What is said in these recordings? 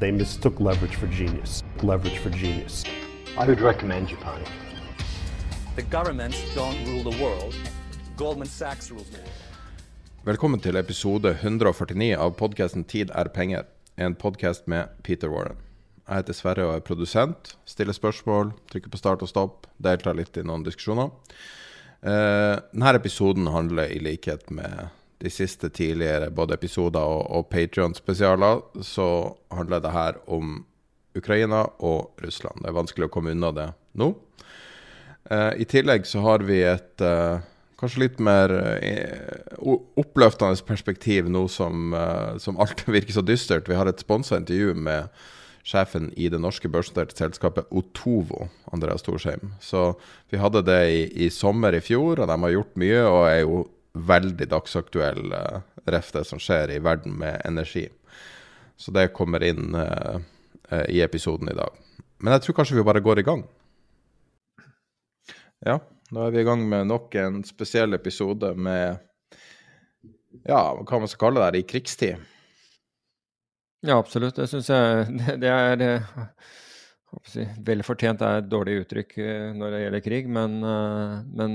They mistook leverage for genius. Leverage for genius. I would recommend Japan. The governments don't rule the world. Goldman Sachs rules the world. Velkommen til episode 149 av podkasten 'Tid er penger', en podkast med Peter Warren. Jeg heter Sverre og er produsent. Stiller spørsmål, trykker på start og stopp, deltar litt i noen diskusjoner. Eh, denne episoden handler i likhet med de siste tidligere både episoder og, og Patrion-spesialer, så handler det her om Ukraina og Russland. Det er vanskelig å komme unna det nå. Eh, I tillegg så har vi et eh, kanskje litt mer eh, oppløftende perspektiv nå som, eh, som alt virker så dystert. Vi har et sponsa intervju med sjefen i det norske børsnoterte selskapet Otovo, Andreas Thorsheim. Så vi hadde det i, i sommer i fjor, og de har gjort mye og er jo veldig dagsaktuell uh, ref det som skjer i verden med energi. Så det kommer inn uh, uh, i episoden i dag. Men jeg tror kanskje vi bare går i gang. Ja, da er vi i gang med nok en spesiell episode med Ja, hva man skal kalle det her, i krigstid. Ja, absolutt. Det syns jeg det, det er eh, hva skal jeg si, Vel fortjent er et dårlig uttrykk eh, når det gjelder krig, men, eh, men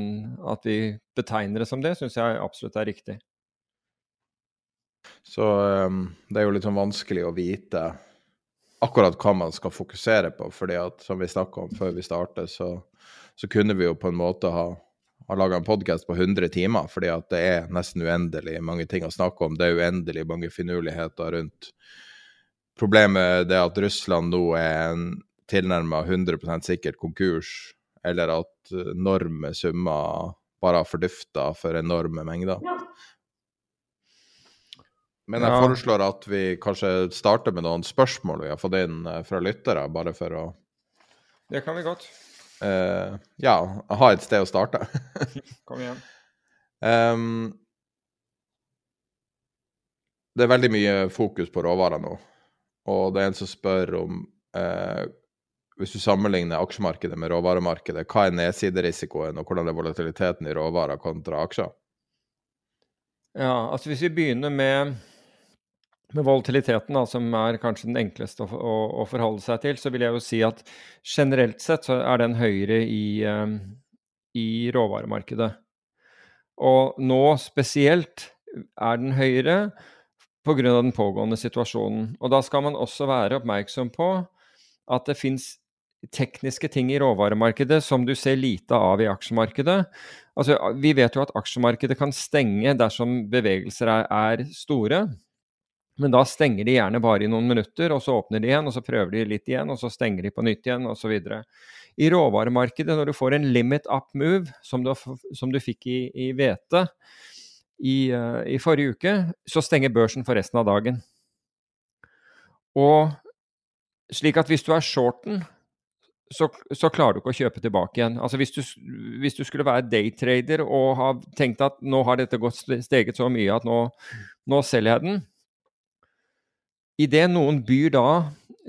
at vi betegner det som det, syns jeg absolutt er riktig. Så um, det er jo litt sånn vanskelig å vite akkurat hva man skal fokusere på. fordi at som vi snakka om før vi startet, så, så kunne vi jo på en måte ha, ha laga en podkast på 100 timer, fordi at det er nesten uendelig mange ting å snakke om. Det er uendelig mange finurligheter rundt Problemet er at Russland nå er en tilnærma 100% sikkert konkurs, eller at enorme summer bare har fordufta for enorme mengder. Men jeg Ja. foreslår at vi kanskje starter med noen spørsmål vi har fått inn eh, fra lyttere, bare for å Det kan vi godt. Uh, ja, ha et sted å starte. Kom igjen. Um, det er veldig mye fokus på råvarer nå, og det er en som spør om eh, Hvis du sammenligner aksjemarkedet med råvaremarkedet, hva er nedsiderisikoen, og hvordan er volatiliteten i råvarer kontra aksjer? Ja, altså hvis vi begynner med, med volatiliteten, da, som er kanskje den enkleste å, å, å forholde seg til, så vil jeg jo si at generelt sett så er den høyere i, eh, i råvaremarkedet. Og nå spesielt er den høyere pga. den pågående situasjonen. Og da skal man også være oppmerksom på at det fins tekniske ting i råvaremarkedet som du ser lite av i aksjemarkedet. Altså, vi vet jo at aksjemarkedet kan stenge dersom bevegelser er, er store. Men da stenger de gjerne bare i noen minutter, og så åpner de igjen, og så prøver de litt igjen, og så stenger de på nytt igjen, osv. I råvaremarkedet, når du får en limit up move, som du, som du fikk i, i hvete i, eh, i forrige uke, så stenger børsen for resten av dagen. Og slik at hvis du er shorten, så, så klarer du ikke å kjøpe tilbake igjen. Altså hvis du, hvis du skulle være daytrader og ha tenkt at nå har dette gått steget så mye at nå, nå selger jeg den Idet noen byr da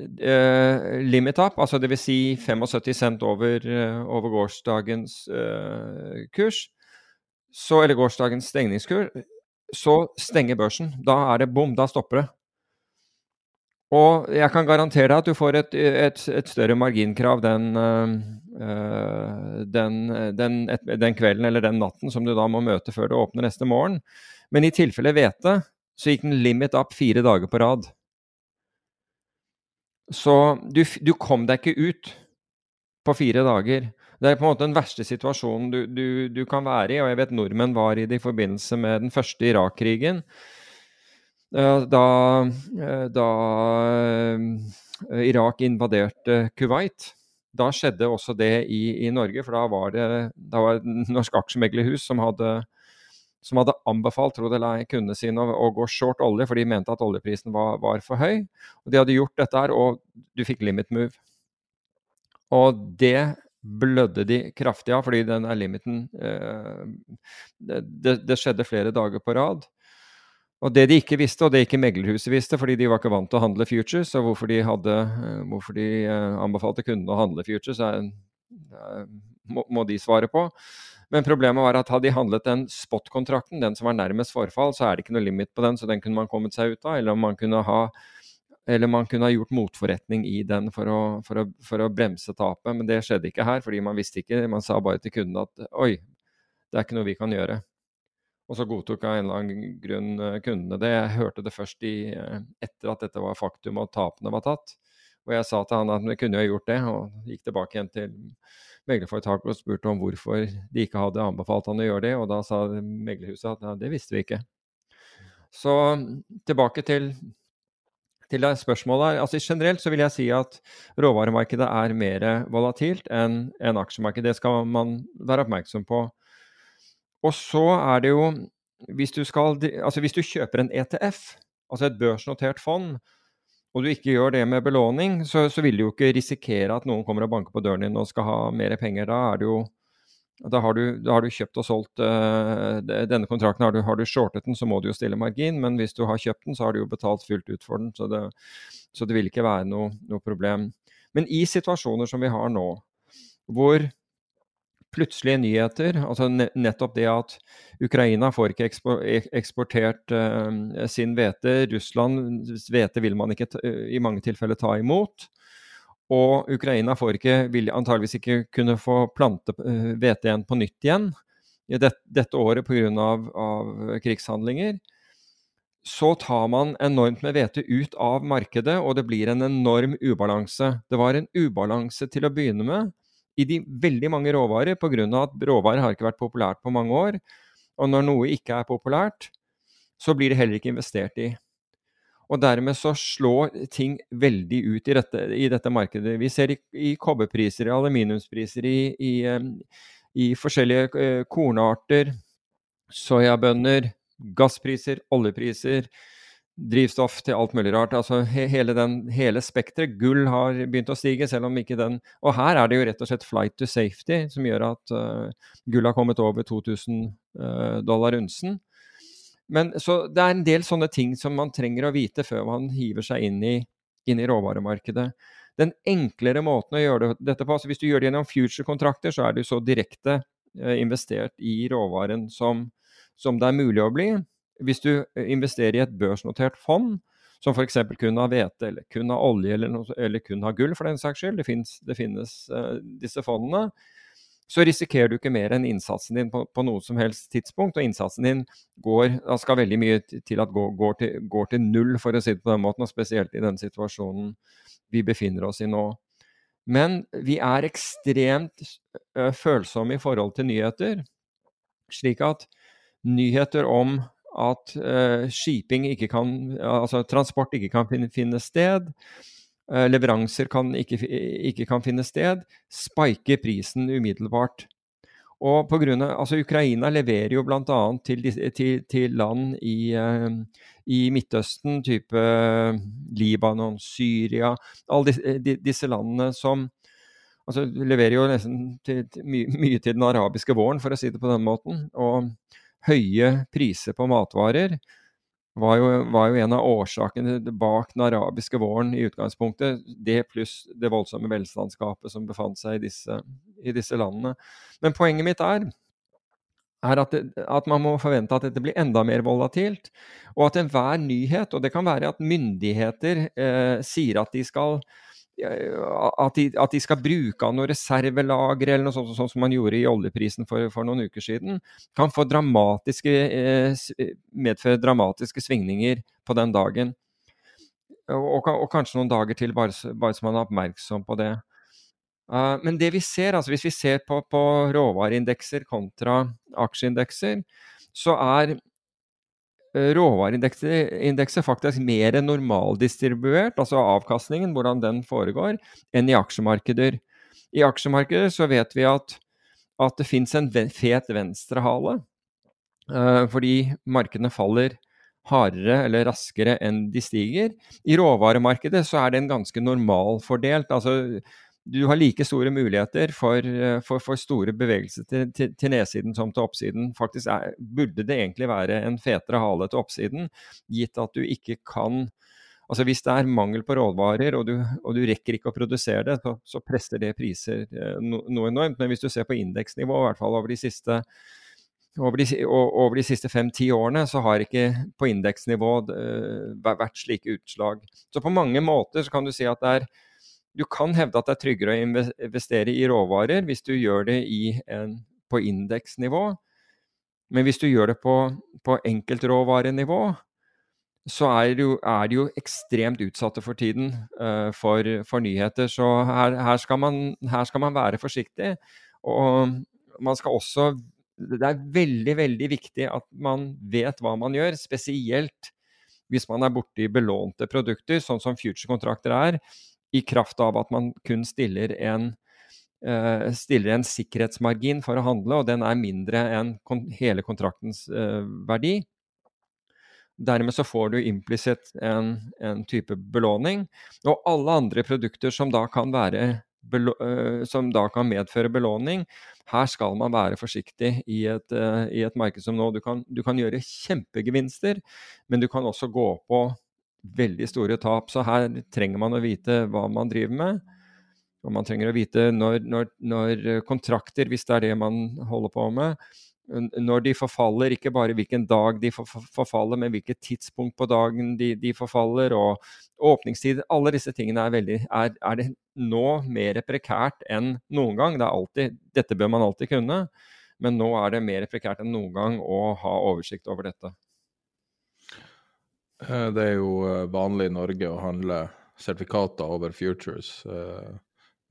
eh, limit up, altså dvs. Si 75 cent over, eh, over gårsdagens eh, kurs, så, eller gårsdagens stengningskurs, så stenger børsen. Da er det bom, da stopper det. Og jeg kan garantere deg at du får et, et, et større marginkrav den, øh, den, den, et, den, kvelden eller den natten som du da må møte før du åpner neste morgen. Men i tilfelle hvete så gikk den limit up fire dager på rad. Så du, du kom deg ikke ut på fire dager. Det er på en måte den verste situasjonen du, du, du, kan være i, og jeg vet nordmenn var i det i forbindelse med den første Irak-krigen. Eh, da, eh, da eh, Irak invaderte Kuwait. Da skjedde også det i, i Norge, for da var det, da var det Norsk Aksjemeglerhus som hadde, som hadde anbefalt tro det eller kundene sine å, å, gå short olje, for de mente at oljeprisen var, var, for høy. Og De hadde gjort dette her, og du fikk limit move. Og det blødde de kraftig av, fordi den limiten eh, det, det, skjedde flere dager på rad. Og det de ikke visste, og det ikke meglerhuset visste, fordi de var ikke vant til å handle futures, og hvorfor de, hadde, eh, hvorfor de eh, anbefalte kundene å handle futures, er, må, må, de svare på. Men problemet var at hadde de handlet den spot-kontrakten, den som var nærmest forfall, så er det ikke noe limit på den, så den kunne man kommet seg ut av. Eller man kunne ha, man kunne ha gjort motforretning i den for å, for, å, for å, bremse tapet. Men det skjedde ikke her, fordi man visste ikke. Man sa bare til kundene at oi, det er ikke noe vi kan gjøre. Og så godtok av en eller annen grunn eh, kundene det. Jeg hørte det først i, eh, etter at dette var faktum og tapene var tatt. Og jeg sa til han at vi kunne jo gjort det, og gikk tilbake igjen til meglerforetaket og spurte om hvorfor de ikke hadde anbefalt han å gjøre det. Og da sa meglerhuset at ja, det visste vi ikke. Så tilbake til, til spørsmålet. Altså Generelt så vil jeg si at råvaremarkedet er mer volatilt enn en aksjemarked. Det skal man være oppmerksom på. Og så er det jo hvis du, skal, altså hvis du kjøper en ETF, altså et børsnotert fond, og du ikke gjør det med belåning, så, så, vil du jo ikke risikere at noen kommer og banker på døren din og skal ha mer penger. Da, er det jo, da, har, du, da har du kjøpt og solgt uh, denne kontrakten. Har du, har du, shortet den, så må du jo stille margin, men hvis du har kjøpt den, så har du jo betalt fullt ut for den. Så det, så det vil ikke være noe, noe problem. Men i situasjoner som vi har nå, hvor plutselige nyheter. Altså nettopp det at Ukraina får ikke eksportert uh, sin hvete. Russlands hvete vil man ikke i mange tilfeller ta imot. Og Ukraina får ikke, vil antageligvis ikke kunne få plante hvete igjen på nytt igjen i det, dette året pga. Av, av krigshandlinger. Så tar man enormt med hvete ut av markedet, og det blir en enorm ubalanse. Det var en ubalanse til å begynne med i de veldig mange råvarer pga. at råvarer har ikke vært populært på mange år. Og når noe ikke er populært, så blir det heller ikke investert i. Og dermed så slår ting veldig ut i dette, i dette markedet. Vi ser i, i kobberpriser, i aluminiumspriser, i, i, forskjellige uh, kornarter, soyabønner, gasspriser, oljepriser, drivstoff til alt mulig rart. Altså hele, den, hele spekteret. Gull har begynt å stige, selv om ikke den Og her er det jo rett og slett flight to safety som gjør at uh, gull har kommet over 2000 uh, eh, dollar unsen. Men så det er en del sånne ting som man trenger å vite før man hiver seg inn i, inn i råvaremarkedet. Den enklere måten å gjøre dette på, altså hvis du gjør det gjennom future-kontrakter, så er du så direkte uh, investert i råvaren som, som det er mulig å bli. Hvis du eh, investerer i et børsnotert fond, som f.eks. kun har hvete, eller kun har olje, eller, noe, eller, kun har gull, for den saks skyld, det finnes, det finnes uh, disse fondene, så risikerer du ikke mer enn innsatsen din på, på noe som helst tidspunkt. Og innsatsen din går, skal veldig mye til at går, går, til, går til null, for å si det på den måten, og spesielt i den situasjonen vi befinner oss i nå. Men vi er ekstremt uh, følsomme i forhold til nyheter, slik at nyheter om at uh, shipping ikke kan, altså transport ikke kan finne, sted. Uh, leveranser kan ikke, ikke, kan finne sted. Spiker prisen umiddelbart. Og på grunn av, altså Ukraina leverer jo bl.a. Til, til, til land i, uh, i, Midtøsten, type Libanon, Syria Alle disse, disse landene som altså leverer jo nesten til, mye, mye til den arabiske våren, for å si det på den måten. Og høye priser på matvarer var jo, var jo, en av årsakene bak den arabiske våren i utgangspunktet. Det pluss det voldsomme velstandsgapet som befant seg i disse, i disse, landene. Men poenget mitt er er at, det, at, man må forvente at dette blir enda mer volatilt, og at enhver nyhet, og det kan være at myndigheter eh, sier at de skal at de, at de, skal bruke av noen reservelagre eller noe sånt, sånt, som man gjorde i oljeprisen for, for noen uker siden, kan dramatiske, eh, medføre dramatiske svingninger på den dagen. Og, og, kanskje noen dager til, bare, bare så man er oppmerksom på det. Uh, men det vi ser, altså hvis vi ser på, på råvareindekser kontra aksjeindekser, så er råvareindekset faktisk mer normaldistribuert, altså avkastningen, hvordan den foregår, enn i aksjemarkeder. I aksjemarkeder så vet vi at, at det fins en fet venstrehale, uh, fordi markedene faller hardere eller raskere enn de stiger. I råvaremarkedet så er den ganske normalfordelt. altså du har like store muligheter for, eh, for, for store bevegelser til, til, til, nedsiden som til oppsiden. Faktisk er, burde det egentlig være en fetere hale til oppsiden, gitt at du ikke kan Altså Hvis det er mangel på råvarer og du, og du rekker ikke å produsere det, så, så presser det priser eh, no, noe enormt. Men hvis du ser på indeksnivå, i hvert fall over de siste over de, over de siste fem-ti årene så har ikke på indeksnivå uh, vært slike utslag. Så på mange måter så kan du si at det er du kan hevde at det er tryggere å investere i råvarer hvis du gjør det en, på indeksnivå. Men hvis du gjør det på, på enkeltråvarenivå, så er det, jo, er det, jo, ekstremt utsatte for tiden uh, for, for, nyheter. Så her, her, skal man, her, skal man, være forsiktig. Og man skal også Det er veldig, veldig viktig at man vet hva man gjør, spesielt hvis man er borti belånte produkter, sånn som future-kontrakter er i kraft av at man kun stiller en, uh, stiller en sikkerhetsmargin for å handle, og den er mindre enn kon hele kontraktens uh, verdi. Dermed så får du implisitt en, en, type belåning. Og alle andre produkter som da kan være uh, som da kan medføre belåning. Her skal man være forsiktig i et, uh, i et marked som nå. Du kan, du kan, gjøre kjempegevinster, men du kan også gå på veldig store tap. Så her trenger man å vite hva man driver med. Og man trenger å vite når, når, når kontrakter, hvis det er det man holder på med, når de forfaller, ikke bare hvilken dag de forfaller, men hvilket tidspunkt på dagen de, de forfaller, og åpningstid. Alle disse tingene er, veldig, er, er, det nå mer prekært enn noen gang. Det alltid, dette bør man alltid kunne, men nå er det mer prekært enn noen gang å ha oversikt over dette. Eh, det er jo eh, vanlig i Norge å handle sertifikater over futures. Eh,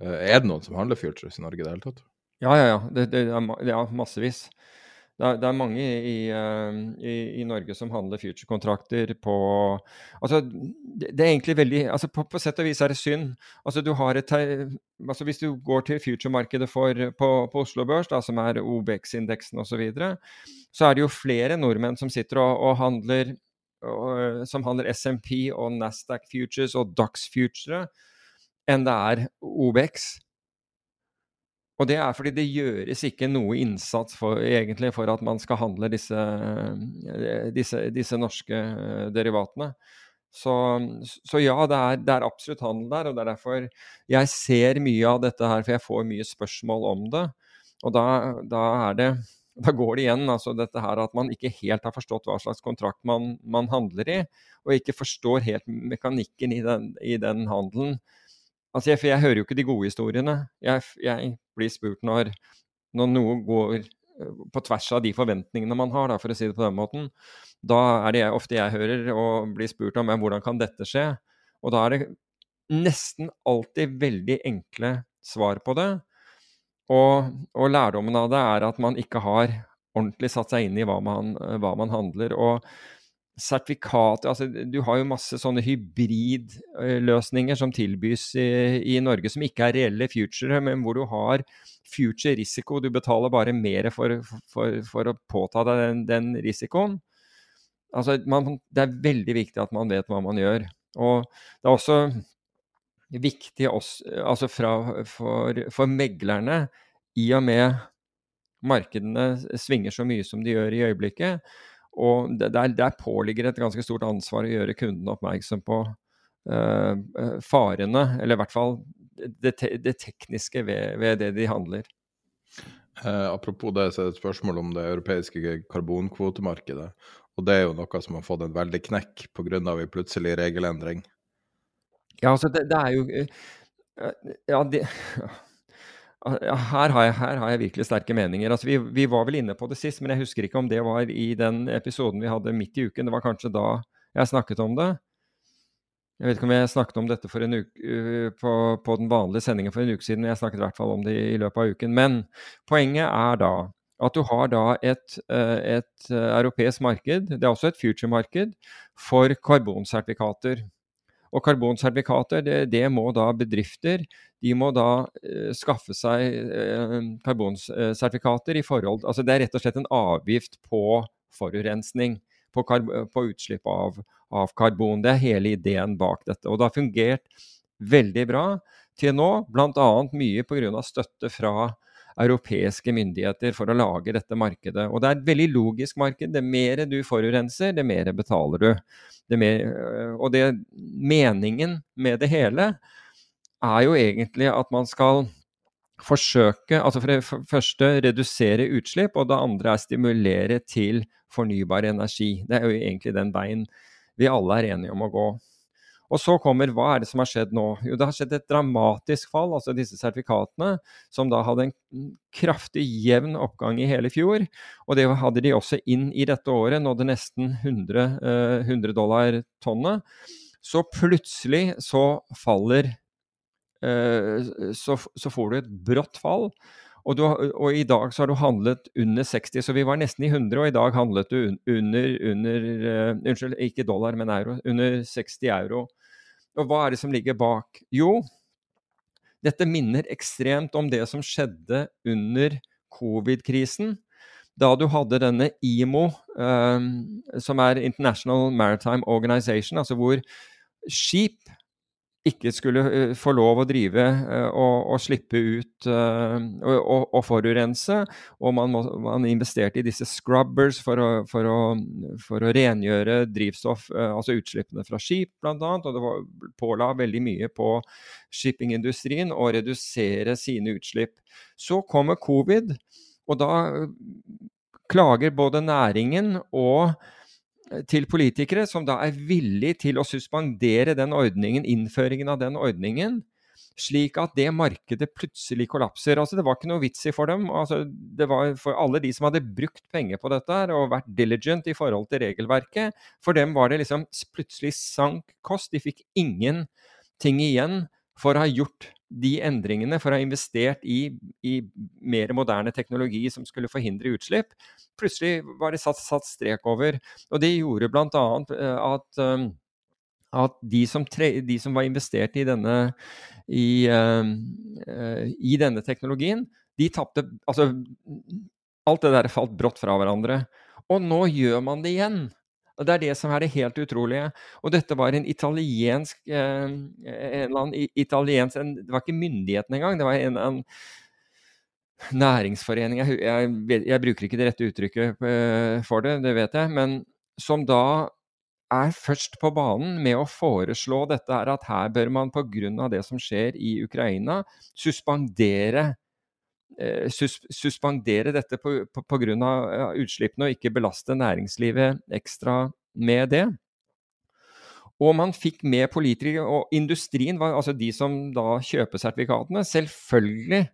er det noen som handler futures i Norge i det hele tatt? Ja, ja, ja. Det, det, er, er, massevis. Det er, det er mange i, i, i, Norge som handler future-kontrakter på Altså, det, er egentlig veldig altså på, på, sett og vis er det synd. Altså, du har et altså Hvis du går til future-markedet på, på Oslo Børs, da, som er OBX-indeksen osv., så, videre, så er det jo flere nordmenn som sitter og, og handler Eh, som handler SMP og Nasdaq Futures og Dox Future, enn det er OBX. Og det er fordi det gjøres ikke noe innsats for, egentlig for at man skal handle disse, eh, disse, disse norske eh, derivatene. Så, så ja, det er, det er, absolutt handel der, og det er derfor jeg ser mye av dette her, for jeg får mye spørsmål om det. Og da, da er det da går det igjen altså dette her at man ikke helt har forstått hva slags kontrakt man, man handler i, og ikke forstår helt mekanikken i den, i den handelen. Altså jeg, for jeg hører jo ikke de gode historiene. Jeg, jeg blir spurt når, når, noe går eh, på tvers av de forventningene man har, da, for å si det på den måten. Da er det jeg, ofte jeg hører og blir spurt om hvordan kan dette skje. Og da er det nesten alltid veldig enkle svar på det. Og, og, lærdommen av det er at man ikke har ordentlig satt seg inn i hva man, hva man handler. Og sertifikater altså Du har jo masse sånne hybridløsninger som tilbys i, i, Norge, som ikke er reelle future, men hvor du har future-risiko. Du betaler bare mer for, for, for å påta deg den, den risikoen. Altså, man, det er veldig viktig at man vet hva man gjør. Og det er også viktig også, altså fra, for, for, meglerne, i og med markedene svinger så mye som de gjør i øyeblikket. Og der, der påligger et ganske stort ansvar å gjøre kundene oppmerksom på uh, farene, eller i hvert fall det, te, det tekniske ved, ved, det de handler. Eh, apropos det, så er det et spørsmål om det europeiske karbonkvotemarkedet. Og det er jo noe som har fått en veldig knekk pga. en plutselig regelendring. Ja, altså det, det er jo eh, Ja, det her har, jeg, her har, jeg, virkelig sterke meninger. Altså vi, vi, var vel inne på det sist, men jeg husker ikke om det var i den episoden vi hadde midt i uken. Det var kanskje da jeg snakket om det. Jeg vet ikke om jeg snakket om dette uke, på, på, den vanlige sendingen for en uke siden, men jeg snakket i hvert fall om det i løpet av uken. Men poenget er da at du har da et, et europeisk marked, det er også et future-marked, for karbonsertifikater. Og karbonsertifikater, det, det, må da bedrifter de må da eh, skaffe seg eh, karbonsertifikater i forhold Altså det er rett og slett en avgift på forurensning på, på utslipp av, av, karbon. Det er hele ideen bak dette. Og det har fungert veldig bra til nå, bl.a. mye pga. støtte fra europeiske myndigheter for å lage dette markedet. Og det er et veldig logisk marked. Det mer du forurenser, det mer betaler du. Det mer, og det, meningen med det hele er jo egentlig at man skal forsøke altså For det første redusere utslipp, og det andre er stimulere til fornybar energi. Det er jo egentlig den veien vi alle er enige om å gå. Og så kommer hva er det som har skjedd nå? Jo, det har skjedd et dramatisk fall, altså disse sertifikatene, som da hadde en kraftig jevn oppgang i hele fjor. Og det hadde de også inn i dette året, nådde nesten 100, eh, 100 dollar tonnet. Så plutselig så faller eh, så, så får du et brått fall. Og, du, og, i dag så har du handlet under 60, så vi var nesten i 100, og i dag handlet du under, under uh, Unnskyld, ikke dollar, men euro. Under 60 euro. Og hva er det som ligger bak? Jo, dette minner ekstremt om det som skjedde under covid-krisen. Da du hadde denne IMO, uh, som er International Maritime Organization, altså hvor skip ikke skulle eh, få lov å drive eh, og, og slippe ut og, og, og, forurense. Og man, må, man, investerte i disse scrubbers for å, for å, for å rengjøre drivstoff, altså utslippene fra skip bl.a. Og det var, påla veldig mye på shippingindustrien å redusere sine utslipp. Så kommer covid, og da klager både næringen og til politikere som da er villig til å suspendere den ordningen, innføringen av den ordningen, slik at det markedet plutselig kollapser. Altså, det var ikke noe vits i for dem. Altså, det var for alle de som hadde brukt penger på dette og vært diligent i forhold til regelverket, for dem var det liksom plutselig sank kost. De fikk ingenting igjen for å ha gjort de endringene, for å ha investert i, i, mer moderne teknologi som skulle forhindre utslipp. Plutselig var det satt, satt strek over. Og det gjorde bl.a. Eh, at, um, at de, som tre, de, som var investert i denne, i, uh, i denne teknologien, de tapte Altså, alt det der falt brått fra hverandre. Og nå gjør man det igjen. Og Det er det som er det helt utrolige. Og dette var en italiensk eh, en annen italiensk en, Det var ikke myndigheten engang. Det var en, en næringsforening jeg, jeg, jeg, bruker ikke det rette uttrykket eh, for det, det vet jeg. Men som da er først på banen med å foreslå dette her, at her bør man pga. det som skjer i Ukraina, suspendere sus suspendere dette pga. utslippene og ikke belaste næringslivet ekstra med det. Og man fikk med politikere, og industrien, var, altså de som da kjøper sertifikatene, selvfølgelig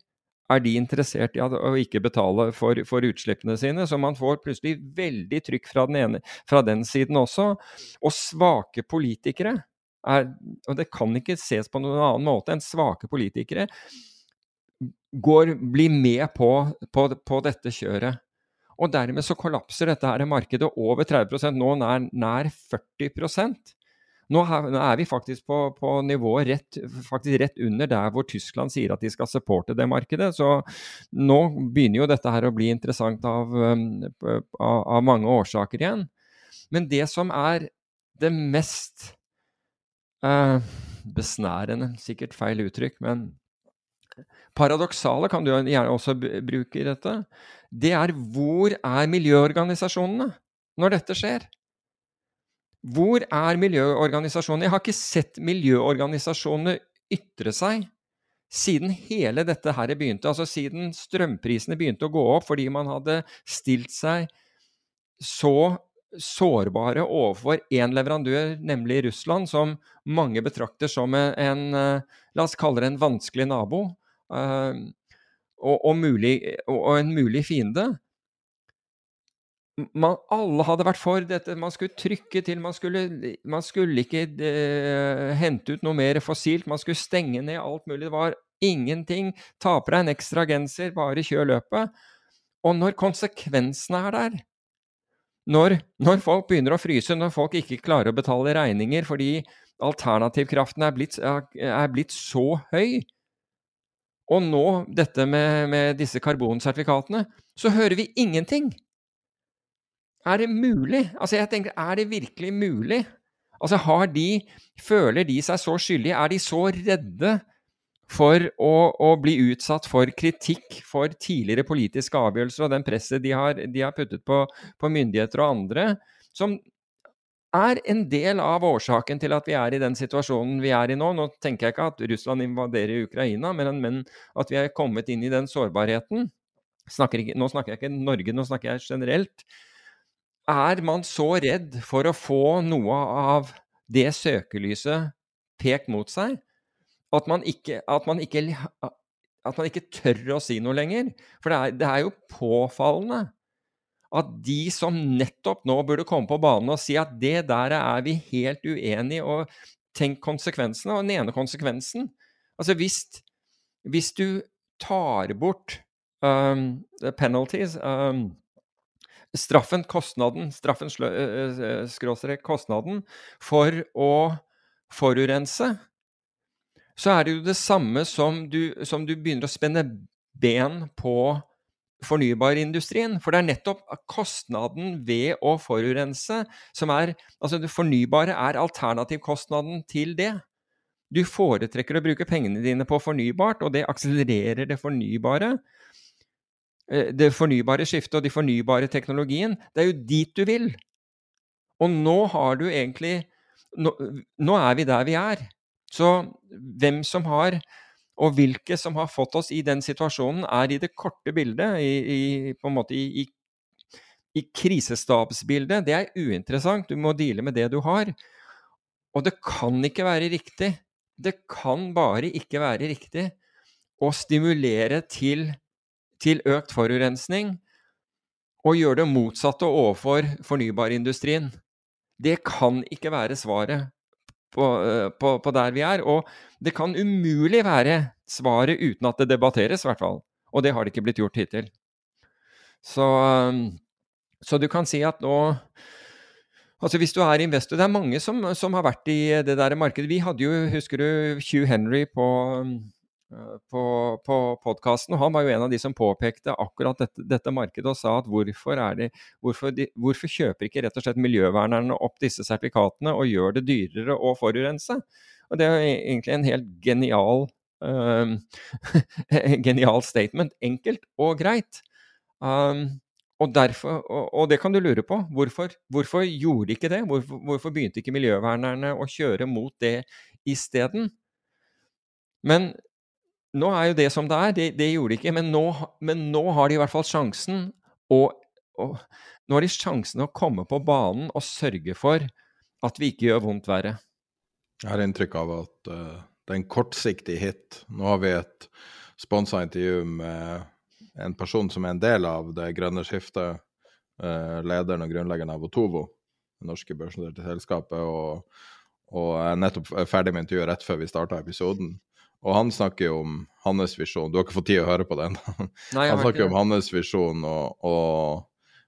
er de interessert i å ikke betale for, for, utslippene sine. Så man får plutselig veldig trykk fra den, ene, fra den siden også. Og svake politikere er, og det kan ikke ses på noen annen måte enn svake politikere, går, blir med på, på, på, dette kjøret. Og dermed så kollapser dette her markedet over 30% nå nær, nær 40% nå er vi faktisk på, på nivået rett, faktisk rett, under der hvor Tyskland sier at de skal supporte det markedet. Så nå begynner jo dette her å bli interessant av, um, av, av mange årsaker igjen. Men det som er det mest eh, besnærende, sikkert feil uttrykk, men paradoksale kan du gjerne også bruke i dette, det er hvor er miljøorganisasjonene når dette skjer? Hvor er miljøorganisasjonene? Jeg har ikke sett miljøorganisasjonene ytre seg siden hele dette her begynte, altså siden strømprisene begynte å gå opp fordi man hadde stilt seg så sårbare overfor én leverandør, nemlig Russland, som mange betrakter som en, en la oss kalle det en vanskelig nabo, og, og, mulig, og, en mulig fiende. Man, alle hadde vært for dette. Man skulle trykke til. Man skulle, man skulle ikke de, hente ut noe mer fossilt. Man skulle stenge ned alt mulig. Det var ingenting. Ta på deg en ekstra genser, bare kjør løpet. Og når konsekvensene er der, når, når, folk begynner å fryse, når folk ikke klarer å betale regninger fordi alternativkraften er blitt, er blitt så høy, og nå dette med, med disse karbonsertifikatene, så hører vi ingenting. Er det mulig? Altså, jeg tenker, er det virkelig mulig? Altså, har de Føler de seg så skyldige? Er de så redde for å, å, bli utsatt for kritikk for tidligere politiske avgjørelser og den presset de har, de har puttet på, på, myndigheter og andre, som er en del av årsaken til at vi er i den situasjonen vi er i nå. Nå tenker jeg ikke at Russland invaderer Ukraina, men, at vi er kommet inn i den sårbarheten. Snakker ikke, nå snakker jeg ikke Norge, nå snakker jeg generelt. Er man så redd for å få noe av det søkelyset pekt mot seg at man ikke, at man ikke, at man ikke tør å si noe lenger. For det er, det er, jo påfallende at de som nettopp nå burde komme på banen og si at det der er vi helt uenige, og tenk konsekvensene. Og den ene konsekvensen Altså hvis, hvis du tar bort um, penalties um, Straffen, kostnaden, straffen skråstrek kostnaden for å forurense så er det jo det samme som du, som du begynner å spenne ben på fornybarindustrien. For det er nettopp kostnaden ved å forurense som er Altså det fornybare er alternativkostnaden til det. Du foretrekker å bruke pengene dine på fornybart, og det akselererer det fornybare. Eh, det fornybare skiftet og de fornybare teknologien. Det er jo dit du vil. Og nå har du egentlig Nå, nå er vi der vi er. Så hvem som har og hvilke som har fått oss i den situasjonen, er i det korte bildet, i, i på en måte i, i, i, krisestabsbildet. Det er uinteressant. Du må deale med det du har. Og det kan ikke være riktig. Det kan bare ikke være riktig å stimulere til, til økt forurensning og gjøre det motsatte overfor fornybarindustrien. Det kan ikke være svaret på, eh, på, på, der vi er. Og det kan umulig være svaret uten at det debatteres, i hvert fall. Og det har det ikke blitt gjort hittil. Så, eh, så du kan si at nå Altså Hvis du er investor Det er mange som, som har vært i det der markedet. Vi hadde jo, husker du, Hugh Henry på på, på podkasten. Han var jo en av de som påpekte akkurat dette, dette markedet og sa at hvorfor, de, hvorfor, de, hvorfor, kjøper ikke rett og slett miljøvernerne opp disse sertifikatene og gjør det dyrere å forurense? Og Det er jo egentlig en helt genial, um, genial statement. Enkelt og greit. Um, og, derfor, og, og, det kan du lure på. Hvorfor, hvorfor gjorde de ikke det? Hvorfor, hvorfor begynte ikke miljøvernerne å kjøre mot det isteden? Men nå er jo det som det er. Det, det gjorde de ikke. Men nå, men nå, har de i hvert fall sjansen å, å, Nå har de sjansen å komme på banen og sørge for at vi ikke gjør vondt verre. Jeg har inntrykk av at uh, det er en kortsiktig hit. Nå har vi et sponsa intervju med en person som er en del av det grønne skiftet. Uh, lederen og grunnleggeren av Otovo, det norske børsnoterte selskapet. Og, og er nettopp ferdig med intervjuet rett før vi starta episoden. Og han snakker jo om hans visjon. Du har ikke fått tid å høre på den? han snakker jo om hans visjon, og, og,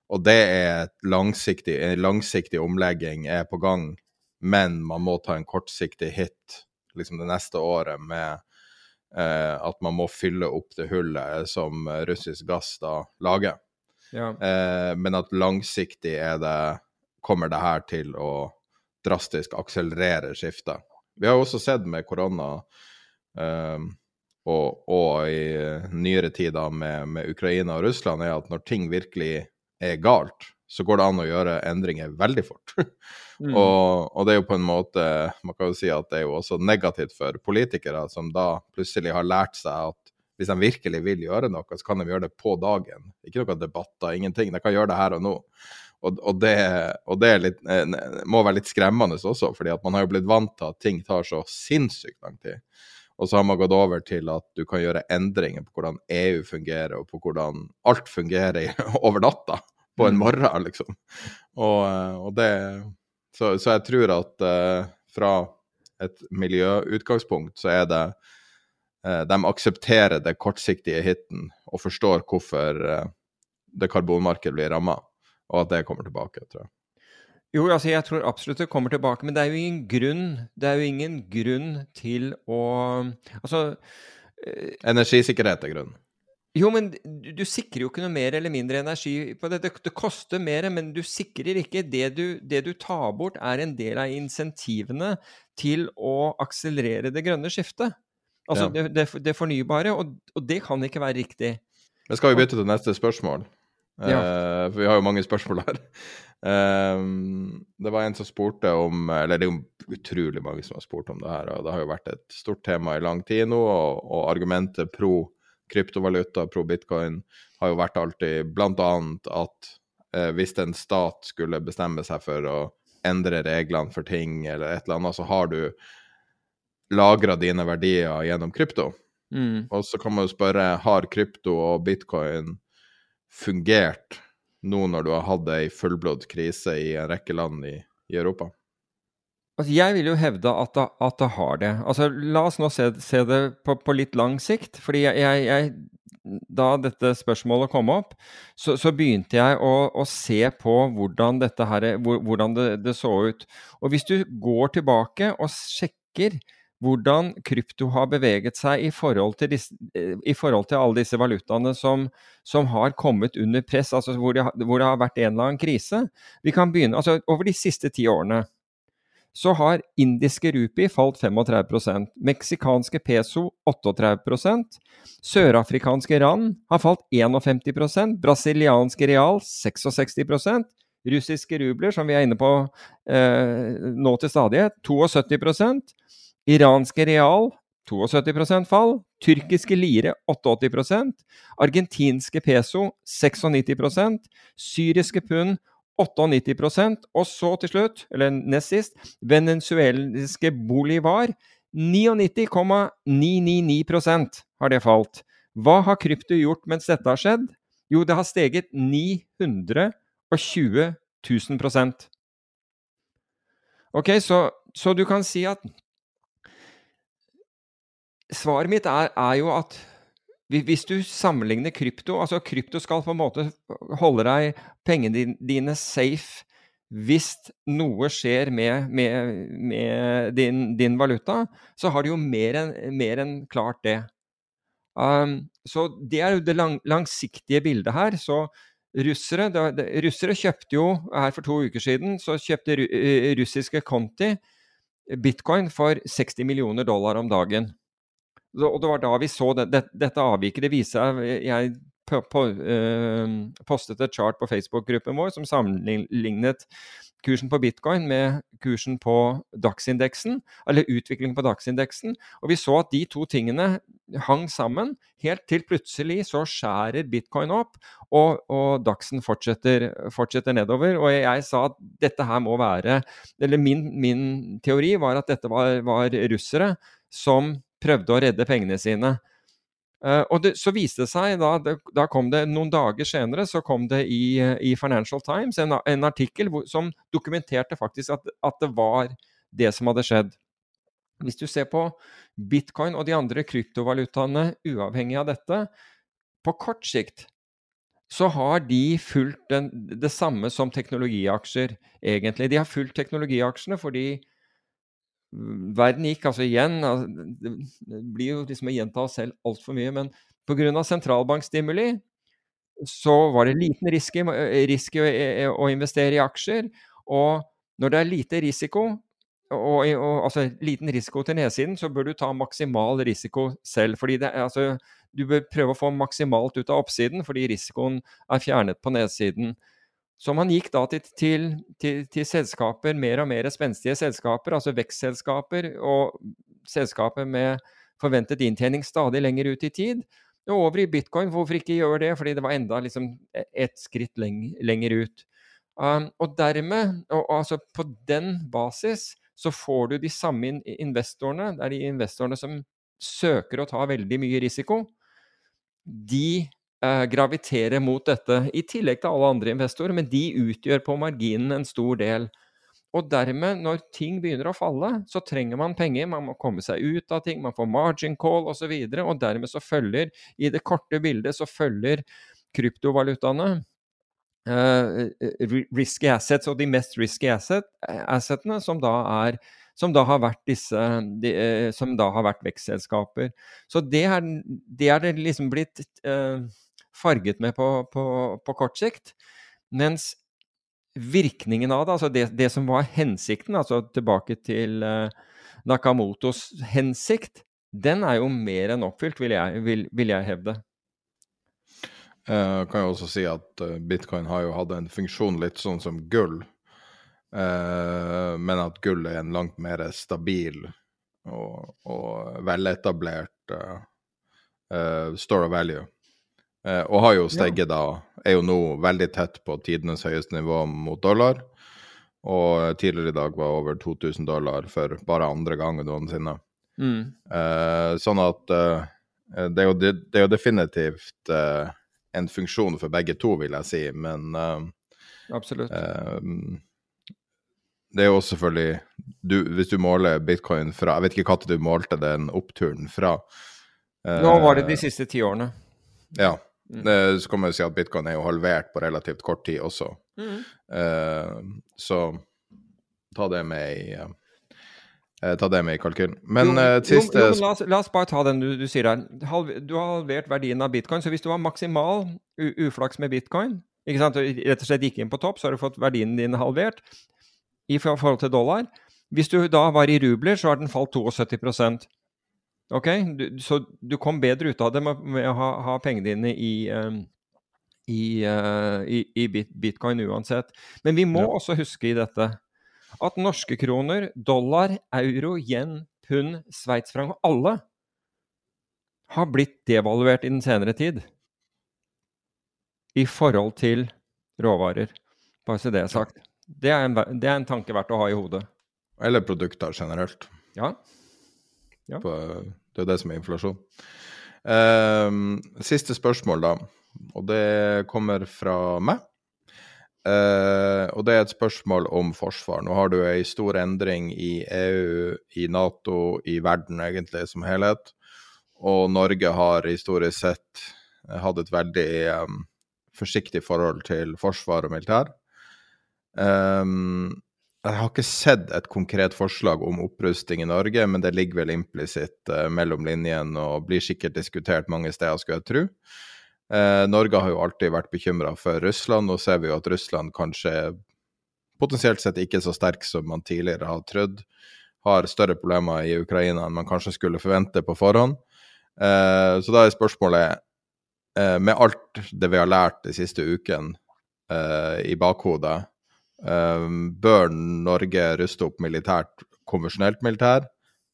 og, det er et langsiktig, en langsiktig omlegging er på gang, men man må ta en kortsiktig hit liksom det neste året med eh, at man må fylle opp det hullet som russisk gass da lager. Ja. Eh, men at langsiktig er det, kommer det her til å drastisk akselerere skiftet. Vi har jo også sett med korona Um, og, og, i nyere tider med, med, Ukraina og Russland, er at når ting virkelig er galt, så går det an å gjøre endringer veldig fort. Mm. og, og det er jo på en måte Man kan jo si at det er jo også negativt for politikere, som da plutselig har lært seg at hvis de virkelig vil gjøre noe, så kan de gjøre det på dagen. Ikke noen debatter, ingenting. De kan gjøre det her og nå. Og, og, det, det litt, eh, må være litt skremmende også, fordi at man har jo blitt vant til at ting tar så sinnssykt lang tid. Og så har man gått over til at du kan gjøre endringer på hvordan EU fungerer, og på hvordan alt fungerer over natta. På en mm. morgen, liksom. Og, eh, og det så, så, jeg tror at uh, fra et miljøutgangspunkt så er det uh, De aksepterer det kortsiktige hiten og forstår hvorfor uh, det karbonmarkedet blir ramma, og at det kommer tilbake, tror jeg. Jo, altså jeg tror absolutt det kommer tilbake, men det er jo ingen grunn, det er jo ingen grunn til å Altså eh, Energisikkerhet er grunnen. Jo, men du, du, sikrer jo ikke noe mer eller mindre energi på det. Det, det koster mer, men du sikrer ikke. Det du, det du, tar bort, er en del av insentivene til å akselerere det grønne skiftet. Altså ja. det, det, fornybare, og, og, det kan ikke være riktig. Men skal vi bytte til neste spørsmål? Ja. Eh, for vi har jo mange spørsmål her. Um, det var en som spurte om Eller det er jo utrolig mange som har spurt om det her. og Det har jo vært et stort tema i lang tid nå, og, og argumentet pro kryptovaluta, pro bitcoin, har jo vært alltid bl.a. at eh, hvis en stat skulle bestemme seg for å endre reglene for ting eller et eller annet, så har du lagra dine verdier gjennom krypto. Mm. Og så kan man jo spørre har krypto og bitcoin fungert nå når du har hatt ei fullblådd krise i en rekke land i, i Europa? Altså, jeg vil jo hevde at det, at det har det. Altså, la oss nå se, se det på, på, litt lang sikt. fordi jeg, jeg, jeg, Da dette spørsmålet kom opp, så, så begynte jeg å, å, se på hvordan, her, hvordan det, det, så ut. Og hvis du går tilbake og sjekker hvordan krypto har beveget seg i forhold til, disse, i forhold til alle disse valutaene som, som, har kommet under press, altså hvor det, hvor det, har vært en eller annen krise. Vi kan begynne, altså Over de siste ti årene så har indiske rupi falt 35% meksikanske peso 38% sørafrikanske rand har falt 51% brasilianske real 66% russiske rubler, som vi er inne på eh, nå til stadighet, 72 Iranske real 72% fall. Tyrkiske lire 88% Argentinske peso 96% Syriske pund 98% Og så til slutt, eller nest sist, venezuelske bolivar 99,999% har det falt. Hva har krypto gjort mens dette har skjedd? Jo, det har steget 920 000 Ok, så, så du kan si at Svaret mitt er, er, jo at hvis du sammenligner krypto altså Krypto skal på en måte holde deg pengene dine safe hvis noe skjer med, med, med din, din, valuta, så har du jo mer enn en klart det. Um, så det er jo det lang, langsiktige bildet her. Så russere, det, det, russere kjøpte jo her for to uker siden så kjøpte russiske Conti bitcoin for 60 millioner dollar om dagen. Og det var da vi så det, det, dette avviket. Det viser seg Jeg på, på, øh, postet et chart på Facebook-gruppen vår som sammenlignet kursen på bitcoin med kursen på DAX-indeksen, eller utviklingen på DAX-indeksen. Og vi så at de to tingene hang sammen, helt til plutselig så skjærer bitcoin opp, og, og DAX-en fortsetter, fortsetter, nedover. Og jeg sa at dette her må være Eller min, min teori var at dette var, var russere som prøvde å redde pengene sine. Uh, og det, Så viste det seg, da, det, da, kom det noen dager senere, så kom det i, i Financial Times en, en artikkel hvor, som dokumenterte faktisk at, at, det var det som hadde skjedd. Hvis du ser på bitcoin og de andre kryptovalutaene uavhengig av dette, på kort sikt så har de fulgt den, det samme som teknologiaksjer, egentlig. De har fulgt teknologiaksjene fordi verden gikk altså igjen altså, Det blir jo liksom å gjenta oss selv altfor mye, men pga. sentralbankstimuli så var det liten risk, risk å, å, investere i aksjer. Og når det er lite risiko, og, og, altså liten risiko til nedsiden, så bør du ta maksimal risiko selv. fordi det, altså, Du bør prøve å få maksimalt ut av oppsiden, fordi risikoen er fjernet på nedsiden. Så man gikk da til, til, til, til selskaper, mer og mer spenstige selskaper, altså vekstselskaper og selskaper med forventet inntjening stadig lenger ut i tid. Og over i bitcoin, hvorfor ikke gjøre det? Fordi det var enda liksom ett skritt leng lenger ut. Um, og dermed, og, altså på den basis, så får du de samme investorene, det er de investorene som søker å ta veldig mye risiko, de eh, graviterer mot dette, i tillegg til alle andre investorer, men de utgjør på marginen en stor del. Og dermed, når ting begynner å falle, så trenger man penger, man må komme seg ut av ting, man får margin call osv., og, så videre, og dermed så følger, i det korte bildet, så følger kryptovalutaene uh, risky assets, og de mest risky asset, assetene, som da er som da har vært disse de, som da har vært vekstselskaper. Så det er det, er liksom blitt uh, farget med på, på, på, kort sikt. Mens virkningen av det, altså det, det som var hensikten, altså tilbake til uh, Nakamotos hensikt, den er jo mer enn oppfylt, vil jeg, vil, vil jeg hevde. Jeg kan jo også si at bitcoin har jo hatt en funksjon litt sånn som gull. Uh, men at gull er en langt mer stabil og, og veletablert uh, uh, store value. Og har jo steget ja. da Er jo nå veldig tett på tidenes høyeste nivå mot dollar. Og tidligere i dag var over 2000 dollar for bare andre gang noensinne. Mm. sånn at det er, jo, det, er, jo, definitivt en funksjon for begge to, vil jeg si, men Absolutt det er jo selvfølgelig du, Hvis du måler bitcoin fra Jeg vet ikke når du målte den oppturen fra. Nå var det de eh, siste ti årene. Ja. Mm. Så kan man jo si at bitcoin er jo halvert på relativt kort tid også. Mm. Uh, så ta det med i uh, ta det med i kalkylen. Men uh, siste jo, jo, la, oss, la, oss, bare ta den du, du sier her. Du har halvert verdien av bitcoin. Så hvis du har maksimal uflaks med bitcoin, ikke sant? rett og slett gikk inn på topp, så har du fått verdien din halvert i forhold til dollar. Hvis du da var i rubler, så har den falt 72 Ok, du, Så du kom bedre ut av det med, med å ha, ha pengene dine i, um, i, uh, i, i, bitcoin uansett. Men vi må ja. også huske i dette at norske kroner, dollar, euro, yen, pund, sveitsfranc, alle har blitt devaluert i den senere tid. I forhold til råvarer. Bare så det er sagt. Det er, en, det er en tanke verdt å ha i hodet. Eller produkter generelt. Ja. ja. På, det er det som er inflasjon. Um, siste spørsmål, da. Og det kommer fra meg. Uh, og det er et spørsmål om forsvar. Nå har du ei stor endring i EU, i Nato, i verden egentlig som helhet. Og Norge har historisk sett hatt et veldig um, forsiktig forhold til forsvar og militær. Um, jeg har ikke sett et konkret forslag om opprusting i Norge, men det ligger vel implisitt uh, mellom linjene og blir sikkert diskutert mange steder, skulle jeg tro. Uh, Norge har jo alltid vært bekymra for Russland. Nå ser vi jo at Russland kanskje potensielt sett ikke så sterk som man tidligere har trodd. Har større problemer i Ukraina enn man kanskje skulle forvente på forhånd. Uh, så da er spørsmålet, med alt det vi har lært de siste ukene i bakhodet, bør Norge ruste opp militært, konvensjonelt militær?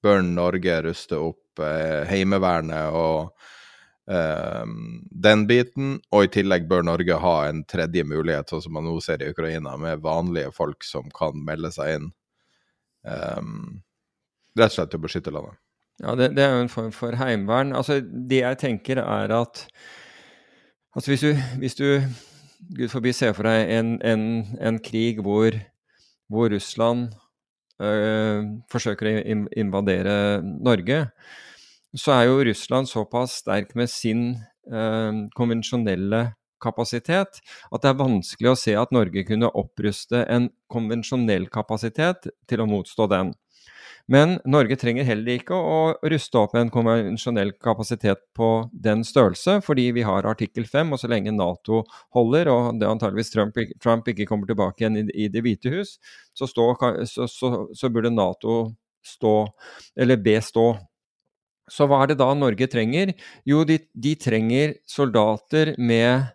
Bør Norge ruste opp uh, Heimevernet og uh, den biten? Og i tillegg bør Norge ha en tredje mulighet, sånn som man nå ser i Ukraina, med vanlige folk som kan melde seg inn. Um, rett og slett til å beskytte landet. Ja, det, det, er jo en form for heimevern. Altså, det jeg tenker er at altså hvis du, hvis du Gud forby se for deg en, en, en krig hvor, hvor Russland øh, forsøker å invadere Norge, så er jo Russland såpass sterk med sin øh, konvensjonelle kapasitet at det er vanskelig å se at Norge kunne oppruste en konvensjonell kapasitet til å motstå den. Men Norge trenger heller ikke å ruste opp en konvensjonell kapasitet på den størrelse, fordi vi har artikkel 5, og så lenge Nato holder, og det antageligvis Trump, Trump ikke kommer tilbake igjen i, i Det hvite hus, så, stå, så, så, så burde Nato stå, eller bestå. Så hva er det da Norge trenger? Jo, de, de trenger soldater med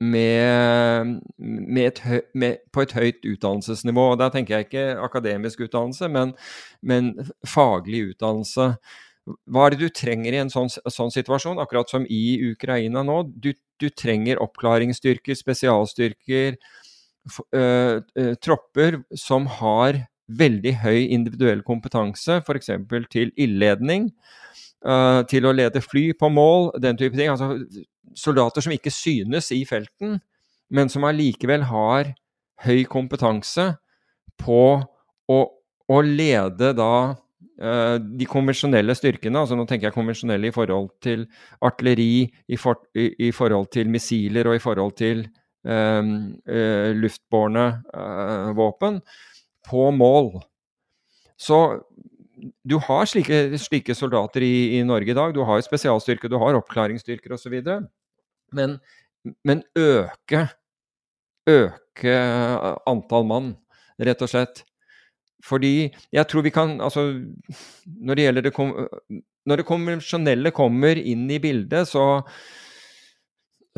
med, med et høy, med, på et høyt utdannelsesnivå. Og Der tenker jeg ikke akademisk utdannelse, men, men faglig utdannelse. Hva er det du trenger i en sånn, sånn situasjon, akkurat som i Ukraina nå? Du, du trenger oppklaringsstyrker, spesialstyrker, øh, øh, tropper som har veldig høy individuell kompetanse, f.eks. til ildledning, øh, til å lede fly på mål, den type ting. Altså soldater som ikke synes i felten, men som allikevel har høy kompetanse på å, å lede da uh, de konvensjonelle styrkene. altså Nå tenker jeg konvensjonelle i forhold til artilleri, i, for, i, i forhold til missiler og i forhold til um, uh, luftbårne uh, våpen, på mål. Så du har slike, slike soldater i, i, Norge i dag. Du har spesialstyrker, du har oppklaringsstyrker osv. Men, men øke, øke antall mann, rett og slett. Fordi jeg tror vi kan Altså, når det gjelder det Når det konvensjonelle kommer inn i bildet, så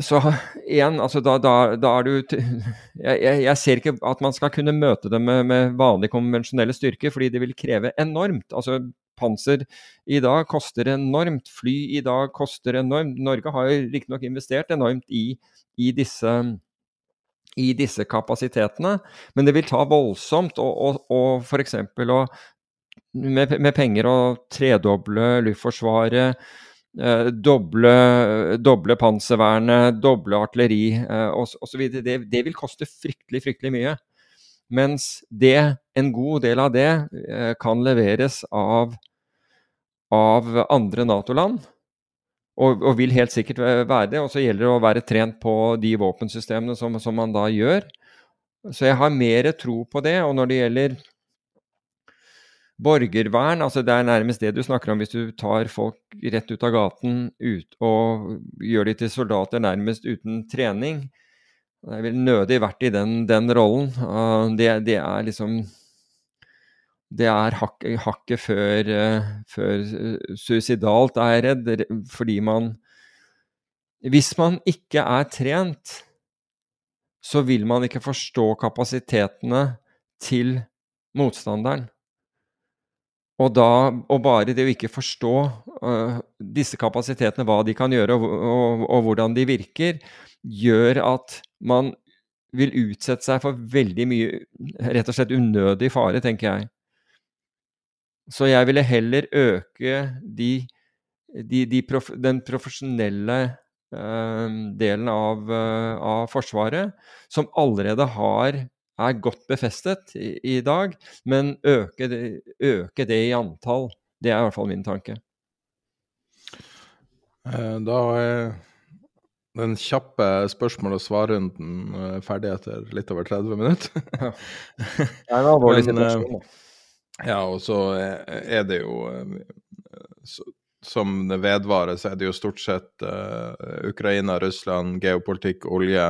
så igjen, altså da, da, da er du jeg, jeg, ser ikke at man skal kunne møte dem med, med vanlig konvensjonelle styrker, fordi det vil kreve enormt. Altså panser i dag koster enormt. Fly i dag koster enormt. Norge har jo riktignok investert enormt i, i, disse, i, disse, kapasitetene, men det vil ta voldsomt å f.eks. Med, med penger å tredoble Luftforsvaret. Eh, doble, doble panservernet, doble artilleri eh, osv. Det, det vil koste fryktelig, fryktelig mye. Mens det, en god del av det eh, kan leveres av av andre Nato-land. Og, og, vil helt sikkert være det. Og så gjelder det å være trent på de våpensystemene som, som, man da gjør. Så jeg har mer tro på det. Og når det gjelder borgervern, altså det er nærmest det du snakker om hvis du tar folk rett ut av gaten ut, og gjør de til soldater nærmest uten trening. Jeg ville nødig vært i den, den rollen. Det, det er liksom det er hakket hak før, uh, før uh, suicidalt, er jeg redd. Fordi man Hvis man ikke er trent, så vil man ikke forstå kapasitetene til motstanderen. Og, da, og bare det å ikke forstå uh, disse kapasitetene, hva de kan gjøre og, og, og, hvordan de virker, gjør at man vil utsette seg for veldig mye rett og slett unødig fare, tenker jeg. Så jeg ville heller øke de, de, de prof, den profesjonelle uh, delen av, uh, av, Forsvaret, som allerede har, er godt befestet i, i dag, men øke det, øke det, i antall. Det er i hvert fall min tanke. Eh, da er den kjappe spørsmål- og svarrunden ferdig etter litt over 30 minutter. ja. Det er en alvorlig situasjon. da. Ja, og så er det jo Som det vedvarer, så er det jo stort sett uh, Ukraina, Russland, geopolitikk, olje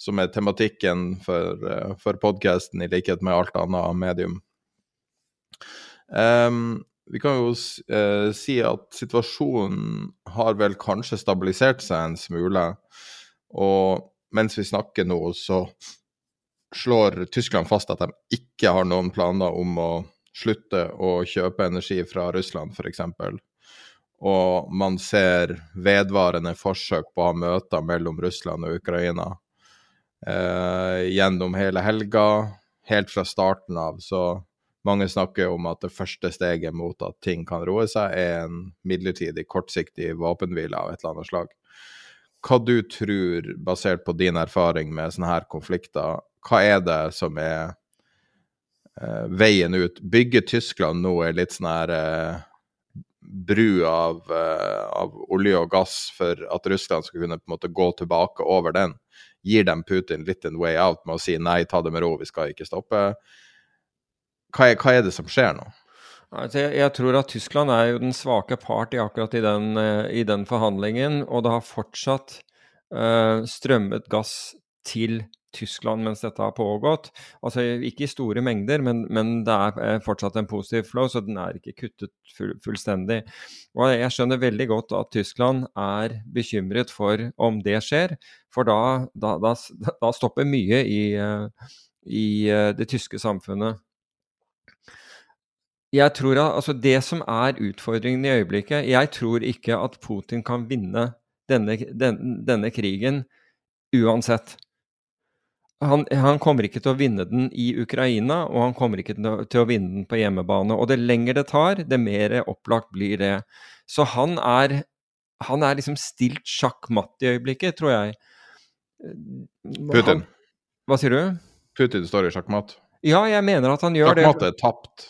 som er tematikken for, uh, for podkasten, i likhet med alt annet medium. Um, vi kan jo uh, si at situasjonen har vel kanskje stabilisert seg en smule. Og mens vi snakker nå, så slår Tyskland fast at de ikke har noen planer om å slutte å kjøpe energi fra Russland, f.eks. Og man ser vedvarende forsøk på å ha møter mellom Russland og Ukraina eh, gjennom hele helga, helt fra starten av. Så mange snakker om at det første steget mot at ting kan roe seg, er en midlertidig, kortsiktig våpenhvile av et eller annet slag. Hva du tror, basert på din erfaring med sånne her konflikter, hva er det som er uh, veien ut. Bygger Tyskland nå en litt sånn her uh, bru av, uh, av, olje og gass for at Russland skal kunne på en måte gå tilbake over den? Gir dem Putin litt en way out med å si nei, ta det med ro, vi skal ikke stoppe? Hva er, hva er det som skjer nå? Altså, jeg, tror at Tyskland er jo den svake part i akkurat i den, i den forhandlingen, og det har fortsatt uh, strømmet gass til Tyskland mens dette har pågått. Altså ikke i store mengder, men, men det er eh, fortsatt en positiv flow, så den er ikke kuttet full, fullstendig. Og jeg skjønner veldig godt at Tyskland er bekymret for om det skjer, for da, da, da, da stopper mye i, eh, i eh, det tyske samfunnet. Jeg tror at, altså Det som er utfordringen i øyeblikket Jeg tror ikke at Putin kan vinne denne, den, denne krigen uansett. Han, han, kommer ikke til å vinne den i Ukraina, og han kommer ikke til å vinne den på hjemmebane. Og det lenger det tar, det mer opplagt blir det. Så han er, han er liksom stilt sjakk matt i øyeblikket, tror jeg. Putin. Han, hva sier du? Putin står i sjakkmatt. Ja, jeg mener at han gjør det. Sjakkmatt er tapt.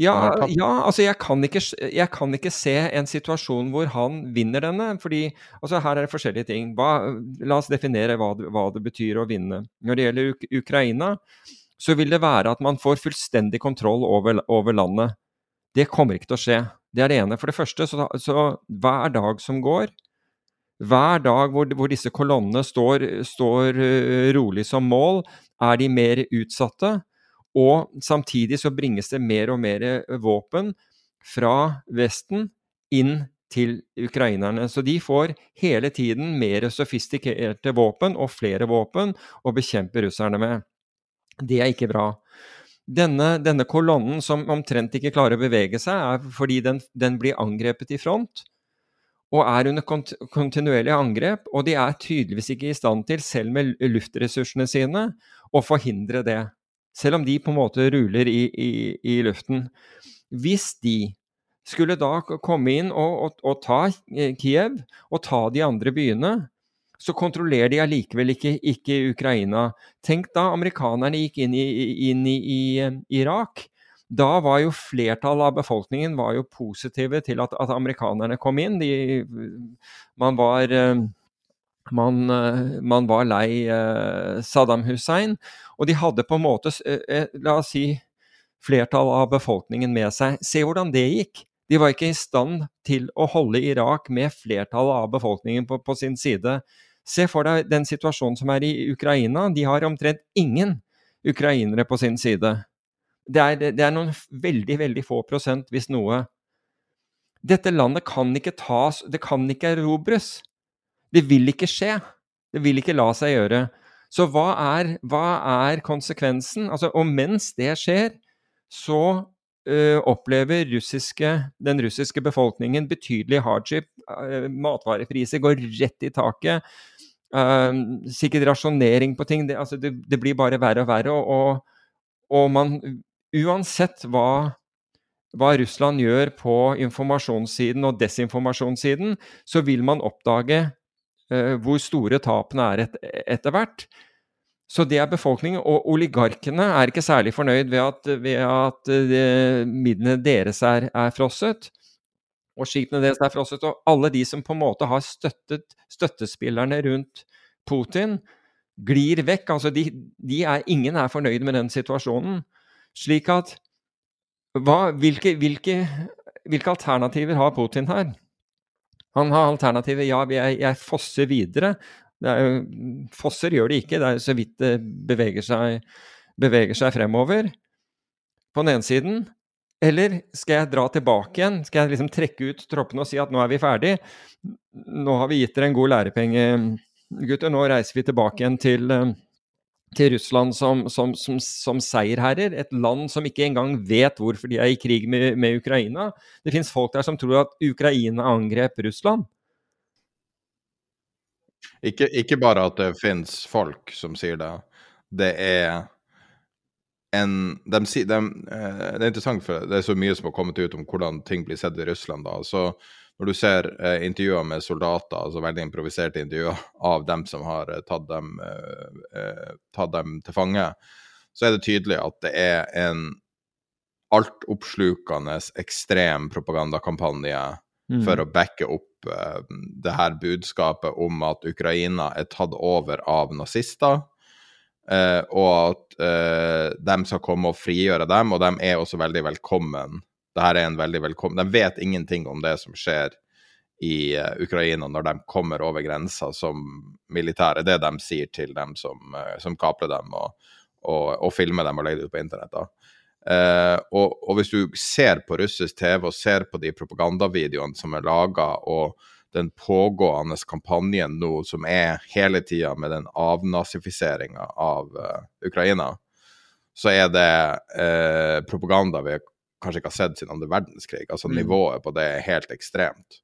Ja, ja, altså jeg kan, ikke, jeg kan, ikke, se en situasjon hvor han vinner denne. fordi altså Her er det forskjellige ting. Hva, la oss definere hva det, hva det, betyr å vinne. Når det gjelder Uk Ukraina, så vil det være at man får fullstendig kontroll over, over, landet. Det kommer ikke til å skje. Det er det ene. For det første, så, så hver dag som går, hver dag hvor, hvor disse kolonnene står, står uh, rolig som mål, er de mer utsatte. Og samtidig så bringes det mer og mer eh, våpen fra Vesten inn til ukrainerne. Så de får hele tiden mer sofistikerte våpen og flere våpen å bekjempe russerne med. Det er ikke bra. Denne, denne kolonnen som omtrent ikke klarer å bevege seg, er fordi den, den blir angrepet i front og er under kont kontinuerlig angrep. Og de er tydeligvis ikke i stand til, selv med luftressursene sine, å forhindre det. Selv om de på en måte ruler i, i, i luften. Hvis de skulle da komme inn og, og, og, ta eh, Kiev og ta de andre byene, så kontrollerer de allikevel ikke, ikke Ukraina. Tenk da amerikanerne gikk inn i, inn i, i Irak. Da var jo flertallet av befolkningen positive til at, at amerikanerne kom inn. De, man var eh, man, eh, man, var lei eh, Saddam Hussein, og de hadde på en måte, eh, la oss si, flertallet av befolkningen med seg. Se hvordan det gikk! De var ikke i stand til å holde Irak med flertallet av befolkningen på, på sin side. Se for deg den situasjonen som er i Ukraina. De har omtrent ingen ukrainere på sin side. Det er, det er noen veldig, veldig få prosent, hvis noe. Dette landet kan ikke tas Det kan ikke erobres. Det vil ikke skje. Det vil ikke la seg gjøre. Så hva er, hva er konsekvensen? Altså, og mens det skjer, så ø, opplever russiske, den russiske befolkningen betydelig hardship. matvarepriser går rett i taket. Uh, sikkert rasjonering på ting. Det, altså det, det, blir bare verre og verre. Og, og man Uansett hva, hva Russland gjør på informasjonssiden og desinformasjonssiden, så vil man oppdage hvor store tapene er et, etter hvert. Så det er befolkningen. Og oligarkene er ikke særlig fornøyd ved at, ved at de, midlene deres er, er, frosset. Og skipene deres er frosset. Og alle de som på en måte har støttet støttespillerne rundt Putin, glir vekk. Altså de, de er, ingen er fornøyd med den situasjonen. Slik at hva, hvilke, hvilke, hvilke alternativer har Putin her? Han har alternativet ja, jeg, jeg fosser videre. Jo, fosser gjør det ikke, det er så vidt det beveger seg, beveger seg fremover. På den ene siden. Eller skal jeg dra tilbake igjen? Skal jeg liksom trekke ut troppene og si at nå er vi ferdig? Nå har vi gitt dere en god lærepenge, gutter. Nå reiser vi tilbake igjen til til Russland som, som, som, som, seierherrer. Et land som ikke engang vet hvorfor de er i krig med, med Ukraina. Det fins folk der som tror at Ukraina angrep Russland. Ikke, ikke bare at det fins folk som sier det. Det er en de, de, eh, Det er interessant, for det er så mye som har kommet ut om hvordan ting blir sett i Russland. da, så når du ser eh, intervjuer med soldater, altså veldig improviserte intervjuer av dem som har eh, tatt, dem, eh, eh, tatt, dem, til fange, så er det tydelig at det er en altoppslukende ekstrem propagandakampanje mm. for å backe opp eh, det her budskapet om at Ukraina er tatt over av nazister. Eh, og at de skal komme og frigjøre dem, og de er også veldig velkommen det her er en veldig velkommen De vet ingenting om det som skjer i uh, Ukraina når de kommer over grensa som militære. Det de sier til dem som, uh, som kaprer dem og, og, og, filmer dem og legger det ut på internett. Uh, og, og, hvis du ser på russisk TV og ser på de propagandavideoene som er laga, og den pågående kampanjen nå som er hele tida med den avnazifiseringa av Ukraina, så er det propaganda vi kanskje ikke har sett siden andre verdenskrig. Altså mm. Nivået på det er helt ekstremt.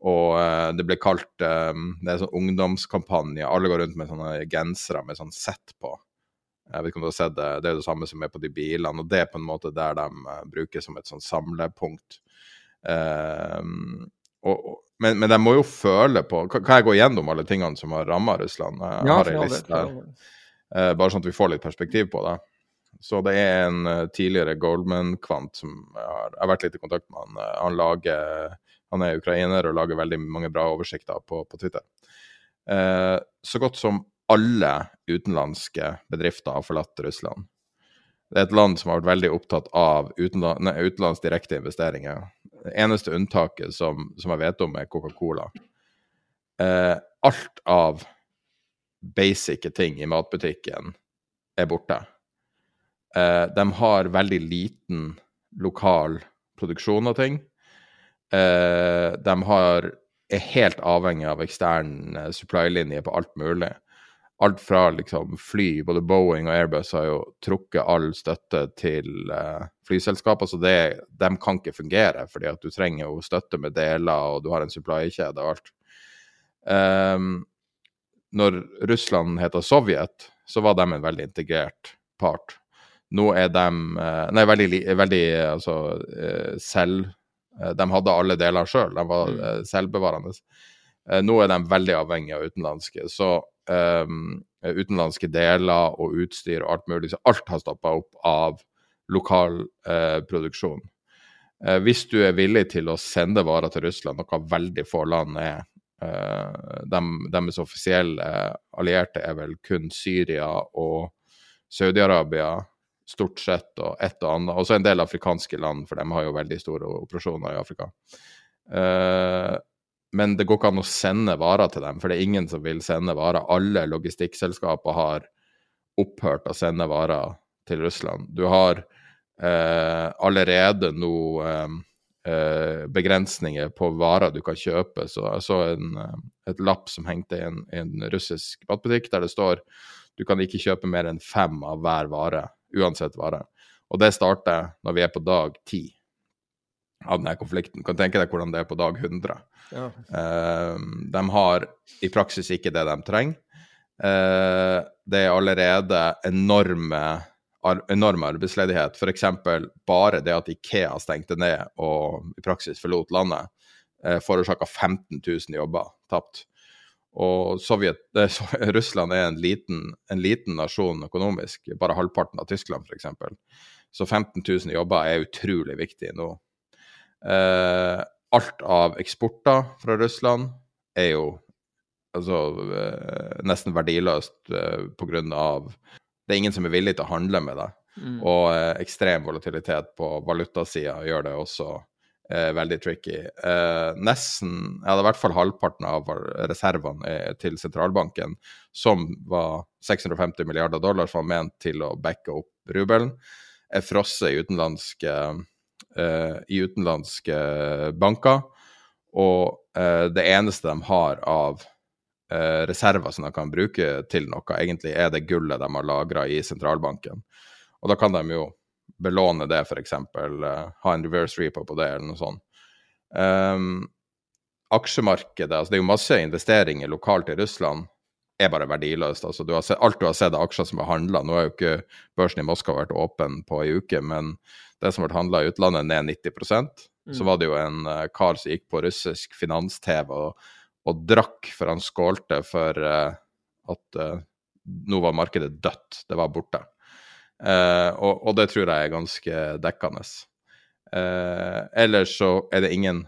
Og uh, det ble kalt um, Det er sånn ungdomskampanje. Alle går rundt med sånne gensere med sånn sett på. Jeg vet ikke om du har sett det, det er det samme som er på de bilene. Og det er på en måte der de uh, bruker som et sånn samlepunkt. Uh, og, men, men, de må jo føle på Kan jeg gå gjennom alle tingene som har ramma Russland? Jeg ja, har ei liste her. bare sånn at vi får litt perspektiv på det. Så det er en tidligere Goldman-kvant som har, har vært litt i kontakt med. Han, han lager han er ukrainer og lager veldig mange bra oversikter på, på Twitter. Eh, så godt som alle utenlandske bedrifter har forlatt Russland. Det er et land som har vært veldig opptatt av utenlands, nei, utenlands direkte investeringer. Det eneste unntaket som, som jeg vet om, er Coca-Cola. Eh, alt av basic ting i matbutikken er borte. Eh, de har veldig liten lokal produksjon av ting. Eh, de har, er helt avhengig av ekstern uh, supply-linje på alt mulig. Alt fra liksom fly, både Boeing og Airbus har jo trukket all støtte til eh, flyselskaper, så det, de kan ikke fungere, fordi at du trenger jo støtte med deler, og du har en supply-kjede og alt. Um, når Russland heter Sovjet, så var de en veldig integrert part. Nå er de Nei, veldig, veldig altså, selv Eh, de hadde alle deler sjøl, de var mm. Eh, selvbevarende. Eh, nå er de veldig avhengige av utenlandske. Så um, utenlandske deler og utstyr og alt mulig, så alt har stoppa opp av lokal uh, produksjon. Uh, hvis du er villig til å sende varer til Russland, noe veldig få land er uh, de, Deres offisielle allierte er vel kun Syria og Saudi-Arabia stort sett, og et og annet. Også en del afrikanske land, for de har jo veldig store operasjoner i Afrika. Uh, men det går ikke an å sende varer til dem, for det er ingen som vil sende varer. Alle logistikkselskaper har opphørt å sende varer til Russland. Du har uh, allerede nå uh, begrensninger på varer du kan kjøpe. Så jeg så en, et lapp som hengte i en, en russisk matbutikk, der det står du kan ikke kjøpe mer enn fem av hver vare uansett vare. Og det starter når vi er på dag ti av denne konflikten. Kan tenke deg hvordan det er på dag 100. Ja. Uh, de har i praksis ikke det de trenger. Uh, det er allerede enorme, ar enorm arbeidsledighet. F.eks. bare det at Ikea stengte ned og i praksis forlot landet, uh, forårsaka 15 000 jobber tapt. Og Sovjet, Russland er en liten, en liten, nasjon økonomisk, bare halvparten av Tyskland f.eks. Så 15 000 jobber er utrolig viktig nå. Eh, alt av eksporter fra Russland er jo altså, eh, nesten verdiløst eh, pga. Det er ingen som er villig til å handle med det. Mm. Og eh, ekstrem volatilitet på valutasida gjør det også eh, veldig tricky. Eh, nesten, ja, det er i hvert fall halvparten av reservene til sentralbanken, som var 650 milliarder dollar som var ment til å backe opp rubelen, er frosset i utenlandske, eh, i utenlandske banker. Og eh, det eneste de har av eh, reserver som de kan bruke til noe, egentlig er det gullet de har lagra i sentralbanken. Og da kan de jo belåne det, f.eks. Uh, eh, ha en reverse repo på det, eller noe sånt. Um, aksjemarkedet, altså det er jo masse investeringer lokalt i Russland, er bare verdiløst. Altså, du sett, alt du har sett av aksjer som er handla Nå har jo ikke børsen i Moskva vært åpen på ei uke, men det som ble handla i utlandet, ned 90 mm. Så var det jo en uh, kar som gikk på russisk finans-TV og, og, drakk for han skålte for uh, at uh, nå var markedet dødt. Det var borte. Uh, og, og, det tror jeg er ganske dekkende. Uh, ellers så er det ingen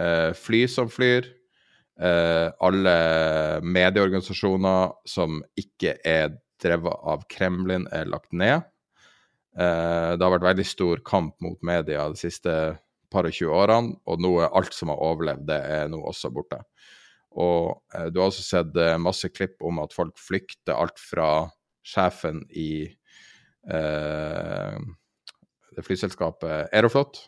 uh, fly som flyr. alle medieorganisasjoner som ikke er drevet av Kremlin, er lagt ned. det har vært veldig stor kamp mot media de siste par og 20 årene, og nå er alt som har overlevd, det er nå også borte. Og du har også sett masse klipp om at folk flykter alt fra sjefen i det flyselskapet Aeroflot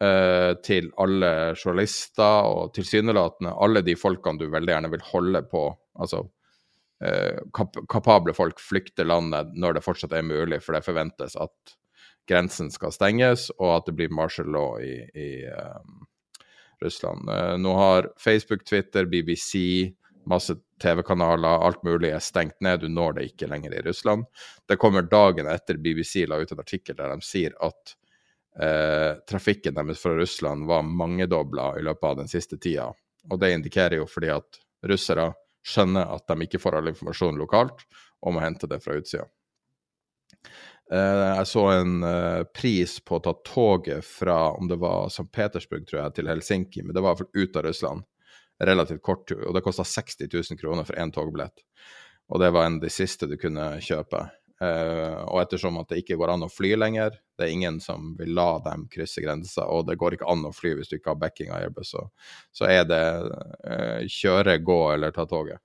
eh, til alle journalister og tilsynelatende alle de folkene du veldig gjerne vil holde på. Altså eh, kap kapable folk flykter landet når det fortsatt er mulig, for det forventes at grensen skal stenges, og at det blir martial law i, i um, Russland. Nå har Facebook, Twitter, BBC, masse TV-kanaler, alt mulig er stengt ned. Du når det ikke lenger i Russland. Det kommer dagen etter BBC la ut en artikkel der de sier at eh, trafikken deres fra Russland var mangedobla i løpet av den siste tida. Og det indikerer jo fordi at russere skjønner at de ikke får all informasjon lokalt, og må hente det fra utsida. Eh, jeg så en eh, pris på å ta toget fra om det var St. Petersburg tror jeg, til Helsinki, men det var ut av Russland relativt kort tur, og det kosta 60 000 kroner for én togbillett. Og det var en av de siste du kunne kjøpe. Uh, og ettersom at det ikke går an å fly lenger, det er ingen som vil la dem krysse grensa, og det går ikke an å fly hvis du ikke har backing av Airbus, så, så er det uh, kjøre, gå eller ta toget.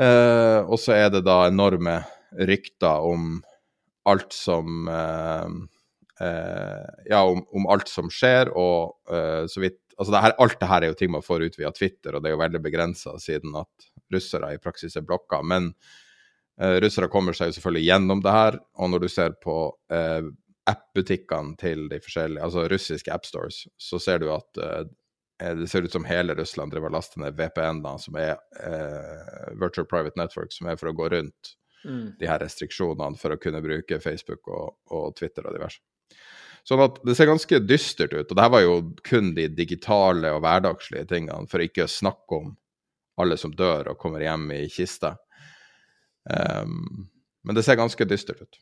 Uh, og så er det da enorme rykter om alt som Ja, om, om, alt som skjer, og så vidt altså det her, Alt det her er jo ting man får ut via Twitter, og det er jo veldig begrensa siden at russere i praksis er blokka. Men eh, russere kommer seg jo selvfølgelig gjennom det her. Og når du ser på eh, app-butikkene til de forskjellige, altså russiske appstores, så ser du at eh, det ser ut som hele Russland driver laster ned VPN-er, som er Virtual Private Network, som er for å gå rundt mm. de her restriksjonene for å kunne bruke Facebook og, og Twitter og diverse. Sånn at det ser ganske dystert ut. Og det her var jo kun de digitale og hverdagslige tingene, for ikke å snakke om alle som dør og kommer hjem i kiste. Um, men det ser ganske dystert ut.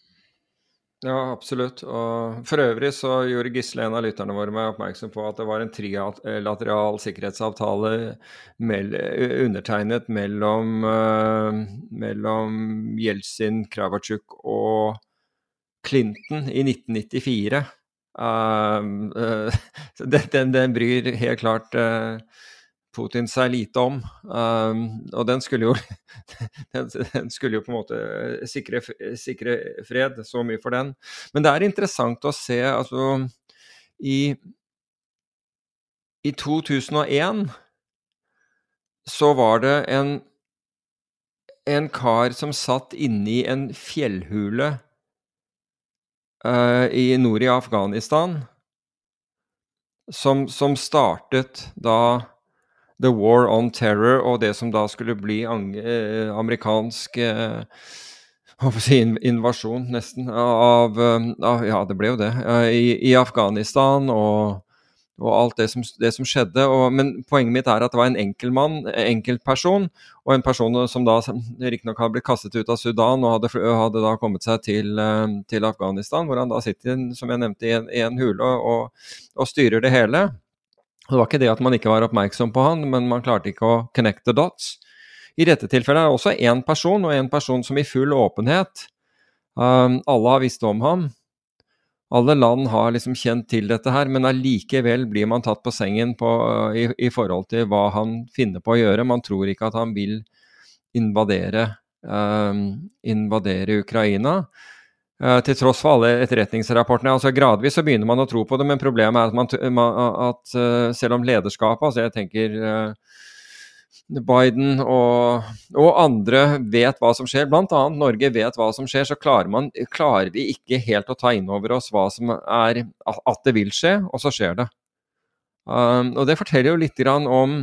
Ja, absolutt. Og for øvrig så gjorde Gisle, en av lytterne våre, meg oppmerksom på at det var en trilateral sikkerhetsavtale mell undertegnet mellom, uh, mellom Jeltsin, Kravatsjuk og Clinton i 1994. Uh, uh, den, den, bryr helt klart uh, Putin seg lite om. Um, og den skulle jo den, skulle jo på en måte sikre, sikre, fred, så mye for den. Men det er interessant å se, altså I, i 2001 så var det en, en kar som satt inni en fjellhule uh, i nord i Afghanistan, som, som, startet da The War on Terror og det som da skulle bli uh, amerikansk uh, invasjon, nesten, av, av, Ja, det ble jo det. I, i Afghanistan og og alt det som, det som skjedde. Og, men poenget mitt er at det var en enkeltmann, enkeltperson, og en person som da riktignok hadde blitt kastet ut av Sudan og hadde, hadde da kommet seg til, eh, til, Afghanistan, hvor han da sitter, som jeg nevnte, i en, i en hule og, og, styrer det hele. Det var ikke det at man ikke var oppmerksom på han, men man klarte ikke å connect the dots. I dette tilfellet er det også én person, og en person som i full åpenhet um, Alle har visst om ham alle land har liksom kjent til dette her, men allikevel blir man tatt på sengen på, i, i, forhold til hva han finner på å gjøre. Man tror ikke at han vil invadere, uh, invadere Ukraina. Uh, til tross for alle etterretningsrapportene. altså Gradvis så begynner man å tro på det, men problemet er at, man, at uh, selv om lederskapet altså jeg tenker Biden og, og, andre vet hva som skjer, bl.a. Norge vet hva som skjer, så klarer, man, klarer, vi ikke helt å ta inn over oss hva som er, at det vil skje, og så skjer det. Um, og Det forteller jo litt om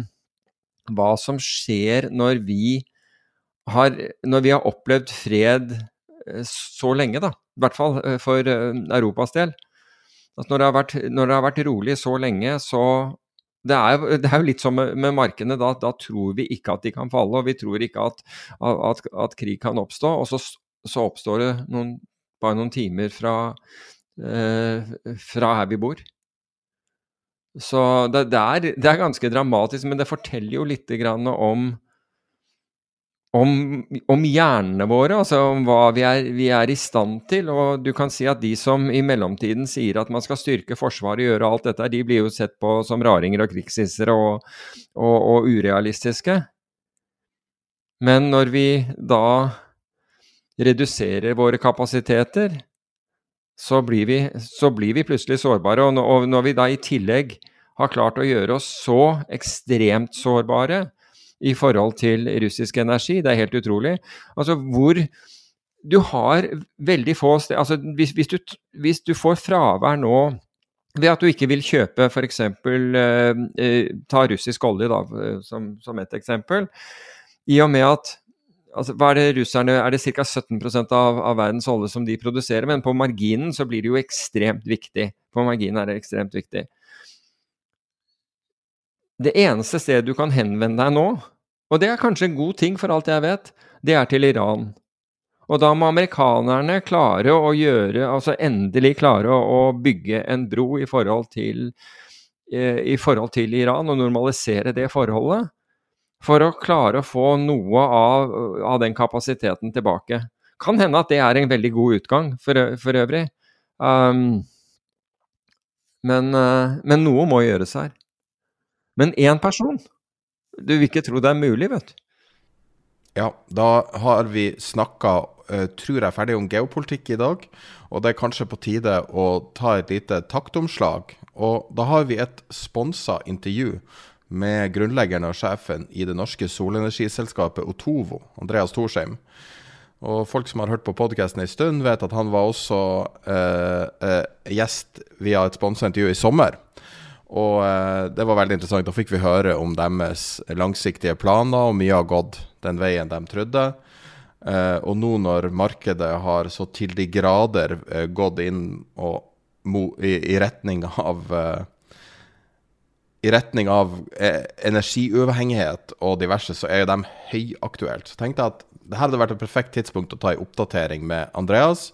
hva som skjer når vi har, når vi har opplevd fred eh, så lenge, da. I hvert fall eh, for eh, Europas del. At når det, vært, når det har vært rolig så lenge, så det er, det er, jo litt som med, med markedene. Da, da, tror vi ikke at de kan falle, og vi tror ikke at, at, at krig kan oppstå. Og så, så oppstår det noen, bare noen timer fra, eh, fra her vi bor. Så det, det, er, det, er, ganske dramatisk, men det forteller jo litt om, om, om hjernene våre, altså om hva vi er, vi er, i stand til. Og du kan si at de som i mellomtiden sier at man skal styrke Forsvaret og gjøre alt dette, de blir jo sett på som raringer og krigshissere og, og, og urealistiske. Men når vi da reduserer våre kapasiteter, så blir vi, så blir vi plutselig sårbare. Og når vi da i tillegg har klart å gjøre oss så ekstremt sårbare, i forhold til russisk energi. Det er helt utrolig. Altså hvor du har veldig få steder altså hvis, hvis, du, hvis, du, får fravær nå ved at du ikke vil kjøpe f.eks. Eh, eh, ta russisk olje da, som, som et eksempel. I og med at altså, hva er det russerne, er det ca. 17% av, av verdens olje som de produserer, men på marginen så blir det jo ekstremt viktig. På marginen er det ekstremt viktig. Det eneste stedet du kan henvende deg nå, og det er kanskje en god ting for alt jeg vet, det er til Iran. Og da må amerikanerne klare å gjøre, altså endelig klare å, bygge en bro i forhold til, eh, i forhold til Iran, og normalisere det forholdet. For å klare å få noe av, av den kapasiteten tilbake. Kan hende at det er en veldig god utgang for, for øvrig. Um, men, uh, men noe må gjøres her. Men én person Du vil ikke tro det er mulig, vet du. Ja, da har vi snakka, eh, tror jeg, ferdig om geopolitikk i dag. Og det er kanskje på tide å ta et lite taktomslag. Og da har vi et sponsa intervju med grunnleggeren og sjefen i det norske solenergiselskapet Otovo, Andreas Thorsheim. Og folk som har hørt på podkasten en stund, vet at han var også eh, eh, gjest via et sponsa intervju i sommer. Og eh, det var veldig interessant. Da fikk vi høre om deres langsiktige planer, og mye har gått den veien de trodde. Eh, og nå når markedet har så til de grader eh, gått inn og, i, retning av i retning av energiuavhengighet og diverse, så er de høyaktuelt. Så tenkte jeg at det hadde vært et perfekt tidspunkt å ta en oppdatering med Andreas.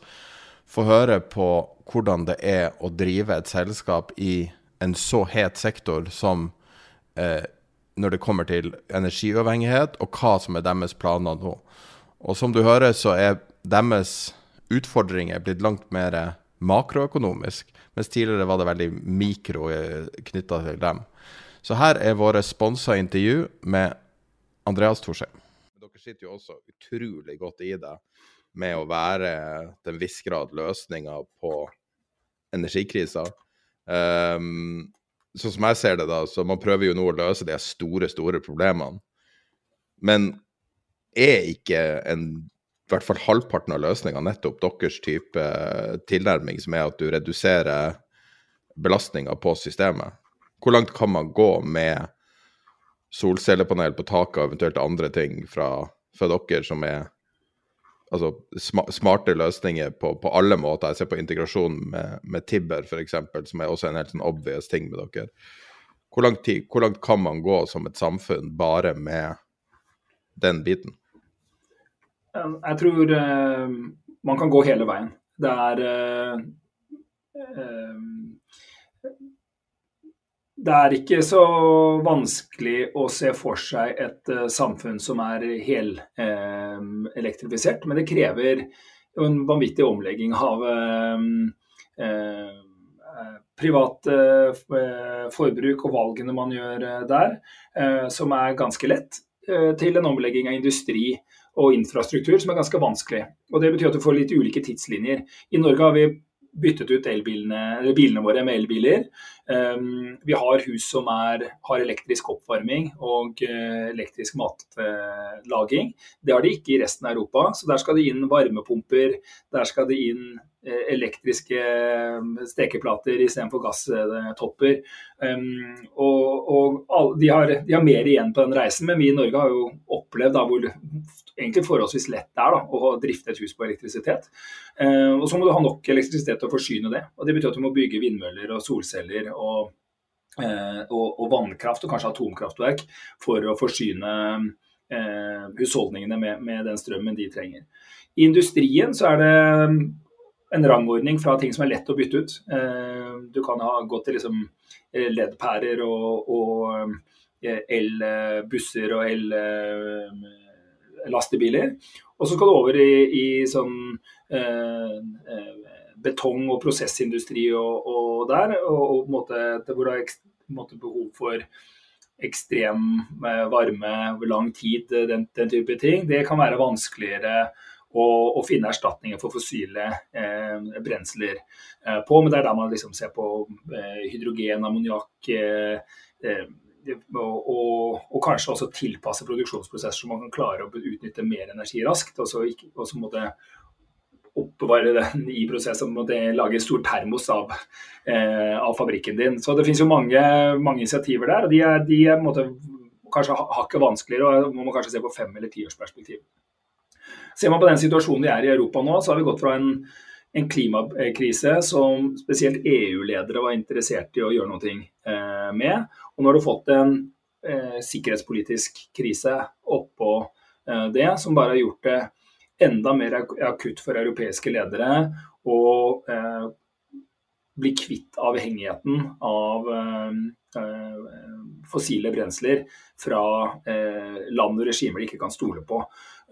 Få høre på hvordan det er å drive et selskap i en så het sektor som eh, når det kommer til energiuavhengighet, og hva som er deres planer nå. Og som du hører, så er deres utfordringer blitt langt mer makroøkonomisk, mens tidligere var det veldig mikro eh, knytta til dem. Så her er våre sponsa intervju med Andreas Thorsheim. Dere sitter jo også utrolig godt i det med å være til en viss grad løsninga på energikrisa. Um, sånn som jeg ser det, da, så man prøver jo nå å løse de store, store problemene. Men er ikke en i hvert fall halvparten av løsninga nettopp deres type tilnærming, som er at du reduserer belastninga på systemet? Hvor langt kan man gå med solcellepanel på taket og eventuelt andre ting fra, fra dere som er altså, smarte løsninger på, på, alle måter. Jeg ser på integrasjon med, med Tibber f.eks., som er også en helt sånn obvious ting med dere. Hvor langt, tid, hvor langt, kan man gå som et samfunn bare med den biten? Jeg tror uh, man kan gå hele veien. Det er uh, uh, det er ikke så vanskelig å se for seg et uh, samfunn som er helelektrifisert, uh, men det krever en vanvittig omlegging av uh, privat forbruk og valgene man gjør der, som er ganske lett, til en omlegging av industri og infrastruktur som er ganske vanskelig. Og Det betyr at du får litt ulike tidslinjer. I Norge har vi byttet ut bilene våre med elbiler. Um, vi har hus som er, har elektrisk oppvarming og uh, elektrisk matlaging. Det har de ikke i resten av Europa. Så der skal det inn varmepumper, der skal det inn elektriske um, stekeplater istedenfor gasstopper. Um, og, og de, har, de, har, mer igjen på den reisen, men vi i Norge har jo opplevd da, hvor egentlig forholdsvis lett det er da, å drifte et hus på elektrisitet. Uh, og så må du ha nok elektrisitet til å forsyne det. og Det betyr at du må bygge vindmøller og solceller og, uh, og, og vannkraft og kanskje atomkraftverk for å forsyne uh, husholdningene med, med, den strømmen de trenger. I industrien så er det en rangordning fra ting som er lett å bytte ut. Du kan ha gått til liksom LED-pærer og, og elbusser og el lastebiler. Og så skal du over i, i sånn betong- og prosessindustri og, og der, og, og måte, hvor det er måte, behov for ekstrem varme over lang tid, den, den, type ting, det kan være vanskeligere å, å finne erstatninger for fossile eh, brensler eh, på. Men det er der man liksom ser på eh, hydrogen, ammoniakk eh, eh, og, og, og, kanskje også tilpasse produksjonsprosesser så man kan klare å utnytte mer energi raskt. Og så, og så måtte oppbevare den i prosessen og lage stor termos av, eh, av, fabrikken din. Så det finnes jo mange, mange initiativer der. og De er, de er måte, kanskje hakket vanskeligere, og må man kanskje se på fem- eller tiårsperspektiv. Ser man på den situasjonen vi er i Europa nå, så har vi gått fra en, en klimakrise som spesielt EU-ledere var interessert i å gjøre noe eh, med. Og nå har du fått en eh, sikkerhetspolitisk krise oppå eh, det, som bare har gjort det enda mer akutt for europeiske ledere å eh, bli kvitt avhengigheten av eh, eh, fossile brensler fra eh, land og regimer de ikke kan stole på,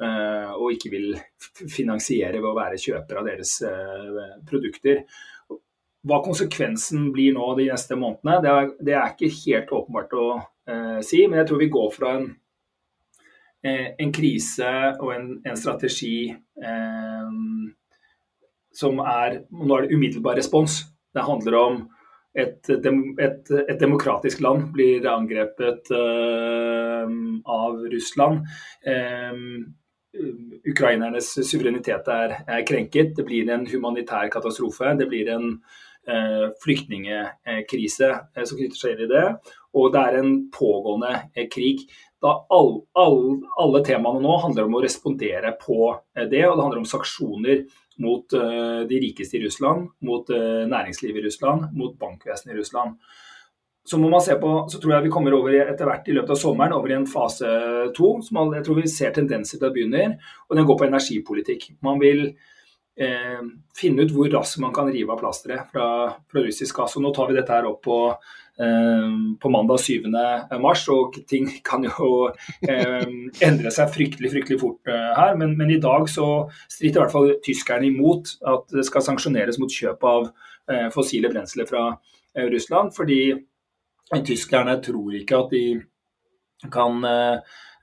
og ikke vil finansiere ved å være kjøper av deres eh, produkter. Hva konsekvensen blir nå de neste månedene, det er, det er ikke helt åpenbart å si. Men jeg tror vi går fra en Eh, en krise og en, en strategi eh, som er Nå er det umiddelbar respons. Det handler om et, et, et demokratisk land blir angrepet eh, av Russland. Eh, ukrainernes suverenitet er, er, krenket. Det blir en humanitær katastrofe. Det blir en eh, flyktningkrise eh, som knytter seg inn i det. Og det er en pågående krig da all, all, alle temaene nå handler om å respondere på eh, det. Og det handler om sanksjoner mot uh, de rikeste i Russland, mot uh, næringslivet i Russland, mot bankvesenet i Russland. Så må man se på, så tror jeg vi kommer over etter hvert i løpet av sommeren over i en fase to. som Jeg tror vi ser tendenser til å begynne, og den går på energipolitikk. Man vil eh, finne ut hvor raskt man kan rive av plasteret fra, fra russisk gass. og Nå tar vi dette her opp på eh, på mandag 7. mars, og ting kan jo eh, endre seg fryktelig fryktelig fort eh, her. Men, men, i dag så stritter i hvert fall tyskerne imot at det skal sanksjoneres mot kjøp av eh, fossile brensler fra eh, Russland. Fordi tyskerne tror ikke at de kan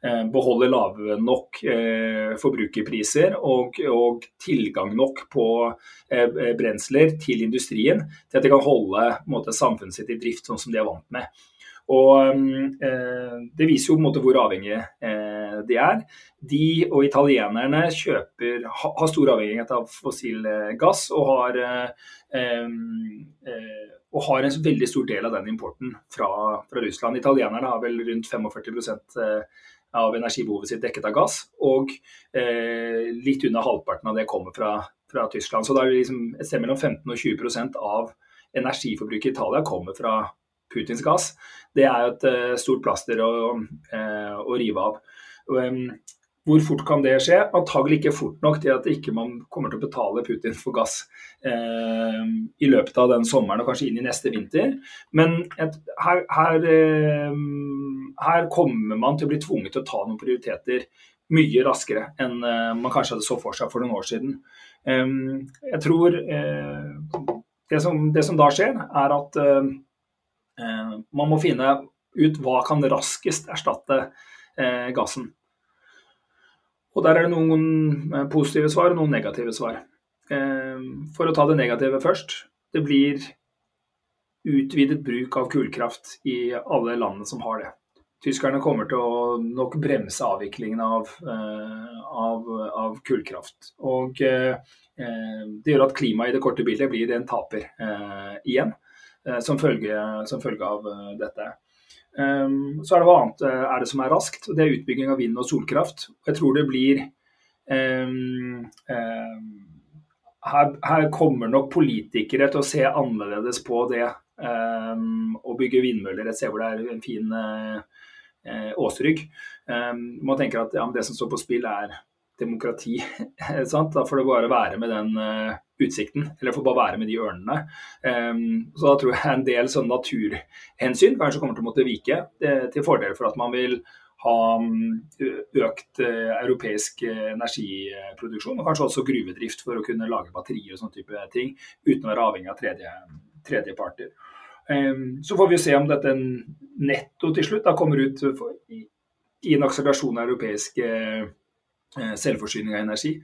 Eh, beholde lave nok eh, forbrukerpriser og, og, tilgang nok på eh, brensler til industrien til at de kan holde måte, samfunnet sitt i drift sånn som de er vant med. Og eh, Det viser jo på en måte hvor avhengige eh, de er. De og italienerne kjøper, ha, har stor avhengighet av fossil gass og har, eh, og har en veldig stor del av den importen fra, fra Russland. Italienerne har vel rundt 45% av energibehovet sitt dekket av gass, og eh, litt under halvparten av det kommer fra, fra Tyskland. Så det er liksom et sted mellom 15 og 20% av energiforbruket i Italia kommer fra Putins gass. Det er jo et eh, stort plaster å, eh, å rive av. Um, hvor fort kan det skje? Antagelig ikke fort nok til at ikke man kommer til å betale Putin for gass eh, i løpet av den sommeren og kanskje inn i neste vinter. Men et, her, her, eh, her, kommer man til å bli tvunget til å ta noen prioriteter mye raskere enn eh, man kanskje hadde så for seg for noen år siden. Eh, jeg tror eh, det som, det, som, da skjer, er at eh, man må finne ut hva kan raskest erstatte gassen. Og Der er det noen eh, positive svar og noen negative svar. Eh, for å ta det negative først. Det blir utvidet bruk av kullkraft i alle landene som har det. Tyskerne kommer til å nok bremse avviklingen av, eh, av, av kullkraft. Og det gjør at klimaet i det korte bildet blir en taper igjen, som følge, som følge av dette. Um, så er det hva annet eh, er det som er raskt. Det er utbygging av vind- og solkraft. Jeg tror det blir um, um, her, kommer nok politikere til å se annerledes på det å bygge vindmøller et sted hvor det er en fin uh, åsrygg. man tenker at ja, det som står på spill er demokrati. får det bare være med den utsikten, eller får bare være med de ørnene. Um, så da tror jeg en del sånn naturhensyn kanskje kommer til å måtte vike, eh, til fordel for at man vil ha mm, økt europeisk energiproduksjon, og kanskje også gruvedrift for å kunne lage batterier og sånne type ting, uten å være avhengig av tredje, tredjeparter. Så får vi se om dette netto til slutt da kommer ut i en akselerasjon av europeisk selvforsyning av energi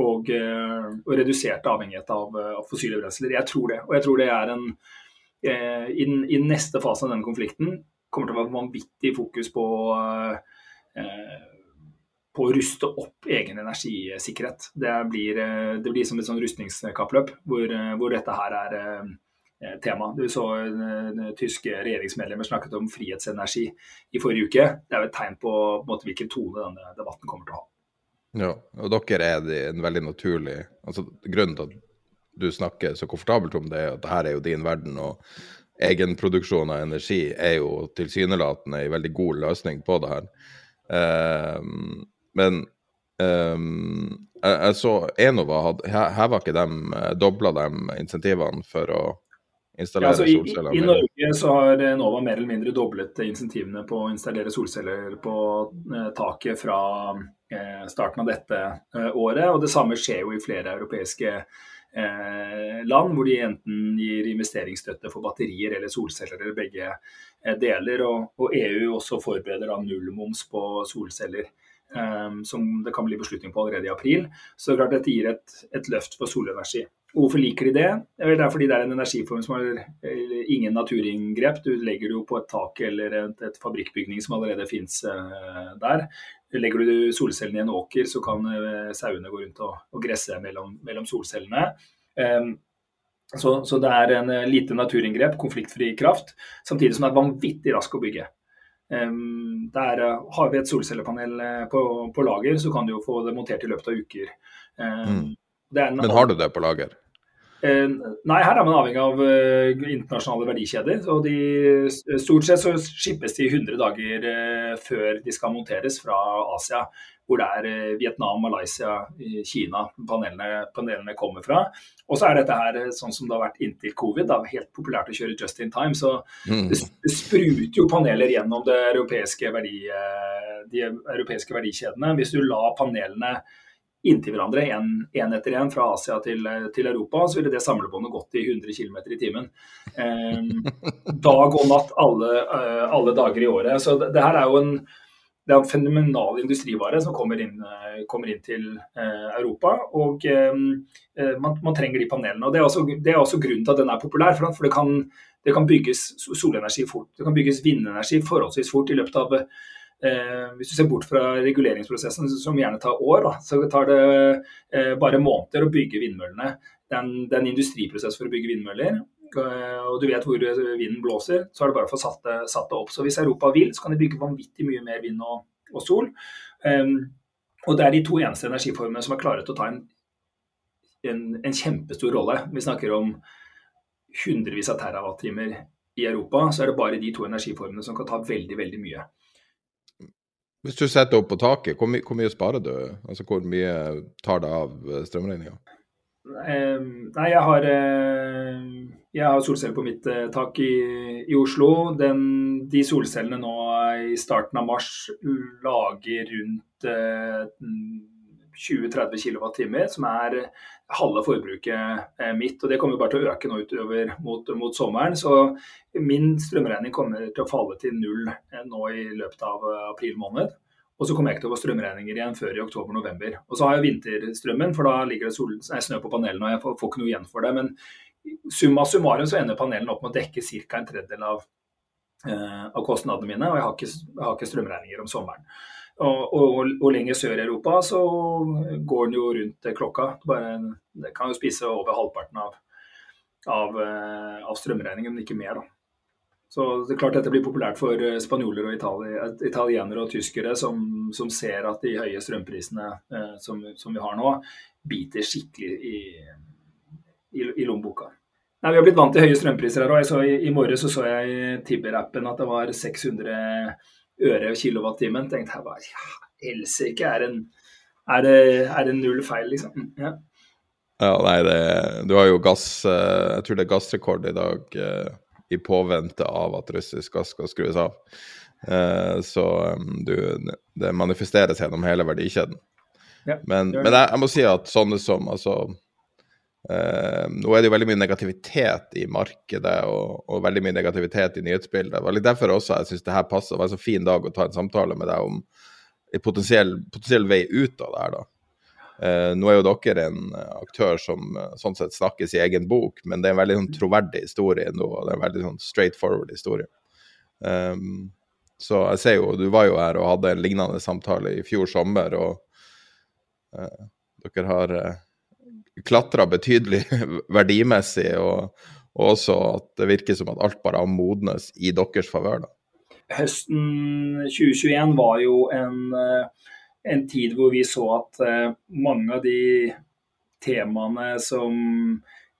og, og redusert avhengighet av, av, fossile brensler. Jeg tror det. Og jeg tror det er en i, i neste fase av denne konflikten kommer til å være vanvittig fokus på, på å ruste opp egen energisikkerhet. Det blir, det blir som et sånn rustningskappløp hvor, hvor dette her er Eh, tema. Du så tyske regjeringsmedlemmer snakket om frihetsenergi i forrige uke. Det er jo et tegn på, på måte, hvilken tone denne debatten kommer til å ha. Ja, og dere er en veldig naturlig altså Grunnen til at du snakker så komfortabelt om det, er at dette er jo din verden. og Egenproduksjon av energi er jo tilsynelatende en veldig god løsning på det her. Um, men um, jeg, jeg, så Enova hadde heva ikke dem, dobla dem insentivene for å installere ja, altså, solceller? I, I, Norge så har Enova mer eller mindre doblet insentivene på å installere solceller på eh, taket fra eh, starten av dette eh, året. og Det samme skjer jo i flere europeiske eh, land, hvor de enten gir investeringsstøtte for batterier eller solceller eller begge eh, deler. Og, EU også forbereder da nullmoms på solceller. Som det kan bli beslutning på allerede i april. Så klart dette gir et, et løft for solenergi. Hvorfor liker de det? Det er fordi det er en energiform som har ingen naturinngrep. Du legger det jo på et tak eller et, et fabrikkbygning som allerede fins uh, der. Legger du solcellene i en åker, så kan uh, sauene gå rundt og, og gresse mellom, mellom solcellene. Um, så, så, det er en uh, lite naturinngrep, konfliktfri kraft, samtidig som det er vanvittig rask å bygge. Um, der, har vi et solcellepanel på, på, lager, så kan du jo få det montert i løpet av uker. Um, mm. Men har du det på lager? Eh, nei, her er man avhengig av uh, internasjonale verdikjeder. og de, Stort sett så skippes de 100 dager før de skal monteres fra Asia. Hvor det er Vietnam, Malaysia, Kina panelene, panelene, kommer fra. Og så er dette her sånn som det har vært inntil covid, da, helt populært å kjøre just in time. Så mm. det, det, spruter jo paneler gjennom europeiske verdi, de europeiske verdikjedene. Hvis du la panelene inntil hverandre, én etter én fra Asia til, til, Europa, så ville det samlebåndet gått i 100 km i timen. Eh, dag og natt alle, uh, alle, dager i året. Så det, det, her er jo en, det er en fenomenal industrivare som kommer inn, uh, kommer inn til eh, Europa. Og man, man, trenger de panelene. og Det er, også, det er også grunnen til at den er populær. For det, kan, det kan bygges solenergi fort. Det kan bygges vindenergi forholdsvis fort i løpet av Eh, hvis du ser bort fra reguleringsprosessen, som gjerne tar år, da, så tar det eh, bare måneder å bygge vindmøllene. Det er, en, er industriprosess for å bygge vindmøller. Eh, og du vet hvor vinden blåser, så er det bare å få satt det, satt det, opp. Så hvis Europa vil, så kan de bygge vanvittig mye mer vind og, og sol. Um, og det er de to eneste energiformene som har til å ta en, en, en kjempestor rolle. Vi snakker om hundrevis av terawattimer i Europa, så er det bare de to energiformene som kan ta veldig, veldig mye. Hvis du setter opp på taket, hvor, my hvor, mye sparer du? Altså Hvor mye tar det av eh, strømregninga? Um, nei, jeg har, uh, jeg har solceller på mitt uh, tak i, i Oslo. Den, de solcellene nå i starten av mars lager rundt 20-30 kWt, som er halve forbruket mitt. og Det kommer bare til å øke nå utover mot, mot, sommeren. Så min strømregning kommer til å falle til null nå i løpet av april måned. Og så kommer jeg ikke til å få strømregninger igjen før i oktober-november. Og så har jeg vinterstrømmen, for da ligger det sol, nei, snø på panelene og jeg får, får, ikke noe igjen for det. Men summa summarum så ender panelene opp med å dekke ca. en tredjedel av, eh, av kostnadene mine, og jeg har ikke, jeg har ikke strømregninger om sommeren. Og, og, og, lenger sør i Europa så går den jo rundt klokka. Bare, det kan jo spise over halvparten av, av, eh, av strømregningen, men ikke mer. da. Så det er klart dette blir populært for eh, spanjoler og itali italienere og tyskere som, som, ser at de høye strømprisene eh, som, som, vi har nå, biter skikkelig i, i, i lommeboka. Nei, Vi har blitt vant til høye strømpriser her òg. I, I morges så, så jeg Tibber-appen at det var 600 øre kilowattimen. Tenkte jeg bare ja, helsike, er, er, det, er det null feil, liksom? Mm, ja. Ja, nei, det, du har jo gass eh, Jeg tror det er gassrekord i dag i påvente av at russisk gass skal skrues av. Eh, så du, det manifesteres gjennom hele verdikjeden. Ja, men, men jeg, jeg må si at sånne som altså eh, Nå er det jo veldig mye negativitet i markedet og, og veldig mye negativitet i nyhetsbildet. Det var litt derfor også jeg syns det her passer. Det var en så fin dag å ta en samtale med deg om en potensiell, potensiell vei ut av det her, da. Uh, nå er jo dere en aktør som eh, sånn sett snakkes i egen bok, men det er en veldig sånn, troverdig historie nå. og Det er en veldig sånn, straight forward historie. Um, så jeg ser jo, du var jo her og hadde en lignende samtale i fjor sommer, og uh, dere har uh, klatra betydelig verdimessig, og, og, også at det virker som at alt bare har modnes i deres favør. Høsten 2021 var jo en, eh, en tid hvor vi så at eh, mange av de temaene som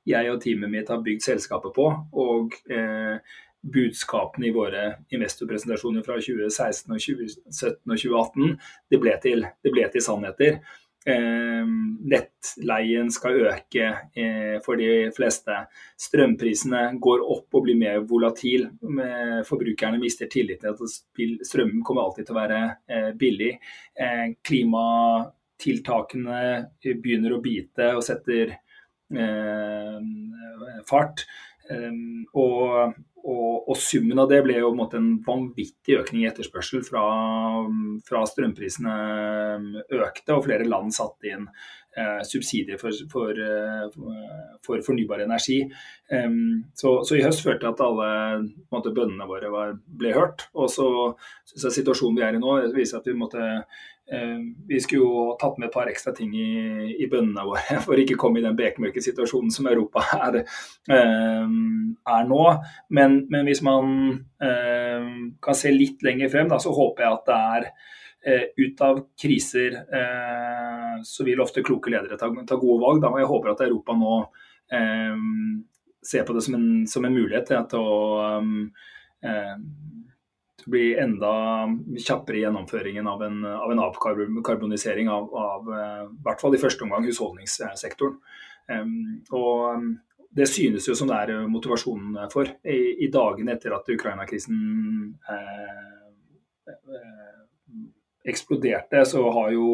jeg og teamet mitt har bygd selskapet på, og eh, budskapene i våre investorpresentasjoner fra 2016, og 2017 og 2018, det ble til, det ble til sannheter. Eh, nettleien skal øke eh, for de fleste. Strømprisene går opp og blir mer volatil. Forbrukerne mister tillit til at strømmen kommer alltid til å være eh, billig. Eh, klimatiltakene begynner å bite og setter eh, fart. Og, og, og, summen av det ble jo en, en vanvittig økning i etterspørsel fra, fra strømprisene økte, og flere land satte inn eh, subsidier for, for, uh, for, fornybar energi. Um, så, så, i høst følte jeg at alle måte, bønnene våre var, ble hørt. Og så syns jeg situasjonen vi er i nå, viser at vi måtte Eh, vi skulle jo tatt med et par ekstra ting i, i bønnene våre for ikke komme i den bekmørke situasjonen som Europa er, eh, er nå. Men, men, hvis man eh, kan se litt lenger frem, da, så håper jeg at det er ut av kriser så vil ofte kloke ledere ta, ta gode valg. Da. Og jeg håper at Europa nå ser på det som en, som en mulighet til å bli enda kjappere i gjennomføringen av en, av en avkarbonisering av, av eh, i hvert fall i første omgang husholdningssektoren. og det synes jo som det er motivasjonen for. I, i dagene etter at Ukraina-krisen eh, eh, eksploderte, så har jo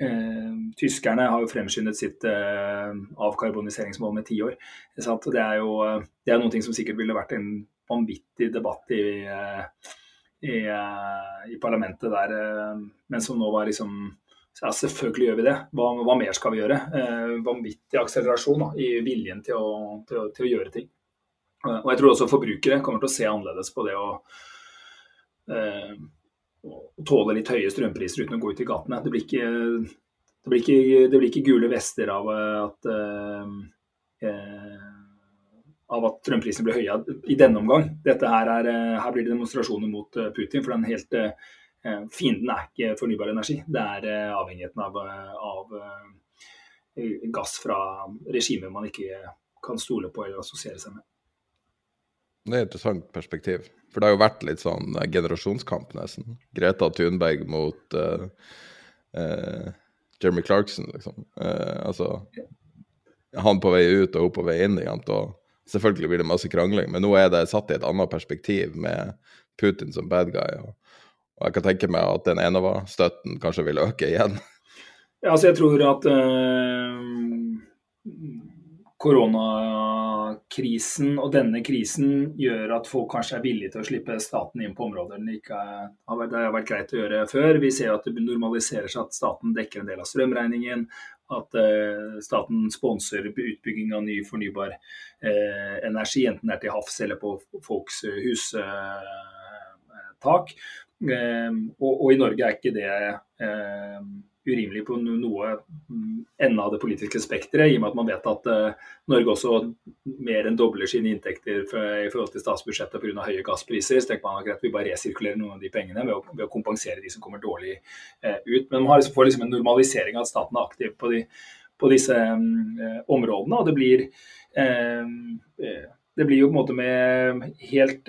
eh, tyskerne har jo fremskyndet sitt eh, avkarboniseringsmål med ti år. Det er jo det er noe som sikkert ville vært en vanvittig debatt i eh, i, eh, i parlamentet der, eh, men som nå var liksom ja, selvfølgelig gjør vi det. Hva, hva mer skal vi gjøre? Eh, vanvittig akselerasjon da, i viljen til å, til, til å, gjøre ting. Og jeg tror også forbrukere kommer til å se annerledes på det å, eh, tåle litt høye strømpriser uten å gå ut i gatene. Det blir ikke, det blir ikke, det blir ikke gule vester av at eh, av at strømprisene blir høye i denne omgang. Dette her, er, eh, her blir det demonstrasjoner mot eh, Putin. for den helt eh, Fienden er ikke fornybar energi, det er avhengigheten av, av gass fra regimer man ikke kan stole på eller assosiere seg med. Det er et interessant perspektiv. For det har jo vært litt sånn generasjonskamp, nesten. Greta Thunberg mot uh, uh, Jeremy Clarkson, liksom. Uh, altså Han på vei ut og hun på vei inn igjen. Og Selvfølgelig blir det masse krangling, men nå er det satt i et annet perspektiv med Putin som bad guy. Og, og jeg kan tenke meg at den Enova-støtten kanskje vil øke igjen. Ja, altså jeg tror at øh, koronakrisen og denne krisen gjør at folk kanskje er villige til å slippe staten inn på områder den ikke er, det har vært greit å gjøre før. Vi ser at det normaliserer seg at staten dekker en del av strømregningen at eh, staten sponser utbygging av ny fornybar eh, energi, enten det er til havs eller på folks hustak. Eh, og, og, i Norge er ikke det urimelig på noe ende av det politiske spekteret, i og med at man vet at uh, Norge også mer enn dobler sine inntekter i forhold til statsbudsjettet pga. høye gasspriser. Så tenker man at vi bare resirkulerer noen av de pengene ved å, ved å kompensere de som kommer dårlig uh, ut. Men man har liksom, får liksom en normalisering av at staten er aktiv på, de, på disse um, områdene. og det blir det blir jo på en måte med helt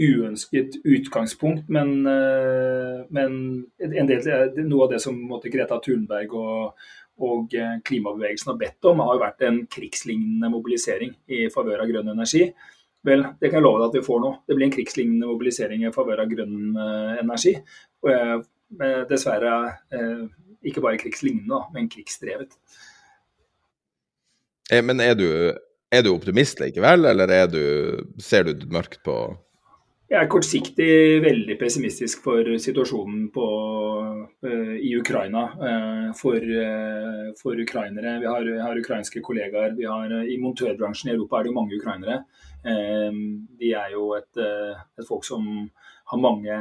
uønsket utgangspunkt, men, eh, men del, noe av det som måtte, Greta Thunberg og, og eh, klimabevegelsen har bedt om, har jo vært en krigslignende mobilisering i favør av grønn energi. Vel, det kan jeg love deg at vi får nå. Det blir en krigslignende mobilisering i favør av grønn energi. Og dessverre ikke bare krigslignende, men krigsdrevet. Men er du, er du optimist likevel, eller du, ser du mørkt på jeg er kortsiktig veldig pessimistisk for situasjonen på, uh, i Ukraina. Uh, for, uh, for, ukrainere. Vi har, har, ukrainske kollegaer. Har, I montørbransjen i Europa er det jo mange ukrainere. de er jo et, et, folk som har mange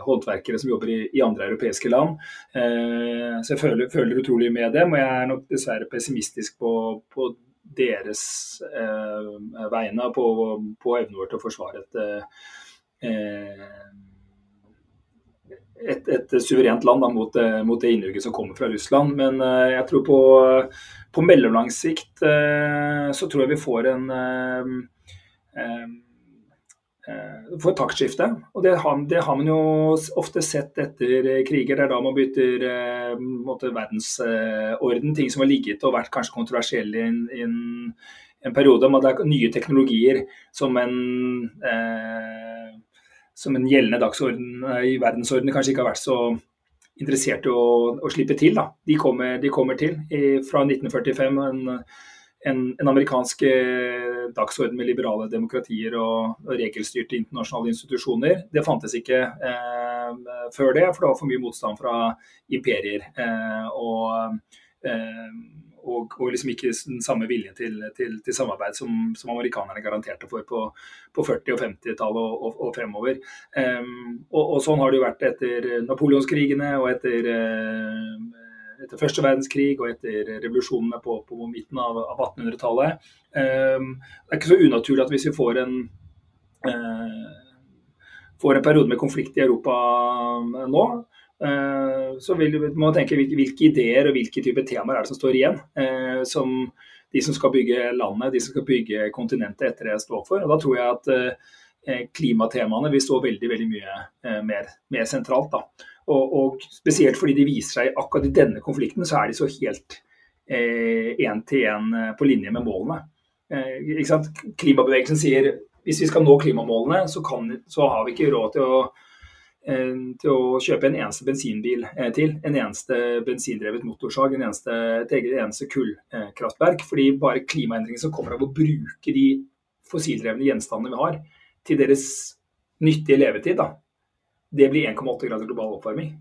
håndverkere som jobber i, i andre europeiske land. så jeg føler, føler, utrolig med dem. Og jeg er nok dessverre pessimistisk på, på deres vegne, på, på evnen vår til å forsvare et Eh, et, et, suverent land da, mot, eh, mot, det innrykket som kommer fra Russland. Men uh, jeg tror på, på mellomlang sikt uh, så tror jeg vi får en uh, får et taktskifte. Og det har, det har, man jo ofte sett etter kriger. Det er da man bytter måte, verdensorden. Ting som har ligget og vært kanskje kontroversielle i en, en periode. Men det er nye teknologier som en som en gjeldende dagsorden eh, i verdensorden kanskje ikke har vært så interessert i å, å slippe til. Da. De, kommer, de kommer til. I, fra 1945, en, en, en, amerikansk eh, dagsorden med liberale demokratier og, og, regelstyrte internasjonale institusjoner. Det fantes ikke eh, før det, for det var for mye motstand fra imperier. Eh, og eh, og, og liksom ikke den samme viljen til, til, til samarbeid som, som, amerikanerne garanterte for på, på 40- og 50-tallet og, og, fremover. Um, og, sånn har det jo vært etter napoleonskrigene og etter, uh, etter første verdenskrig og etter revolusjonene på, på midten av, av 1800-tallet. Um, det er ikke så unaturlig at hvis vi får en uh, får en periode med konflikt i Europa nå, Eh, så vil man tenke hvilke ideer og hvilke typer temaer er det som står igjen. Eh, som de som skal bygge landet, de som skal bygge kontinentet etter det står for. Og Da tror jeg at eh, klimatemaene vil stå veldig veldig mye mer, mer sentralt. da. Og, og, Spesielt fordi de viser seg akkurat i denne konflikten, så er de så helt én til én på linje med målene. Eh, Klimabevegelsen sier hvis vi skal nå klimamålene, så, kan, så har vi ikke råd til å Eh, til å kjøpe en eneste bensinbil eh, til. En eneste bensindrevet motorsag, en eneste, et eneste kullkraftverk. Fordi bare klimaendringene som kommer av å bruke de fossildrevne gjenstandene vi har, til deres nyttige levetid, da, det blir 1,8 grader global oppvarming.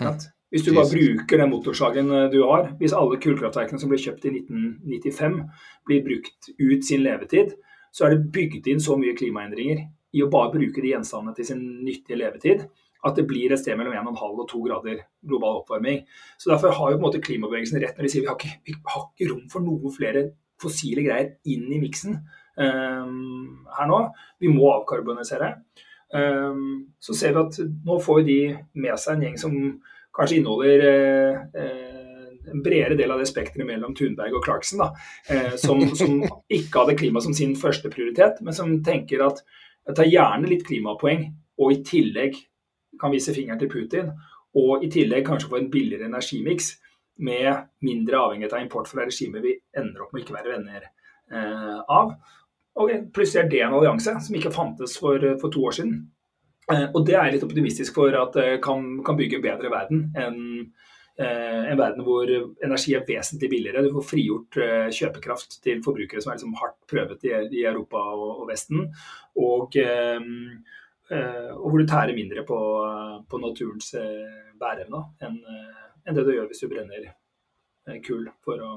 Right? Hvis du bare bruker den motorsagen eh, du har, hvis alle kullkraftverkene som ble kjøpt i 1995 blir brukt ut sin levetid, så er det bygd inn så mye klimaendringer i å bare bruke de gjenstandene til sin nyttige levetid, at det blir et sted mellom 1,5 og 2 grader global oppvarming. Så Derfor har jo på en måte klimabevegelsen rett når de sier vi har ikke, vi har ikke rom for noen flere fossile greier inn i miksen um, her nå. Vi må avkarbonisere. Um, så ser vi at nå får de med seg en gjeng som kanskje inneholder uh, en bredere del av det spekteret mellom Thunberg og Clarkson, da, uh, som, som ikke hadde klima som sin første prioritet, men som tenker at jeg tar gjerne litt klimapoeng, og i tillegg kan vise fingeren til Putin. Og i tillegg kanskje få en billigere energimiks med mindre avhengighet av import fra regimer vi ender opp med ikke være venner eh, av. Og plutselig er det en allianse som ikke fantes for, for to år siden. Eh, og det er jeg litt optimistisk for at eh, kan, kan bygge en bedre verden enn Eh, en verden hvor energi er vesentlig billigere. Du får frigjort eh, kjøpekraft til forbrukere som er liksom hardt prøvet i, Europa og, og, Vesten. Og, eh, og, hvor du tærer mindre på, på naturens bæreevne enn enn det du gjør hvis du brenner kull for å,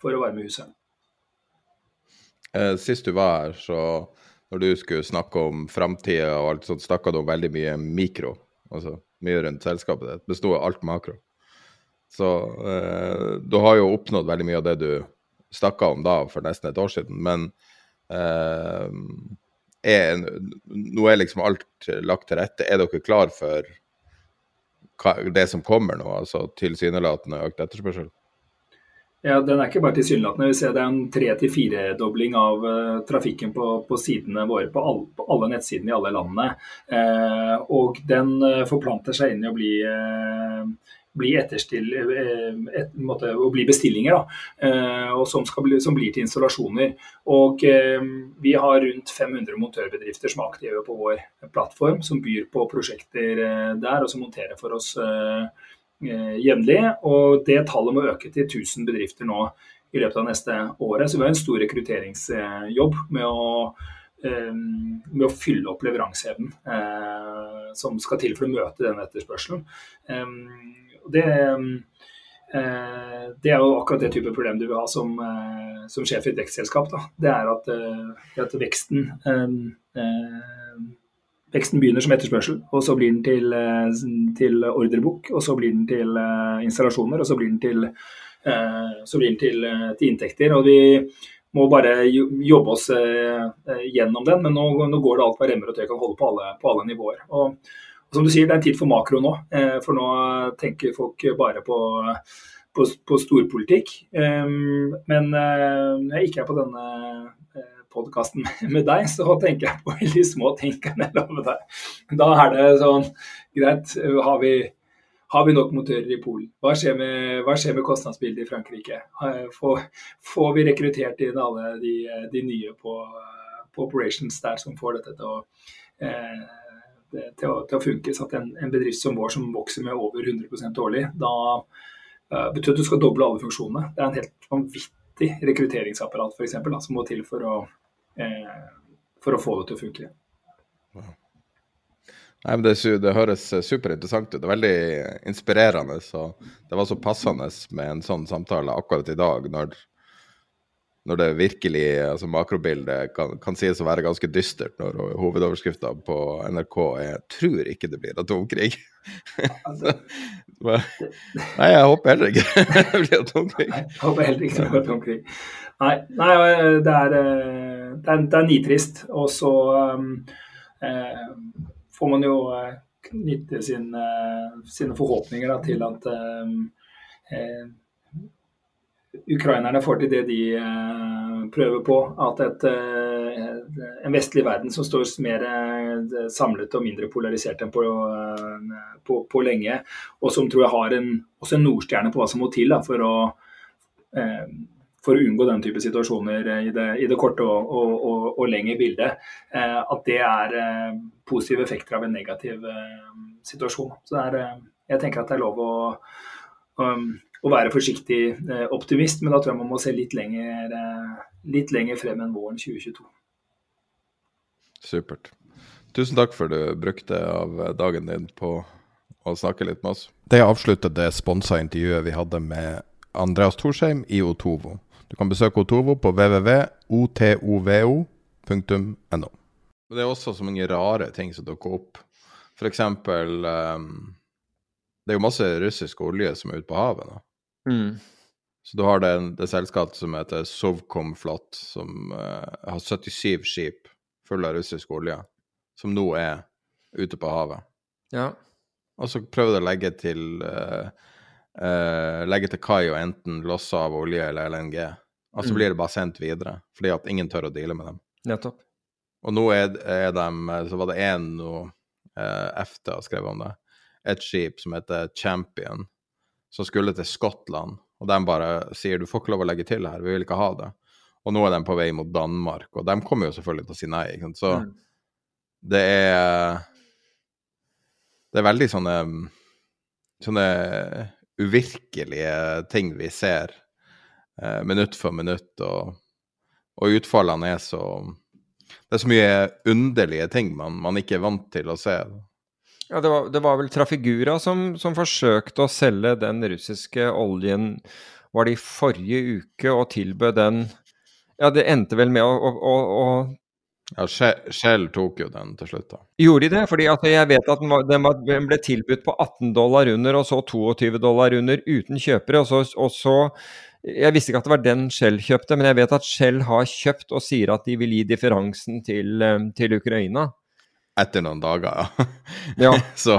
for å varme huset. Sist du var her, så når du skulle snakke om framtida og alt sånt, snakka du om veldig mye mikro. Altså mye rundt selskapet ditt. Besto av alt makro. Så eh, du har jo oppnådd veldig mye av det du snakka om da for nesten et år siden. Men eh, er, nå er liksom alt lagt til rette. Er dere klar for hva, det som kommer nå, altså tilsynelatende økt etterspørsel? Ja, Den er ikke bare tilsynelatende. Vi ser det er en tre til firedobling av uh, trafikken på, på, sidene våre på, all, på, alle nettsidene i alle landene. Uh, og den uh, forplanter seg inn i å bli bli, etterstill, et, måte, å bli bestillinger, og som, bli, som, blir til installasjoner. Og Vi har rundt 500 montørbedrifter som er aktive på vår plattform, som byr på prosjekter der og som monterer for oss jevnlig. Og det tallet må øke til 1000 bedrifter nå i løpet av neste året. Så vi har en stor rekrutteringsjobb med å, eh, med å fylle opp leveranseevnen eh, som skal til for å møte den etterspørselen. Eh, det, det, er jo akkurat det type problem du vil ha som, som sjef i et vekstselskap. Da. Det er at, at veksten Veksten begynner som etterspørsel, og så blir den til, til ordrebok, og så blir den til installasjoner, og så blir den til Eh, blir den til, eh, til, inntekter. og vi må bare jobbe oss eh, gjennom den, men nå, nå går det alt hva remmer og tøy kan holde på alle, på alle nivåer. Og, og, som du sier, Det er en tid for makro nå, for nå tenker folk bare på, på, på storpolitikk. Men når jeg ikke er på denne podkasten med deg, så tenker jeg på veldig små ting. Da er det sånn Greit, har vi har vi nok motører i Polen? Hva skjer med, hva skjer med kostnadsbildet i Frankrike? Får, får, vi rekruttert inn alle de, de nye på, på, operations der som får dette til å, eh, til å, til å funke? Så at en, en, bedrift som vår som vokser med over 100 årlig, da uh, betyr at du skal doble alle funksjonene. Det er en helt vanvittig rekrutteringsapparat for eksempel, da, som må til for å, eh, for å få det til å funke. Wow. Nei, men det, det, høres superinteressant ut. Det er veldig inspirerende. Så det var så passende med en sånn samtale akkurat i dag, når, når det virkelig altså makrobildet kan, kan sies å være ganske dystert, når hovedoverskrifta på NRK er 'Tror ikke det blir atomkrig'. nei, jeg håper heller ikke det blir atomkrig. Nei, jeg håper heller ikke det blir atomkrig. Nei, nei det, er, eh, det, er, det er nitrist. Og så um, eh, får man jo eh, knytte sin, sine forhåpninger da, til at eh, eh, ukrainerne får til det de eh, prøver på. At et, eh, en vestlig verden som står mer eh, samlet og mindre polarisert enn på, på, på, lenge, og som tror jeg har en, også en nordstjerne på hva som må til da, for å for å unngå den type situasjoner i det, i det korte og, og, og, og, lengre bildet, eh, at det er eh, positive effekter av en negativ eh, situasjon. Så er, jeg tenker at det er lov å, um, å være forsiktig optimist, men da tror jeg man må se litt lenger, litt lenger frem enn våren 2022. Supert. Tusen takk for du brukte av dagen din på å snakke litt med oss. Det avslutter det sponsa intervjuet vi hadde med Andreas Thorsheim i Otovo. Du kan besøke Otovo på www.otovo.no. Det er også så mange rare ting som dukker opp. F.eks. Um, det er jo masse russisk olje som er ute på havet nå. Mm. Så du har det, det selskapet som heter Sovkomflot, som uh, har 77 skip fulle av russisk olje, som nå er ute på havet. Ja. Og så prøver du å legge til uh, uh, legge til kai og enten losse av olje eller LNG. Og så mm. blir det bare sendt videre, fordi at ingen tør å deale med dem. Nettopp. Og nå er, er de Så var det én nå eh, EFTA skrev om det. Et skip som heter Champion, som skulle til Skottland. Og de bare sier du får ikke lov å legge til her, vi vil ikke ha det. Og nå er de på vei mot Danmark, og de kommer jo selvfølgelig til å si nei. Ikke sant? Så mm. det er Det er veldig sånne sånne uvirkelige ting vi ser eh, minutt for minutt, og, og utfallene er så Det er så mye underlige ting man, man ikke er vant til å se. Ja, det var, det var vel Trafigura som, som, forsøkte å selge den russiske oljen var det i forrige uke, og tilbød den Ja, det endte vel med å, å, å ja, Shell tok jo den til slutt, da. Gjorde de det? Fordi altså, jeg vet at den, ble tilbudt på 18 dollar under, og så 22 dollar under uten kjøpere. Og så, og så jeg visste ikke at det var den Shell kjøpte, men jeg vet at Shell har kjøpt og sier at de vil gi differansen til, eh, til Ukraina. Etter noen dager, ja. ja. Så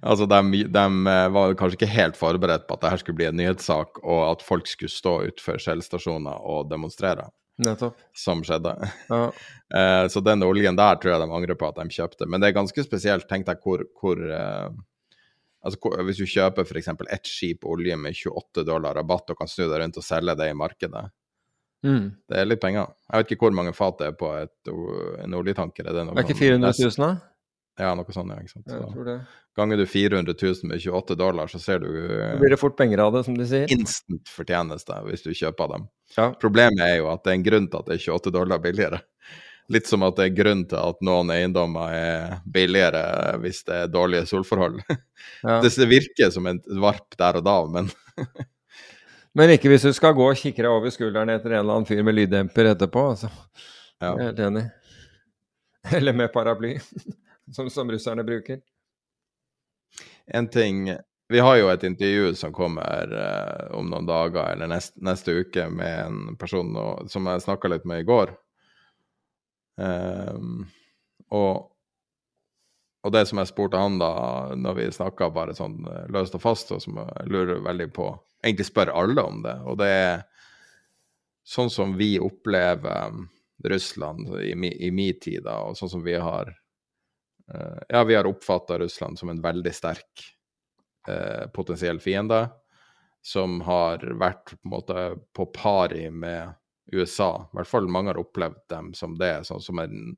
altså, de, de, eh, var kanskje ikke helt forberedt på at dette skulle bli en nyhetssak, og at folk skulle stå utenfor Shell-stasjoner og demonstrere. Nettopp. Som skjedde. Ja. uh, så den oljen der tror jeg de angrer på at de kjøpte. Men det er ganske spesielt. Tenk deg hvor, hvor uh, Altså, hvis du kjøper f.eks. ett skip olje med 28 dollar rabatt og kan snu deg rundt og selge det i markedet, Mm. det er litt penger. Jeg vet ikke hvor mange fat det er på et, en oljetanker. Er det, noe Det er ikke sånn- 400 000, da? Ja, noe sånt. ja, ikke sant? Så, tror det. ganger du 400 000 med 28 dollar, så ser du Så blir det fort penger av det, som de sier. instant fortjeneste hvis du kjøper dem. Ja. Problemet er jo at det er en grunn til at det er 28 dollar billigere. Litt som at det er grunn til at noen eiendommer er billigere hvis det er dårlige solforhold. Ja. Det virker som en varp der og da, men Men ikke hvis du skal gå og kikke deg over skulderen etter en eller annen fyr med lyddemper etterpå, altså. ja. Jeg er helt enig. Eller med paraply, som, som russerne bruker. En ting Vi har jo et intervju som kommer eh, om noen dager eller nest, neste uke med en person som jeg snakka litt med i går. Ehm, og, og det som jeg spurte han da, når vi snakka bare sånn eh, løst og fast, og som jeg lurer veldig på Egentlig spør alle om det, og det er sånn som vi opplever um, Russland i, mi, tid, da, og sånn som vi har uh, Ja, vi har oppfatta Russland som en veldig sterk uh, potensiell fiende, som har vært på en måte på pari med USA. I hvert fall mange har opplevd dem som det, sånn som en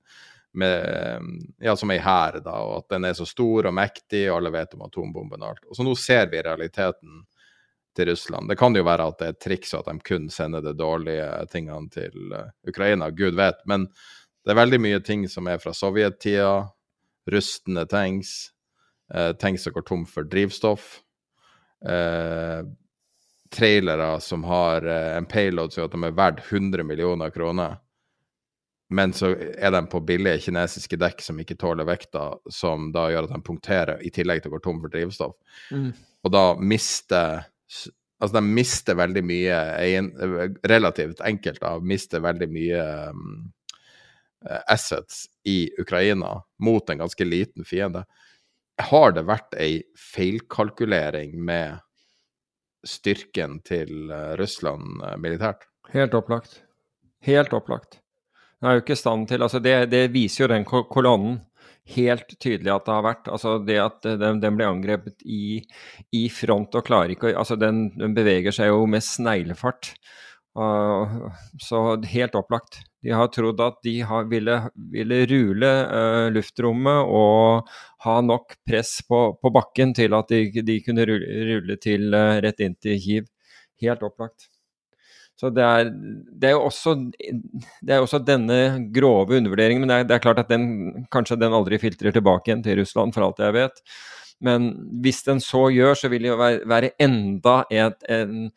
med, ja, som ei hær, da, og at den er så stor og mektig, og alle vet om atombomben og alt. Og så nå ser vi realiteten til Russland. Det kan jo være at det er et triks, og at de kun sender de dårlige tingene til eh, Ukraina, gud vet. Men det er veldig mye ting som er fra sovjettida, rustne tanks, eh, tanks som går tom for drivstoff, eh, trailere som har eh, en payload som gjør at de er verdt 100 millioner kroner, men så er de på billige kinesiske dekk som ikke tåler vekta, som da gjør at de punkterer, i tillegg til å gå tom for drivstoff. Mm. Og da mister Altså, de mister veldig mye Relativt enkelt, da, mister veldig mye um, assets i Ukraina mot en ganske liten fiende. Har det vært ei feilkalkulering med styrken til eh, Russland eh, militært? Helt opplagt. Helt opplagt. Den er jo ikke i stand til altså det, det viser jo den kolonnen helt tydelig at det har vært. Altså det at den, den ble angrepet i, i front og klarer ikke Altså den, den beveger seg jo med sneglefart. Uh, så helt opplagt. De har trodd at de har, ville, ville rule uh, luftrommet og ha nok press på, på bakken til at de, de kunne rulle, til uh, rett inn til Kiev. Helt opplagt. Så det er, det er jo også, er også denne grove undervurderingen, men det er, det er klart at den, kanskje den aldri filtrer tilbake igjen til Russland, for alt jeg vet. Men hvis den så gjør, så vil det jo være, være enda et, en,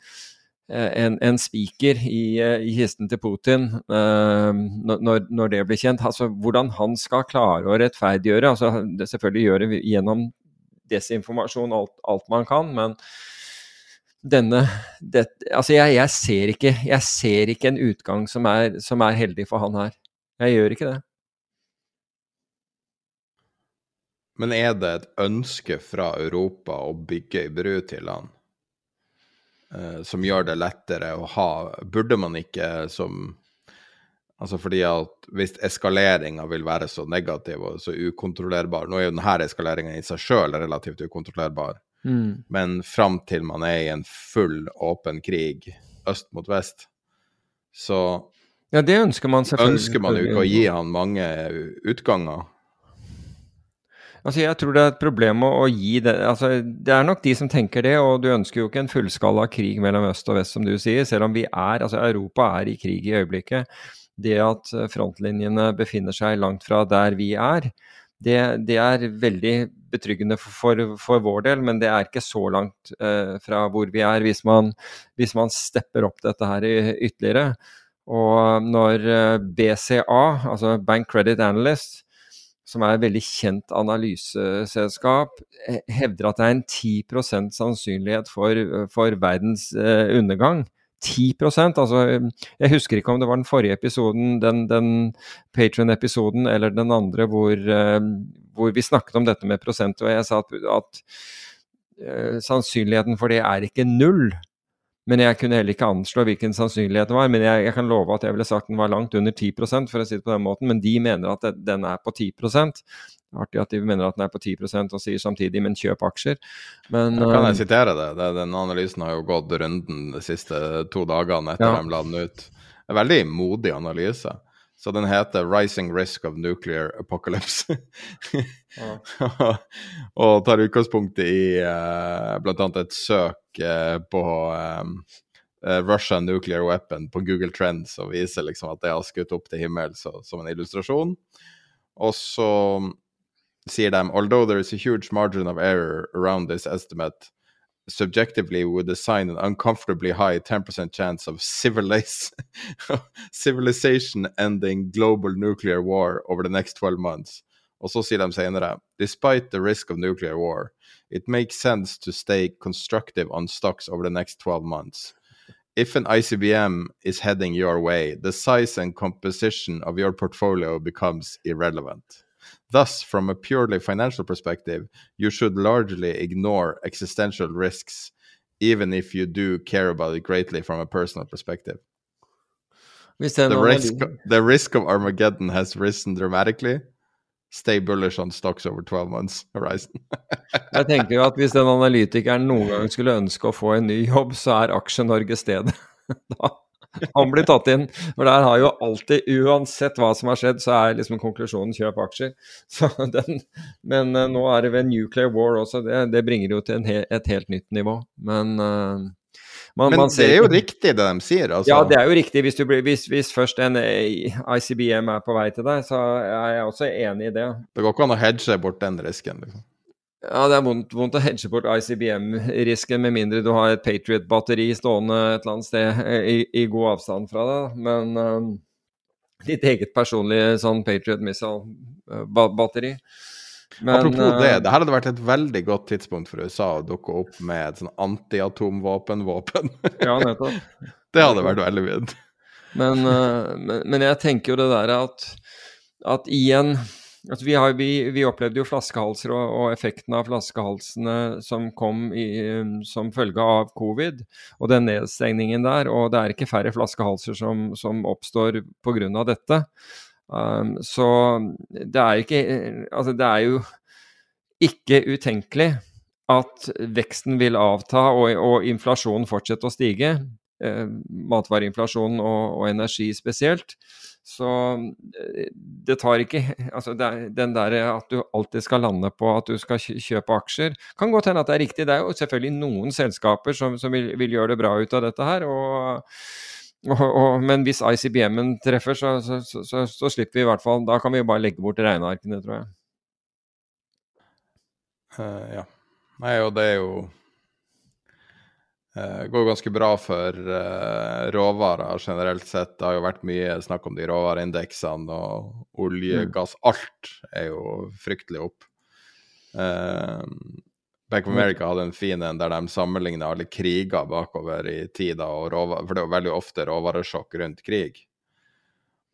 en, en spiker i, i kisten til Putin uh, når, når, det blir kjent. Altså Hvordan han skal klare å rettferdiggjøre. altså det Selvfølgelig gjøre gjennom desinformasjon alt, alt man kan, men denne det, Altså, jeg, jeg, ser ikke, jeg ser ikke en utgang som er, som er heldig for han her. Jeg gjør ikke det. Men er det et ønske fra Europa å bygge ei bru til han? Eh, som gjør det lettere å ha Burde man ikke som Altså fordi at hvis eskaleringa vil være så negativ og så ukontrollerbar Nå er jo denne eskaleringa i seg sjøl relativt ukontrollerbar. Mm. Men fram til man er i en full åpen krig øst mot vest, så ja, det ønsker man selvfølgelig. ønsker man jo ikke å gi han mange utganger. Altså, Jeg tror det er et problem å, å gi det altså, Det er nok de som tenker det, og du ønsker jo ikke en fullskala krig mellom øst og vest, som du sier, selv om vi er Altså, Europa er i krig i øyeblikket. Det at frontlinjene befinner seg langt fra der vi er, det, det er veldig betryggende for, for, for, vår del, men det er ikke så langt eh, fra hvor vi er hvis man, hvis man stepper opp dette her ytterligere. Og når BCA, altså Bank Credit Analyst, som er et veldig kjent analyseselskap, hevder at det er en 10 sannsynlighet for, for verdens eh, undergang. 10% altså Jeg husker ikke om det var den forrige episoden, den, den Patron-episoden, eller den andre hvor, eh, hvor, vi snakket om dette med prosent, og jeg sa at, at eh, sannsynligheten for det er ikke null. Men jeg kunne heller ikke anslå hvilken sannsynlighet det var. Men jeg, jeg, kan love at jeg ville sagt den var langt under 10 for å si det på den måten. Men de mener at det, den er på 10 Artig at de mener at den er på 10% og sier samtidig 'men kjøp aksjer'. Men, ja, kan jeg uh, sitere det? det? Den analysen har jo gått runden de siste to dagene etter ja. de la den ut. En veldig modig analyse. Så den heter 'Rising Risk of Nuclear Apocalypse'. og tar utgangspunkt i uh, bl.a. et søk uh, på um, uh, Russia nuclear weapon på Google Trends og viser liksom at det har skutt opp til himmels som en illustrasjon. Og så sier de although there is a huge margin of error around this estimate, subjectively would assign an uncomfortably high 10% chance of civilization ending global nuclear war over the next 12 months. Og så sier de senere Despite the risk of nuclear war, it makes sense to stay constructive on stocks over the next 12 months. If an ICBM is heading your way, the size and composition of your portfolio becomes irrelevant. Thus, from a purely financial perspective, you should largely ignore existential risks, even if you do care about it greatly from a personal perspective. The risk, the risk of Armageddon has risen dramatically. Stay bullish on stocks over 12 months horizon. Jeg tenker at Hvis den analytikeren noen gang skulle ønske å få en ny jobb, så er Aksje-Norge stedet. da han blir tatt inn. For der har jo alltid, uansett hva som har skjedd, så er liksom konklusjonen kjøp aksjer. Den, men uh, nå er det ved nuclear war også, det, det bringer jo til he, et helt nytt nivå. Men uh, man, Men man det er jo riktig det de sier, altså. Ja, det er jo riktig. Hvis, blir, hvis, hvis, først en ICBM er på vei til deg, så er jeg også enig i det. Det går ikke an å hedge bort den risken, liksom. Ja, det er vondt, vondt, å hedge bort ICBM-risken, med mindre du har et Patriot-batteri stående et eller annet sted i, i god avstand fra deg. Men um, ditt eget personlige sånn Patriot Missile-batteri. Apropos det, det her hadde vært et veldig godt tidspunkt for USA å dukke opp med et sånn antiatomvåpen-våpen. ja, nettopp. Det hadde vært veldig fint. Men, men, men, jeg tenker jo det der at, at igjen Altså vi, har, vi, vi, opplevde jo flaskehalser og, og, effekten av flaskehalsene som kom i, um, som følge av covid og den nedstengningen der. Og det er ikke færre flaskehalser som, som oppstår pga. dette. Um, så det er, ikke, altså det er jo ikke utenkelig at veksten vil avta og, og inflasjonen fortsette å stige. Eh, matvareinflasjonen og, og energi spesielt. Så eh, det tar ikke Altså den der at du alltid skal lande på at du skal kjøpe aksjer, kan godt hende at det er riktig. Det er jo selvfølgelig noen selskaper som, som vil, vil, gjøre det bra ut av dette her. og, og, og men hvis ICBM-en treffer, så, så, så, så, slipper vi i hvert fall Da kan vi jo bare legge bort regnearkene, tror jeg. Uh, ja. Nei, og det er jo det uh, går ganske bra for uh, råvarer generelt sett. Det har jo vært mye snakk om de råvareindeksene, og olje, mm. gass Alt er jo fryktelig opp. Uh, Bank of America hadde en fin en der de sammenligna alle kriger bakover i tida, og råvar, for det er veldig ofte råvaresjokk rundt krig.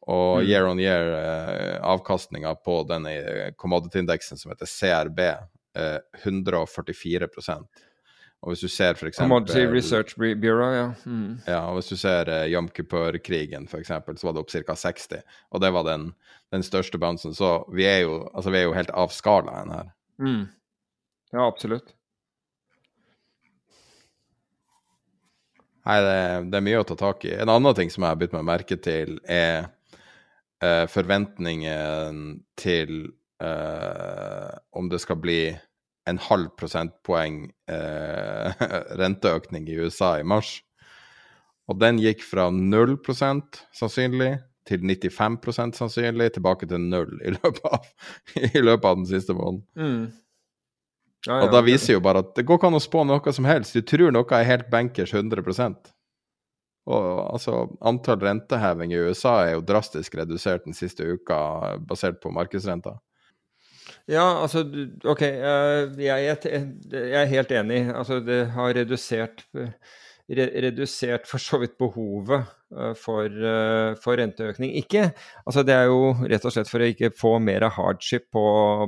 Og mm. year on year, eh, avkastninga på denne commodity-indeksen som heter CRB, er 144 og hvis du ser for eksempel Research Bureau, ja. Mm. ja. Og hvis du ser uh, Jom Kippur-krigen, f.eks., så var det opp ca. 60. Og det var den, den største bouncen. Så vi er, jo, altså, vi er jo helt av skalaen her. Mm. Ja, absolutt. Nei, det, det, er mye å ta tak i. En annen ting som jeg har bitt meg merke til, er uh, forventningen til uh, om det skal bli en halv prosentpoeng eh, renteøkning i USA i mars. Og den gikk fra 0% sannsynlig til 95% sannsynlig, tilbake til null i løpet av, i løpet av den siste måneden. Mm. Ja, ja, og da viser jo bare at det går ikke an å spå noe som helst. Du tror noe er helt bankers 100% og altså, Antall renteheving i USA er jo drastisk redusert den siste uka, basert på markedsrenta. Ja, altså OK. Jeg, jeg, er helt enig. Altså, det har redusert, redusert for så vidt behovet eh, for, eh, for, renteøkning. Ikke Altså, det er jo rett og slett for å ikke få mer hardship på,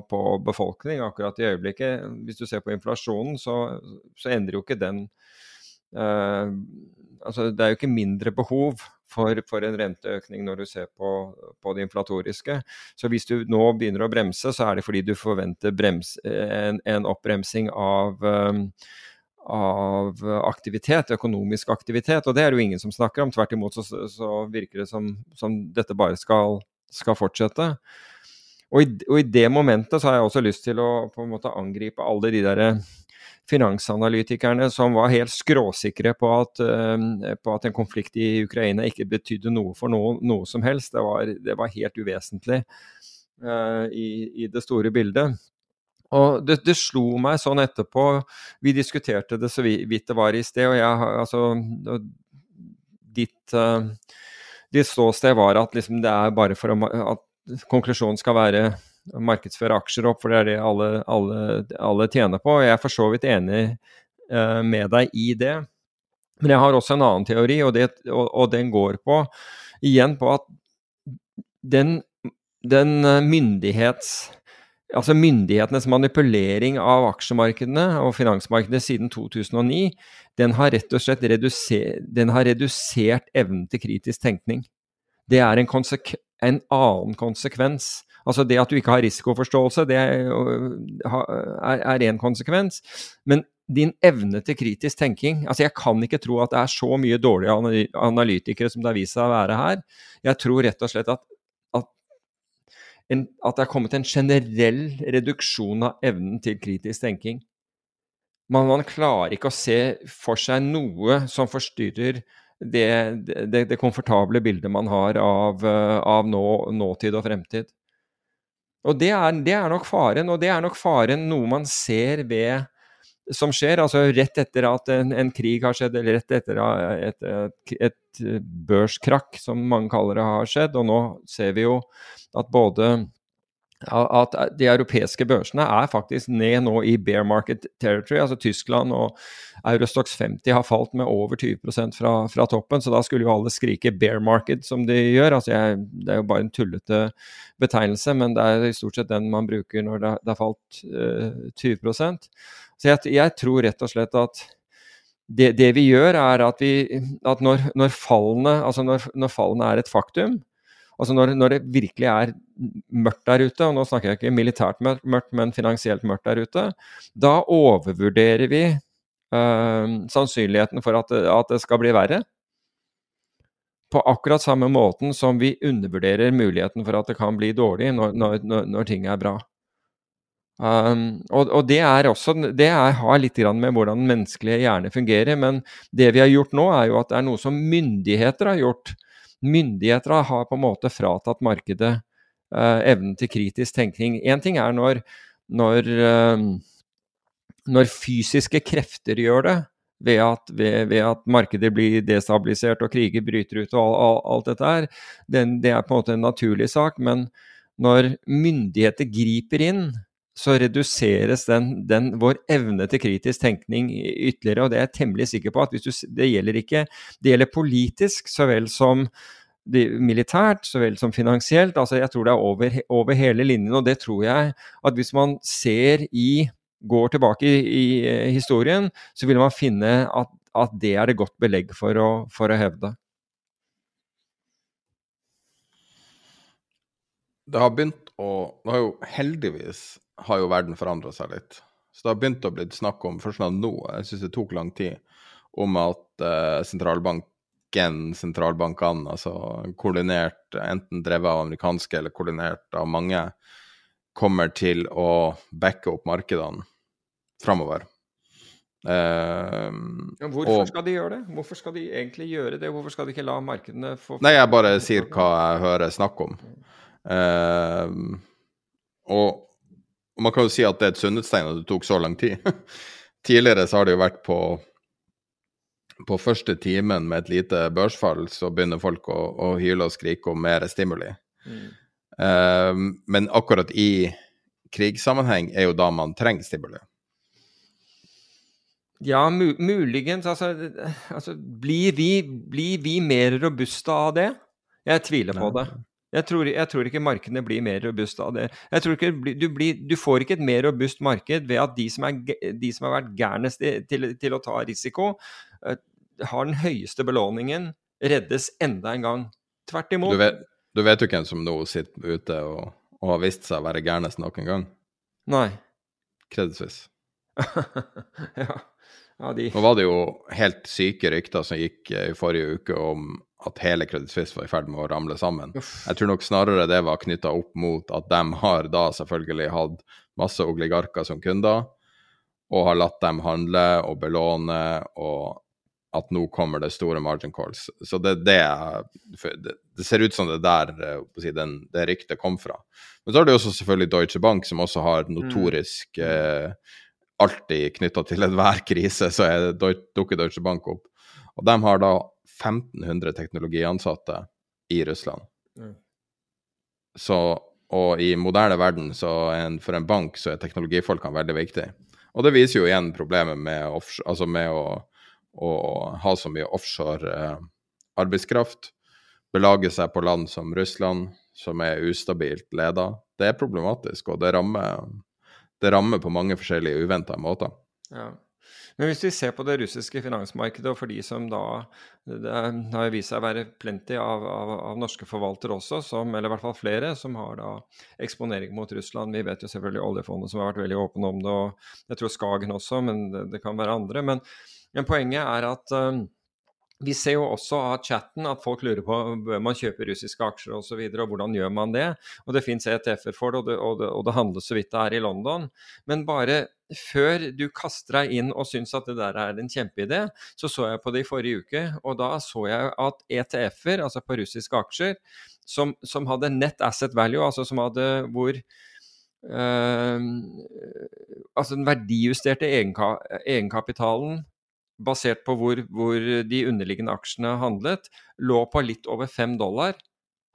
på befolkning akkurat i øyeblikket. Hvis du ser på inflasjonen, så, så endrer jo ikke den uh, altså Det er jo ikke mindre behov for, for, en renteøkning når du ser på, på, det inflatoriske. Så hvis du nå begynner å bremse, så er det fordi du forventer brems, en, en, oppbremsing av, um, av aktivitet, økonomisk aktivitet. Og det er det jo ingen som snakker om. Tvert imot så, så virker det som, som dette bare skal, skal fortsette. Og i, og i, det momentet så har jeg også lyst til å på en måte angripe alle de der finansanalytikerne som var helt skråsikre på at, uh, på at, en konflikt i Ukraina ikke betydde noe for noe, noe som helst. Det var, det var helt uvesentlig uh, i, i, det store bildet. Og det, det, slo meg sånn etterpå Vi diskuterte det så vidt det var i sted, og jeg altså Ditt, uh, ditt ståsted var at liksom det er bare for å, at konklusjonen skal være markedsføre aksjer opp, for det er det alle, alle, alle tjener på. Jeg er for så vidt enig uh, med deg i det. Men jeg har også en annen teori, og, det, og, og den går på igjen på at den, den eh, myndighets altså myndighetenes manipulering av aksjemarkedene og finansmarkedene siden 2009, den har rett og slett den har redusert evnen til kritisk tenkning. Det er en, en annen konsekvens Altså det at du ikke har risikoforståelse, det er én konsekvens. Men din evne til kritisk tenking altså Jeg kan ikke tro at det er så mye dårlige analytikere som det har vist seg å være her. Jeg tror rett og slett at, at, en, at det er kommet en generell reduksjon av evnen til kritisk tenking. Man, man klarer ikke å se for seg noe som forstyrrer det, det, det komfortable bildet man har av, av nå, nåtid og fremtid. Og det er, det er, nok faren, og det er nok faren noe man ser ved som skjer, altså rett etter at en, en krig har skjedd, eller rett etter et, et, et, børskrakk, som mange kaller det, har skjedd. Og nå ser vi jo at både at de europeiske børsene er faktisk ned nå i bear market territory. altså Tyskland og Eurostox 50 har falt med over 20% fra, fra toppen, så da skulle jo alle skrike bear market som de gjør. altså jeg, Det er jo bare en tullete betegnelse, men det er i stort sett den man bruker når det, det har falt uh, eh, 20 Så jeg, jeg, tror rett og slett at det, det vi gjør, er at, vi, at når, når, fallene, altså når, når fallene er et faktum, Altså når, når, det virkelig er mørkt der ute, og nå snakker jeg ikke militært mørkt, men finansielt mørkt der ute, da overvurderer vi uh, sannsynligheten for at, at, det skal bli verre. På akkurat samme måten som vi undervurderer muligheten for at det kan bli dårlig når, når, når ting er bra. Um, og, og, det er også det er, har litt med hvordan den menneskelige hjerne fungerer. Men det vi har gjort nå, er jo at det er noe som myndigheter har gjort myndigheter har på en måte fratatt markedet eh, evnen til kritisk tenkning. Én ting er når, når, eh, når, fysiske krefter gjør det, ved at, ved, ved at, markedet blir destabilisert og kriger bryter ut og all, all, alt dette her. Det, det er på en måte en naturlig sak. Men når myndigheter griper inn så reduseres den, den, vår evne til kritisk tenkning ytterligere. Og det er jeg temmelig sikker på at du, det gjelder ikke Det gjelder politisk så vel som militært så vel som finansielt. altså Jeg tror det er over, over, hele linjen. Og det tror jeg at hvis man ser i Går tilbake i, i eh, historien, så vil man finne at, at, det er det godt belegg for å, for å hevde. Det har begynt å Det har jo heldigvis har jo verden forandra seg litt. Så det har begynt å bli snakk om, først nå, jeg syns det tok lang tid, om at uh, sentralbanken, sentralbankene, altså koordinert, enten drevet av amerikanske eller koordinert av mange, kommer til å backe opp markedene framover. Uh, ja, hvorfor og, skal de gjøre det? Hvorfor skal de egentlig gjøre det? Hvorfor skal de ikke la markedene få Nei, jeg bare sier hva jeg hører snakk om. Uh, og og man kan jo si at det er et sunnhetstegn at det tok så lang tid. Tidligere så har det jo vært på på første timen med et lite børsfall, så begynner folk å, å hyle og skrike om mer stimuli. Mm. Um, men akkurat i krigssammenheng er jo da man trenger stimuli. Ja, mu muligens. Altså, altså blir, vi, blir, vi, mer robuste av det? Jeg tviler på det. Jeg tror, jeg tror, ikke markedene blir mer robust av det. Jeg tror ikke du, blir, du, får ikke et mer robust marked ved at de som, er, de som har vært gærnest til, til, å ta risiko, uh, har den høyeste belåningen, reddes enda en gang. Tvert imot. Du vet, du vet jo hvem som nå sitter ute og, og har vist seg å være gærnest nok en gang? Nei. Credit ja. ja de... Nå var det jo helt syke rykter som gikk eh, i forrige uke om at hele Credit Suisse var i ferd med å ramle sammen. Uff. Jeg tror nok snarere det var knytta opp mot at de har da selvfølgelig hatt masse oligarker som kunder, og har latt dem handle og belåne, og at nå kommer det store margin calls. Så det, det, det, ser ut som det der eh, den, det ryktet kom fra. Men så har du også selvfølgelig Deutsche Bank, som også har mm. notorisk mm. eh, alltid knytta til enhver krise, så er, dukker Deutsche Bank opp. Og de har da 1500 teknologiansatte i Russland. Mm. Så, og i moderne verden, så en, for en bank, så er teknologifolkene veldig viktig. Og det viser jo igjen problemet med, offshore, altså med å, å, ha så mye offshore eh, arbeidskraft. Belage seg på land som Russland, som er ustabilt leda. Det er problematisk, og det rammer, det rammer på mange forskjellige uventa måter. Ja. Men hvis vi ser på det russiske finansmarkedet, og for de som da Det har vist seg å være plenty av, av, av, norske forvaltere også, som, eller i hvert fall flere, som har da eksponering mot Russland. Vi vet jo selvfølgelig oljefondet som har vært veldig åpne om det, og jeg tror Skagen også, men det, det kan være andre. Men, men poenget er at um, vi ser jo også av chatten at folk lurer på bør man kjøpe russiske aksjer osv. Og, så videre, og hvordan gjør man det. Og Det fins ETF-er for det og, det, og det, handles så vidt det er i London. Men bare før du kaster deg inn og syns at det der er en kjempeidé, så så jeg på det i forrige uke, og da så jeg at ETF-er, altså på russiske aksjer, som, som, hadde net asset value, altså som hadde hvor øh, Altså den verdijusterte egenka, egenkapitalen basert på hvor, hvor, de underliggende aksjene handlet, lå på litt over 5 dollar.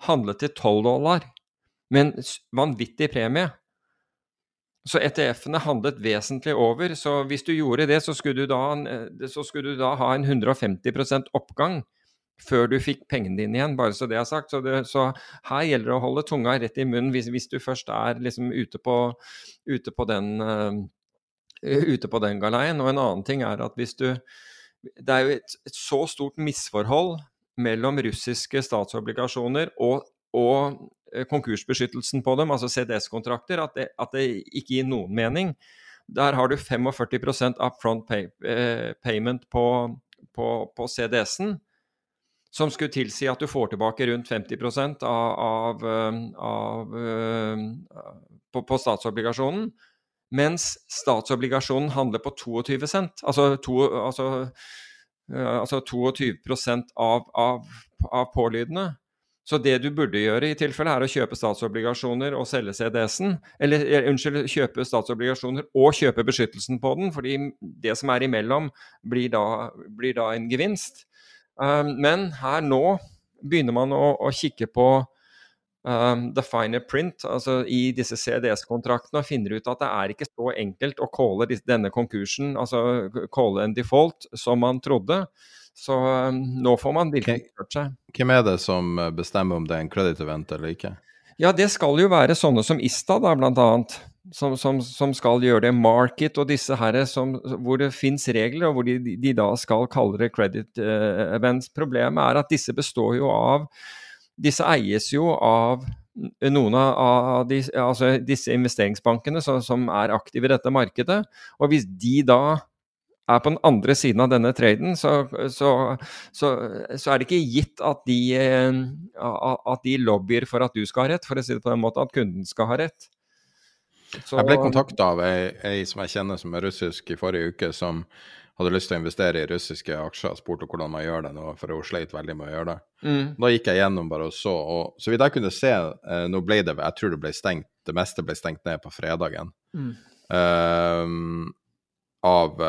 Handlet til 12 dollar, med en vanvittig premie. Så ETF-ene handlet vesentlig over. Så hvis du gjorde det, så skulle du da, skulle du da ha en 150% oppgang før du fikk pengene dine igjen, bare så det er sagt. Så, det, så her gjelder det å holde tunga rett i munnen hvis, hvis du først er liksom ute på, ute på den Eh, ute på den galeien. Og en annen ting er at hvis du Det er jo et, et så stort misforhold mellom russiske statsobligasjoner og, og eh, konkursbeskyttelsen på dem, altså CDS-kontrakter, at, at, det ikke gir noen mening. Der har du 45% upfront pay, eh, payment på, på, på CDS-en, som skulle tilsi at du får tilbake rundt 50 av, av, av, av på, på, statsobligasjonen. Mens statsobligasjonen handler på 22 cent, altså, to, altså, altså 22 av, av, av pålydende. Så det du burde gjøre i tilfelle, er å kjøpe statsobligasjoner og selge CDS-en. Eller eh, unnskyld, kjøpe statsobligasjoner og kjøpe beskyttelsen på den, fordi det som er imellom, blir da, blir da en gevinst. Um, men her nå begynner man å, å kikke på um, the finer print altså i disse CDS-kontraktene og finner ut at det er ikke så enkelt å calle denne konkursen, altså calle en default, som man trodde. Så um, nå får man virkelig hørt seg. Hvem er det som bestemmer om det er en credit event eller ikke? Ja, det skal jo være sånne som Ista, da, blant annet. Som, som, som, skal gjøre det. Market og disse her som, hvor det fins regler, og hvor de, de, da skal kalle det credit uh, events. Problemet er at disse består jo av disse eies jo av noen av de, altså disse investeringsbankene som, som, er aktive i dette markedet. Og hvis de da er på den andre siden av denne traden, så, så, så, så er det ikke gitt at de, eh, at de, lobbyer for at du skal ha rett, for å si det på den måten, at kunden skal ha rett. jeg ble kontakta av ei, ei, som jeg kjenner som er russisk i forrige uke, som hadde lyst til å investere i russiske aksjer og spurte hvordan man gjør det nå, for hun sleit veldig med å gjøre det. Mm. Da gikk jeg gjennom bare og så, og så vidt jeg kunne se, eh, nå ble det Jeg tror det ble stengt, det meste ble stengt ned på fredagen. Mm. Uh, av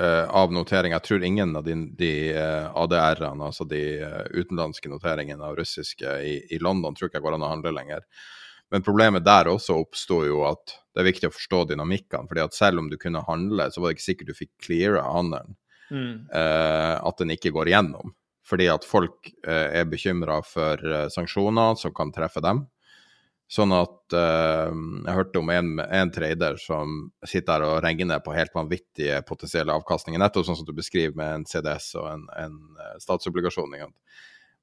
uh, av notering. Jeg tror ingen av de, de uh, ADR-ene, altså de uh, utenlandske noteringene av russiske i, i, London, tror ikke jeg går an å handle lenger. Men problemet der også oppsto jo at det er viktig å forstå dynamikkene. fordi at selv om du kunne handle, så var det ikke sikkert du fikk cleara handelen. Mm. Uh, at den ikke går igjennom. fordi at folk eh, er bekymra for eh, sanksjoner som kan treffe dem. Sånn at Jeg hørte om en, en, trader som sitter her og regner på helt vanvittige potensielle avkastninger, nettopp sånn som du beskriver med en CDS og en, en statsobligasjon.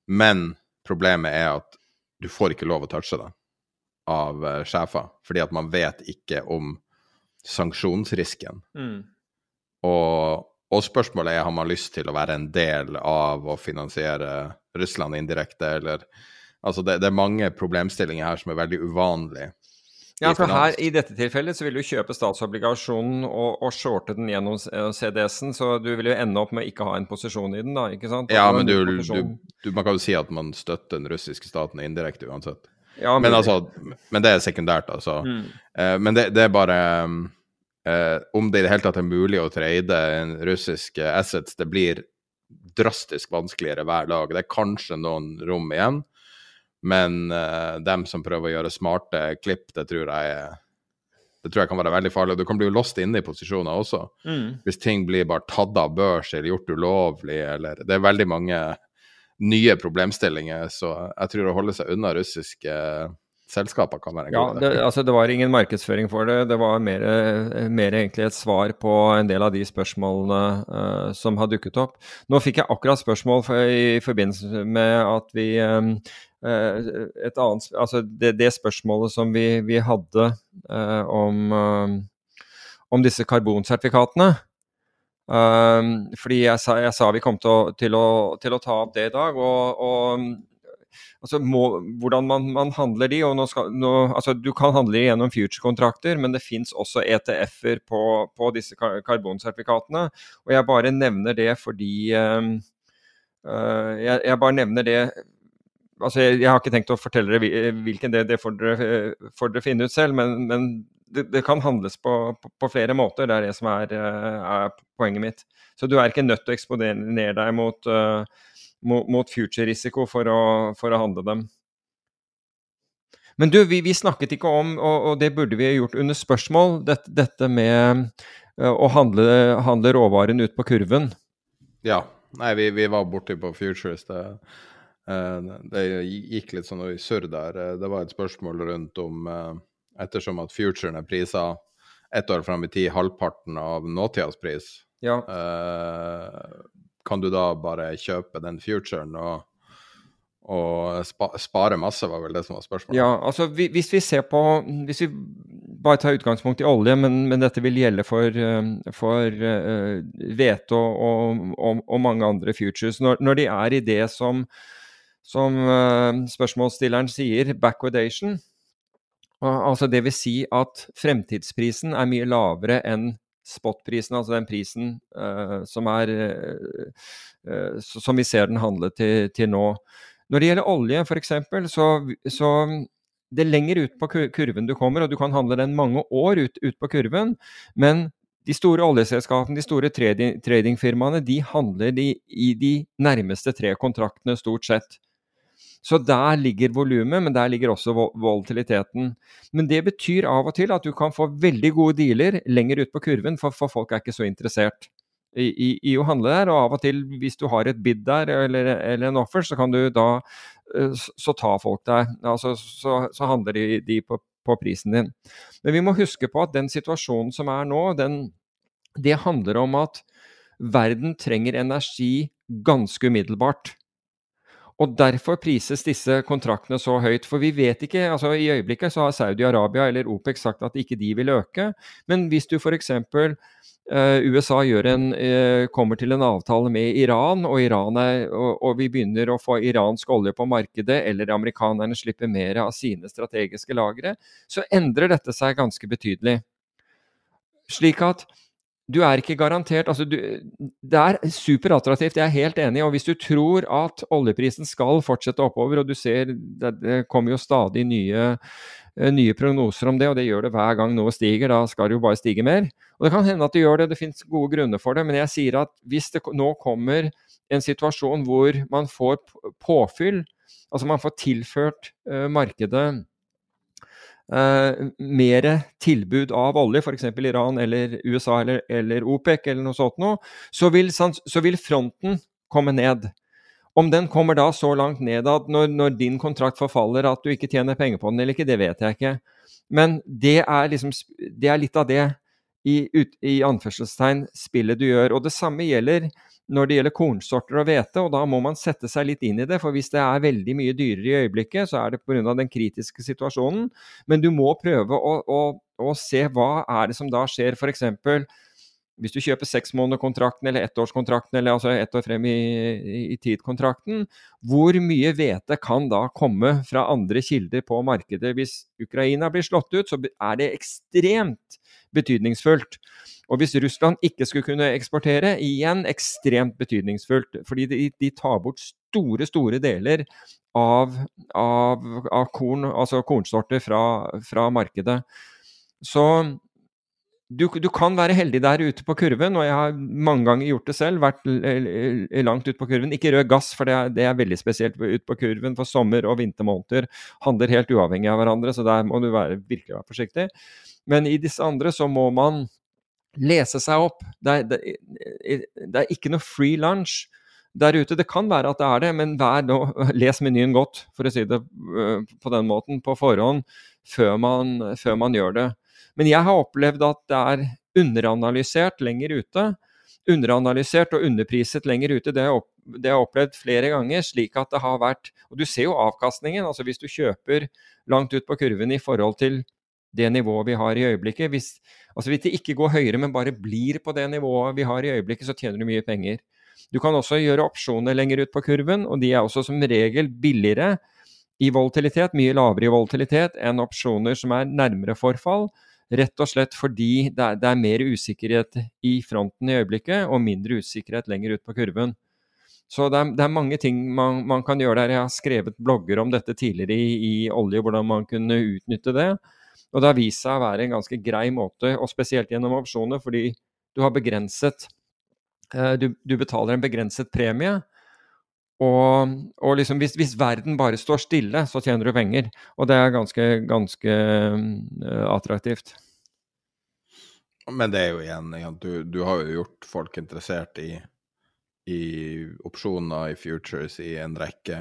Men problemet er at du får ikke lov å touche det av uh, sjefer, fordi at man vet ikke om sanksjonsrisken. Mm. Og, og, spørsmålet er har man lyst til å være en del av å finansiere Russland indirekte, eller Altså, det, det er mange problemstillinger her som er veldig uvanlige. Ja, for her i dette tilfellet så vil du kjøpe statsobligasjonen og, og shorte den gjennom CDS-en, så du vil jo ende opp med å ikke ha en posisjon i den, da, ikke sant? Ja, men du, du, du, man kan jo si at man støtter den russiske staten indirekte uansett. Ja, men, men, altså, men det er sekundært, altså. Mm. Eh, men det, det, er bare eh, Om det i det hele tatt er mulig å trade en russisk assets, det blir drastisk vanskeligere hver dag. Det er kanskje noen rom igjen. Men eh, dem som prøver å gjøre smarte klipp, det tror jeg det tror jeg kan være veldig farlig. Du kan bli lost inne i posisjoner også. Mm. Hvis ting blir bare tatt av børs eller gjort ulovlig, eller Det er veldig mange nye problemstillinger, så jeg tror å holde seg unna russiske selskaper kan være en ja, god idé. Altså, det var ingen markedsføring for det. Det var mer, mer egentlig et svar på en del av de spørsmålene uh, som har dukket opp. Nå fikk jeg akkurat spørsmål for, i forbindelse med at vi um, Eh, et annet, altså det, det, spørsmålet som vi, vi hadde uh, om, um, om, disse karbonsertifikatene. Uh, fordi jeg sa, jeg sa, vi kom til å, til, å, til å, ta opp det i dag. og, og altså må, hvordan man, man, handler de. og nå skal, nå, altså Du kan handle gjennom future-kontrakter, men det fins også ETF-er på, på, disse karbonsertifikatene. Og jeg bare nevner det fordi uh, jeg, jeg, bare nevner det altså jeg, jeg, har ikke tenkt å fortelle dere hvilken det, det får, dere, får dere finne ut selv, men, men det, det, kan handles på, på, på, flere måter. Det er det som er, er, poenget mitt. Så du er ikke nødt til å eksponere deg mot, uh, mot, future-risiko for, for, å handle dem. Men du, vi, vi snakket ikke om, og, og, det burde vi gjort under spørsmål, dette, dette med uh, å handle, handle, råvaren ut på kurven. Ja. Nei, vi, vi var borti på futures. det Eh, det gikk litt sånn i surr der. Eh, det var et spørsmål rundt om eh, Ettersom at futuren er prisa ett år fram i tid halvparten av nåtidas pris, ja. kan du da bare kjøpe den futuren og, og spare masse, var vel det som var spørsmålet. Ja, altså hvis vi ser på Hvis vi bare tar utgangspunkt i olje, men, men dette vil gjelde for, for hvete og, og, og, og, mange andre futures. Når, når de er i det som som uh, spørsmålsstilleren sier, backwardation. Uh, altså det vil si at fremtidsprisen er mye lavere enn spotprisen, altså den prisen uh, som, er, som vi ser den handle til, til, nå. Når det gjelder olje f.eks., så, så det er lenger ut på kurven du kommer, og du kan handle den mange år ut, ut på kurven, men de store oljeselskapene, de store trading, tradingfirmaene, de handler de, i de nærmeste tre kontraktene, stort sett. Så der ligger volumet, men der ligger også volatiliteten. Men det betyr av og til at du kan få veldig gode dealer lenger ut på kurven, for, for folk er ikke så interessert. I, i, i, å handle der, og av og til hvis du har et bid der eller, eller en offer, så kan du da eh, så ta folk deg. Altså, så, så, handler de, de på, på, prisen din. Men vi må huske på at den situasjonen som er nå, den, det handler om at verden trenger energi ganske umiddelbart. Og Derfor prises disse kontraktene så høyt. For vi vet ikke altså I øyeblikket så har Saudi-Arabia eller OPEC sagt at ikke de vil øke. Men hvis du f.eks. Uh, eh, USA en, uh, kommer til en avtale med Iran, og, Iran er, og, og, vi begynner å få iransk olje på markedet, eller amerikanerne slipper mer av sine strategiske lagre, så endrer dette seg ganske betydelig. Slik at du er ikke garantert altså du, Det er superattraktivt, jeg er helt enig. Og hvis du tror at oljeprisen skal fortsette oppover, og du ser det, det kommer jo stadig nye, eh, nye, prognoser om det, og det gjør det hver gang noe stiger, da skal det jo bare stige mer. Og det kan hende at det gjør det, det finnes gode grunner for det, men jeg sier at hvis det nå kommer en situasjon hvor man får påfyll, altså man får tilført uh, markedet Uh, mer tilbud av olje, f.eks. Iran eller USA eller, eller, OPEC eller noe sånt noe, så vil, så vil, fronten komme ned. Om den kommer da så langt ned at når, når, din kontrakt forfaller at du ikke tjener penger på den eller ikke, det vet jeg ikke. Men det er, liksom, det er litt av det i, ut, i anførselstegn spillet du gjør. Og det samme gjelder når det gjelder kornsorter og hvete, og da må man sette seg litt inn i det. For hvis det er veldig mye dyrere i øyeblikket, så er det pga. den kritiske situasjonen. Men du må prøve å, å, å se hva er det som da skjer. F.eks. hvis du kjøper seksmånederkontrakten eller ettårskontrakten, eller altså ett år frem i, i, tid-kontrakten, hvor mye hvete kan da komme fra andre kilder på markedet? Hvis Ukraina blir slått ut, så er det ekstremt betydningsfullt. Og hvis Russland ikke skulle kunne eksportere, igjen ekstremt betydningsfullt. Fordi de, de tar bort store, store deler av, av, av korn, altså kornsorter fra, fra markedet. Så du, du, kan være heldig der ute på kurven, og jeg har mange ganger gjort det selv. Vært langt ute på kurven. Ikke rød gass, for det er, det er veldig spesielt ute på kurven. For sommer- og vintermåneder handler helt uavhengig av hverandre, så der må du være, virkelig være forsiktig. Men i disse andre så må man lese seg opp. Det er, det, det er, ikke noe free lunch der ute. Det kan være at det er det, men vær nå, les menyen godt, for å si det øh, på den måten, på forhånd, før man, før man gjør det. Men jeg har opplevd at det er underanalysert lenger ute. Underanalysert og underpriset lenger ute. Det har jeg opplevd flere ganger. slik at det har vært, Og du ser jo avkastningen. altså Hvis du kjøper langt ut på kurven i forhold til det nivået vi har i øyeblikket. Hvis, altså hvis det ikke går høyere, men bare blir på det nivået vi har i øyeblikket, så tjener du mye penger. Du kan også gjøre opsjoner lenger ut på kurven, og de er også som regel billigere i volatilitet, mye lavere i volatilitet enn opsjoner som er nærmere forfall. Rett og slett fordi det er, det er mer usikkerhet i fronten i øyeblikket, og mindre usikkerhet lenger ut på kurven. Så det er, det er mange ting man, man, kan gjøre der. Jeg har skrevet blogger om dette tidligere i, i olje, hvordan man kunne utnytte det. Og det har vist seg å være en ganske grei måte, og spesielt gjennom opsjoner, fordi du har begrenset eh, du, du betaler en begrenset premie. Og, og liksom hvis, hvis, verden bare står stille, så tjener du penger. Og det er ganske, ganske uh, attraktivt. Men det er jo igjen, du, du har jo gjort folk interessert i, i opsjoner, i futures, i en rekke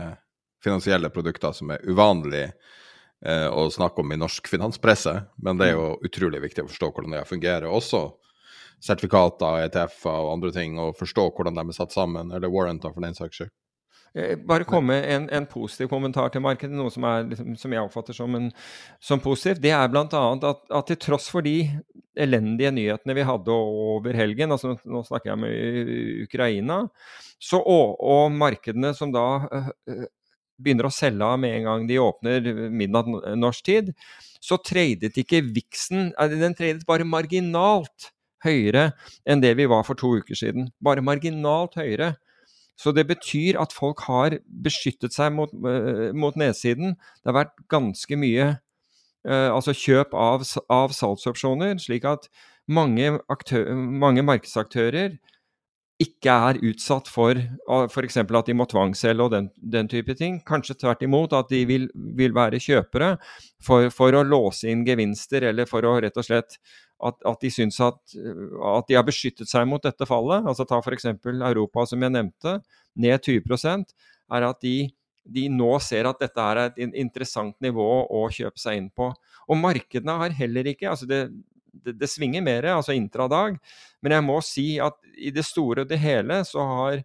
finansielle produkter som er uvanlig eh, å snakke om i norsk finanspresse, men det er jo utrolig viktig å forstå hvordan det fungerer. Også sertifikater, ETF-er og andre ting, og forstå hvordan de er satt sammen, eller warranter for den saks skyld. Eh, bare komme en, en, positiv kommentar til markedet, noe som, er, liksom, som jeg oppfatter som, en, som positivt. Det er bl.a. At, at til tross for de elendige nyhetene vi hadde over helgen, altså nå snakker jeg med Ukraina, så, og, og markedene som da uh, begynner å selge av med en gang de åpner midnatt norsk tid, så tradet ikke viksen eh, Den tradet bare marginalt høyere enn det vi var for to uker siden. Bare marginalt høyere. Så det betyr at folk har beskyttet seg mot, uh, mot nedsiden. Det har vært ganske mye uh, altså kjøp av, av salgsopsjoner, slik at mange, aktør, mange markedsaktører ikke er utsatt for f.eks. at de må tvangsselge og den, den, type ting. Kanskje tvert imot at de vil, vil være kjøpere for, for, å låse inn gevinster, eller for å rett og slett at, at de syns at, at, de har beskyttet seg mot dette fallet. Altså Ta f.eks. Europa, som jeg nevnte, ned 20% er at de, de nå ser at dette er et interessant nivå å kjøpe seg inn på. Og markedene har heller ikke altså det, det, det svinger mer, altså intradag. Men jeg må si at i det store og det hele så har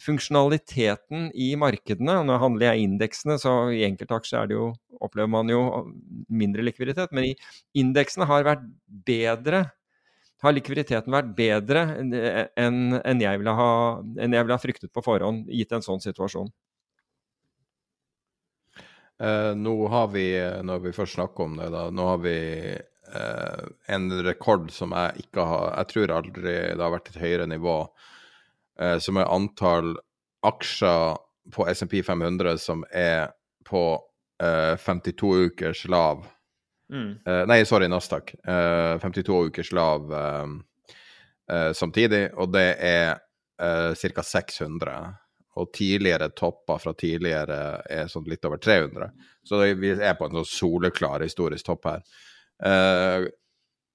funksjonaliteten i markedene Nå handler jeg indeksene, så i enkeltaksjer er opplever man jo mindre likviditet. Men i indeksene har vært bedre har likviditeten vært bedre enn, en jeg ville ha, enn jeg ville ha fryktet på forhånd, gitt en sånn situasjon? Eh, nå har vi, når vi først snakker om det, da, nå har vi en rekord som jeg ikke har Jeg tror aldri det har vært et høyere nivå, uh, som er antall aksjer på SMP 500 som er på 52 uh, ukers lav. Mm. nei, sorry, Nasdaq. 52 ukers lav samtidig, og det er uh, ca. 600 og tidligere topper fra tidligere er sånn litt over 300. Så vi er på en sånn soleklar historisk topp her. Uh,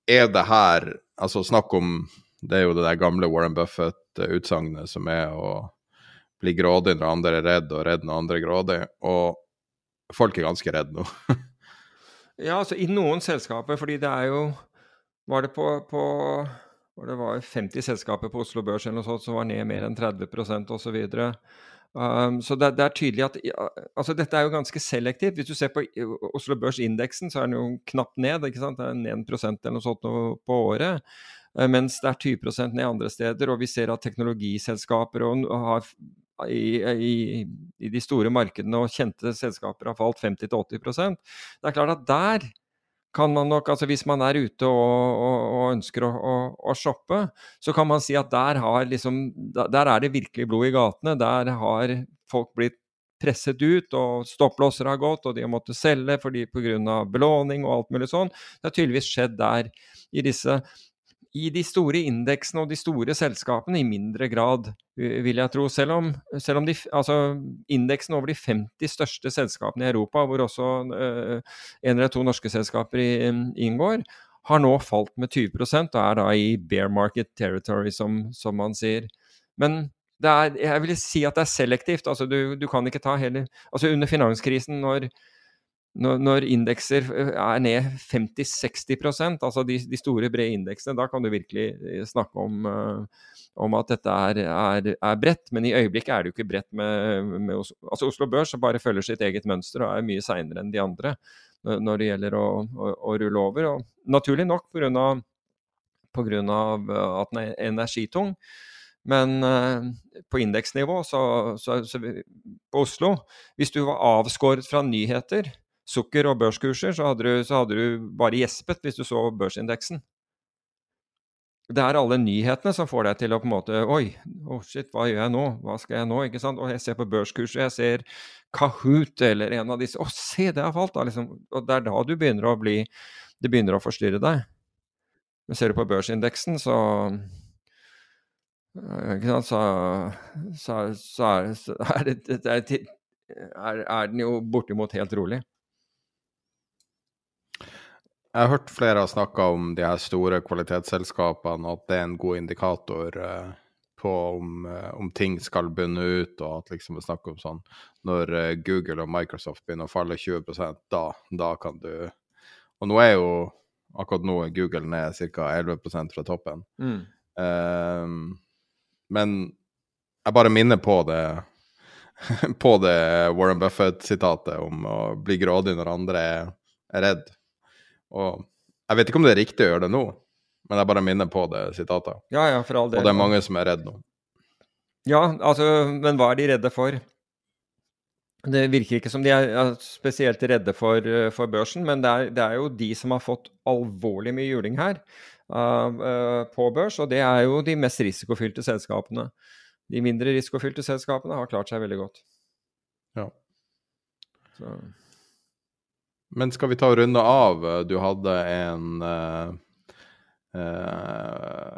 er det her Altså, snakk om Det er jo det der gamle Warren Buffett-utsagnet som er å bli grådig når andre er redd, og redd når andre er grådig. Og folk er ganske redde nå. ja, altså i noen selskaper, fordi det er jo Var det på, på det var 50 selskaper på Oslo Børs eller noe sånt som var ned mer enn 30% osv. Um, så det, det, er tydelig at altså Dette er jo ganske selektivt. Hvis du ser på Oslo Børs-indeksen, så er den jo knapt ned. ikke sant? Det er ned 1 eller noe sånt på året. Uh, mens det er 20 ned andre steder. Og vi ser at teknologiselskaper og, har, i, i, i, de store markedene og kjente selskaper har falt 50-80% Det er klart at der kan man nok, altså Hvis man er ute og, og, og ønsker å, å, å, shoppe, så kan man si at der, liksom, der, er det virkelig blod i gatene. Der har folk blitt presset ut, og stopplåser har gått, og de har måttet selge fordi pga. belåning og alt mulig sånn. Det har tydeligvis skjedd der i disse i de store indeksene og de store selskapene i mindre grad, vil jeg tro. Selv om, selv om de, altså, indeksen over de 50 største selskapene i Europa, hvor også uh, en eller to norske selskaper i, inngår, har nå falt med 20% og er da i bear market territory, som, som man sier. Men er, jeg vil si at det er selektivt. altså Du, du kan ikke ta hele altså Under finanskrisen, når når, når indekser eh, er ned 50-60% altså de, de, store, brede indeksene, da kan du virkelig eh, snakke om, uh, om at dette er, er, er, bredt. Men i øyeblikket er det jo ikke bredt med, med Oslo. Altså Oslo Børs bare følger sitt eget mønster og er mye seinere enn de andre når, det gjelder å, å, å, rulle over. Og naturlig nok pga. at den er energitung. Men uh, på indeksnivå, så, så, så, på Oslo Hvis du var avskåret fra nyheter sukker og børskurser, så hadde, du, så hadde du bare gjespet hvis du så børsindeksen. Det er alle nyhetene som får deg til å på en måte Oi, oh shit, hva gjør jeg nå? Hva skal jeg nå? ikke sant? Og jeg ser på børskurser, jeg ser Kahoot eller en av disse Å, se, det har falt! da, liksom. Og det er da du begynner å bli Det begynner å forstyrre deg. Men ser du på børsindeksen, så ikke sant, så, så, så er, det, er, er den jo bortimot helt rolig. Jeg har hørt flere har snakka om de her store kvalitetsselskapene, at det er en god indikator uh, på om, uh, om, ting skal bunne ut, og at liksom vi snakker om sånn Når uh, Google og Microsoft begynner å falle 20% da, da kan du Og nå er jo akkurat nå er Google ned ca. 11% fra toppen. Mm. men jeg bare minner på det på det Warren Buffett-sitatet om å bli grådig når andre er redd. Og jeg vet ikke om det er riktig å gjøre det nå, men jeg bare minner på det sitatet. Ja, ja, for all del. Og det er mange som er redd nå. Ja, altså, men hva er de redde for? Det virker ikke som de er spesielt redde for, eh, for børsen, men det er, det er, jo de som har fått alvorlig mye juling her uh, uh, på børs, og det er jo de mest risikofylte selskapene. De mindre risikofylte selskapene har klart seg veldig godt. Ja. Så. Men skal vi ta og runde av? Du hadde en uh, uh,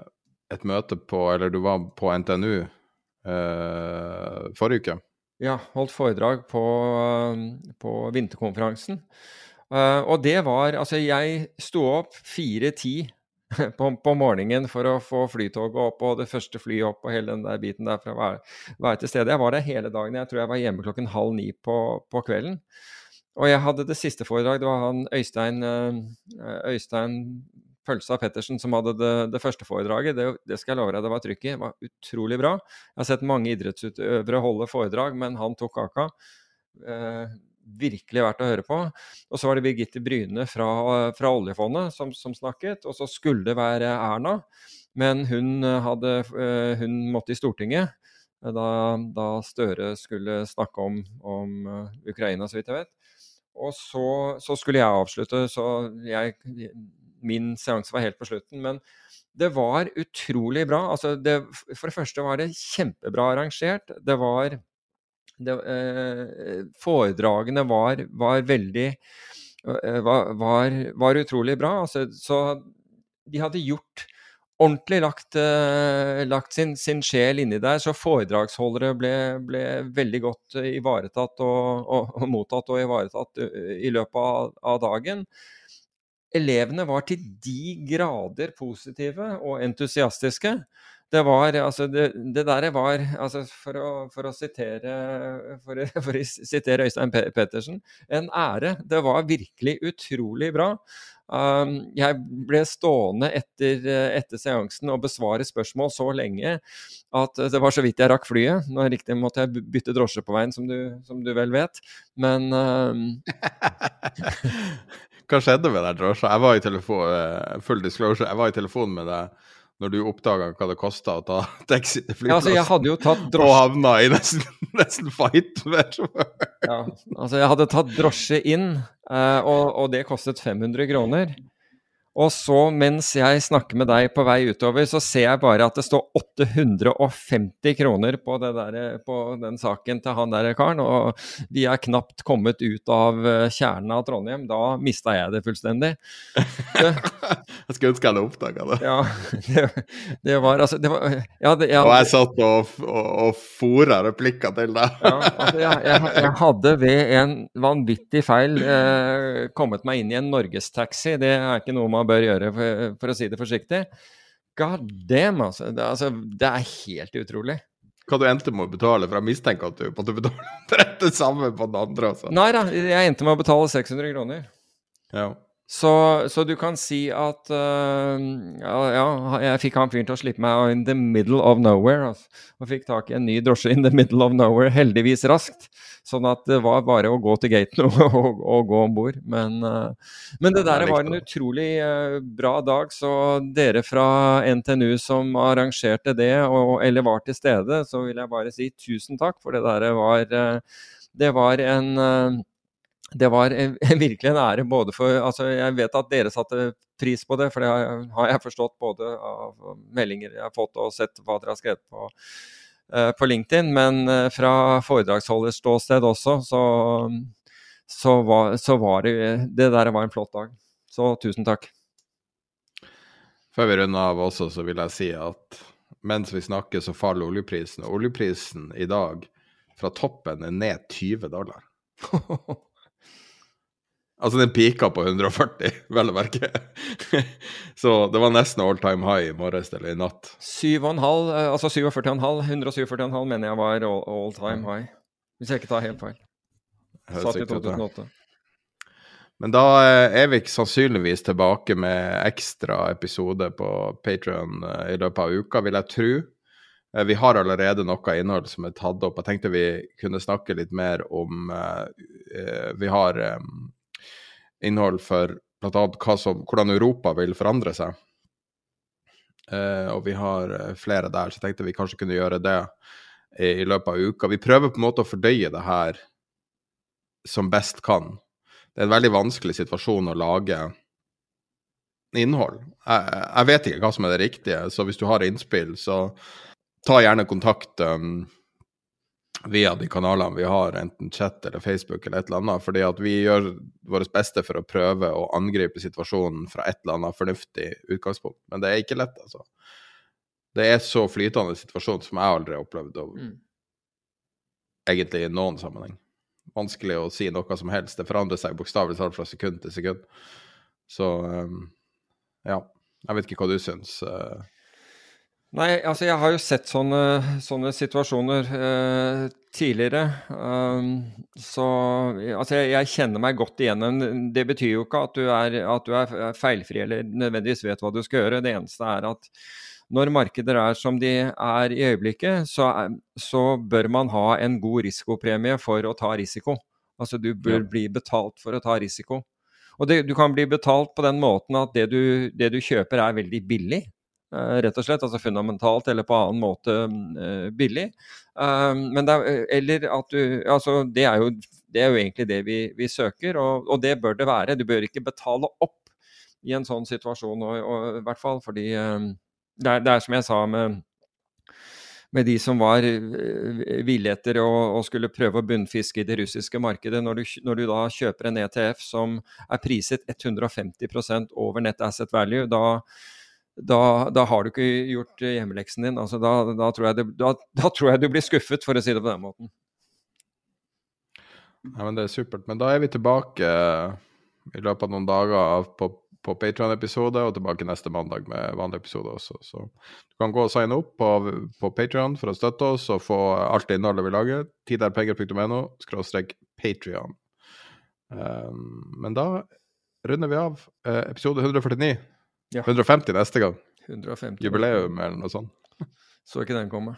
Et møte på Eller du var på NTNU uh, forrige uke? Ja, holdt foredrag på, på vinterkonferansen. og det var Altså, jeg sto opp 4.10 på, på, morgenen for å få flytoget opp og det første flyet opp og hele den der biten der for å være, være til stede. Jeg var der hele dagen. Jeg tror jeg var hjemme klokken halv ni på, på kvelden. Og jeg hadde det siste foredrag. Det var han Øystein, eh, Øystein Pølsa Pettersen som hadde det, det første foredraget. Det, det, skal jeg love deg, det var trykk i. Det var utrolig bra. Jeg har sett mange idrettsutøvere holde foredrag, men han tok kaka. Eh, virkelig verdt å høre på. Og så var det Birgitte Bryne fra, fra oljefondet som, som, snakket. Og så skulle det være Erna, men hun, hadde, eh, hun måtte i Stortinget. Da, da Støre skulle snakke om, om Ukraina, så vidt jeg vet. Og så, så, skulle jeg avslutte, så jeg, min seanse var helt på slutten. Men det var utrolig bra. Altså det, for det første var det kjempebra arrangert. Det var det, eh, Foredragene var, var veldig eh, var, var, var, utrolig bra. Altså, så de hadde gjort ordentlig lagt, uh, lagt sin, sin, sjel inni der, så foredragsholdere ble, ble veldig godt uh, ivaretatt og, og, og, mottatt og ivaretatt i løpet av, av, dagen. elevene var til de grader positive og entusiastiske. Det var altså Det, det der var altså for, å, for å sitere for, for å sitere Øystein Pettersen en ære. Det var virkelig utrolig bra. Um, jeg ble stående etter, etter, seansen og besvare spørsmål så lenge at det var så vidt jeg rakk flyet. Nå riktig måtte jeg bytte drosje på veien, som du, som du vel vet. Men um... Hva skjedde med den drosja? Jeg var i telefon, eh, full disclosure, jeg var i telefonen med deg når du oppdaga hva det kosta å ta taxi til flyplassen. Ja, altså jeg hadde jo tatt drosje... Og havna i nesten, nesten fight ja, altså jeg hadde tatt drosje inn, eh, og, og det kostet 500 kroner. Og så, mens jeg snakker med deg på vei utover, så ser jeg bare at det står 850 kroner på, der, på den saken til han der karen. Og vi er knapt kommet ut av eh, kjernen av Trondheim. Da mista jeg det fullstendig. jeg skulle ønske jeg hadde oppdaga det. Ja, det, det, var altså det var, ja, det, jeg, Og jeg satt og, og, og fora replikker til deg. ja, altså jeg, jeg, jeg, hadde ved en vanvittig feil eh, kommet meg inn i en norgestaxi. Det er ikke noe man bør gjøre, for, for å si det forsiktig. God damn, altså. Det, altså. det, er helt utrolig. Hva du endte med å betale? For jeg mistenker at du måtte betale det samme på den andre. Altså. Nei da, jeg endte med å betale 600 kroner. Ja. Så, så, du kan si at uh, ja, ja, jeg fikk han fyren til å slippe meg in the middle of nowhere. Altså, og fikk tak i en ny drosje in the middle of nowhere, heldigvis raskt. Sånn at det var bare å gå til gaten og, og, og gå om bord. Men, uh, men, det der var en utrolig uh, bra dag. Så dere fra NTNU som arrangerte det, og, eller var til stede, så vil jeg bare si tusen takk. For det der var, det var en det var virkelig en ære både for altså Jeg vet at dere satte pris på det, for det har jeg forstått både av meldinger jeg har fått og sett hva dere har skrevet på, på LinkedIn. Men uh, fra foredragsholders ståsted også, så, så, var, så, var, det Det der var en flott dag. Så tusen takk. Før vi runder av også, så vil jeg si at mens vi snakker, så faller oljeprisen. Og oljeprisen i dag fra toppen er ned 20 dollar. Altså, den pika på 140, vel å merke. så det var nesten all time high i morges eller i natt. 7,5, eh, altså 47,5. 147,5 mener jeg var all, all, time high. Hvis jeg ikke tar helt feil. Satt i 2008. Men da eh, er vi ikke sannsynligvis tilbake med ekstra episode på Patrion eh, i løpet av uka, vil jeg tro. Vi har allerede noe innhold som er tatt opp. Jeg tenkte vi kunne snakke litt mer om Vi har innhold for bl.a. hvordan Europa vil forandre seg. Uh, og vi har eh, flere der, så jeg tenkte vi kanskje kunne gjøre det i, i, løpet av uka. Vi prøver på en måte å fordøye det her som best kan. Det er en veldig vanskelig situasjon å lage innhold. Jeg, jeg vet ikke hva som er det riktige, så hvis du har innspill, så ta gjerne kontakt. Um, via de kanalene vi har, enten chat eller Facebook eller et eller annet. Fordi at vi gjør vårt beste for å prøve å angripe situasjonen fra et eller annet fornuftig utgangspunkt. Men det er ikke lett, altså. Det er så flytende situasjon som jeg aldri har opplevd og, mm. egentlig i noen sammenheng. Vanskelig å si noe som helst. Det forandrer seg bokstavelig talt fra sekund til sekund. Så um, ja. Jeg vet ikke hva du syns. Uh, Nei, altså jeg har jo sett sånne, sånne situasjoner eh, tidligere. Um, så altså jeg, jeg, kjenner meg godt igjen. Det betyr jo ikke at du, er, at du er feilfri eller nødvendigvis vet hva du skal gjøre. Det eneste er at når markeder er som de er i øyeblikket, så, er, så bør man ha en god risikopremie for å ta risiko. Altså du bør ja. bli betalt for å ta risiko. Og det, du kan bli betalt på den måten at det du, det du kjøper er veldig billig. Eh, rett og slett. Altså fundamentalt eller på annen måte uh, billig. Um, men det er, eller at du Altså, det er jo, det er jo egentlig det vi, vi søker, og, og, det bør det være. Du bør ikke betale opp i en sånn situasjon, og, og, i hvert fall fordi um, det, er, det, er, som jeg sa med med de som var ville etter å, skulle prøve å bunnfiske i det russiske markedet. Når du, når du, da kjøper en ETF som er priset 150 over net asset value, da, da, da, har du ikke gjort hjemmeleksen din. Altså, da, da, tror det, da, tror jeg du blir skuffet, for å si det på den måten. Ja, men Det er supert. Men da er vi tilbake i løpet av noen dager på på Patreon-episode, og tilbake neste mandag med vanlig episode også. Så du kan gå og signe opp på, på Patreon for å støtte oss og få alt det innholdet vi lager. Tiderpenger.no skråstrek Patrion. Um, men da runder vi av uh, episode 149. Ja. 150 neste gang. 150. Jubileum eller noe sånt. Så ikke den komme.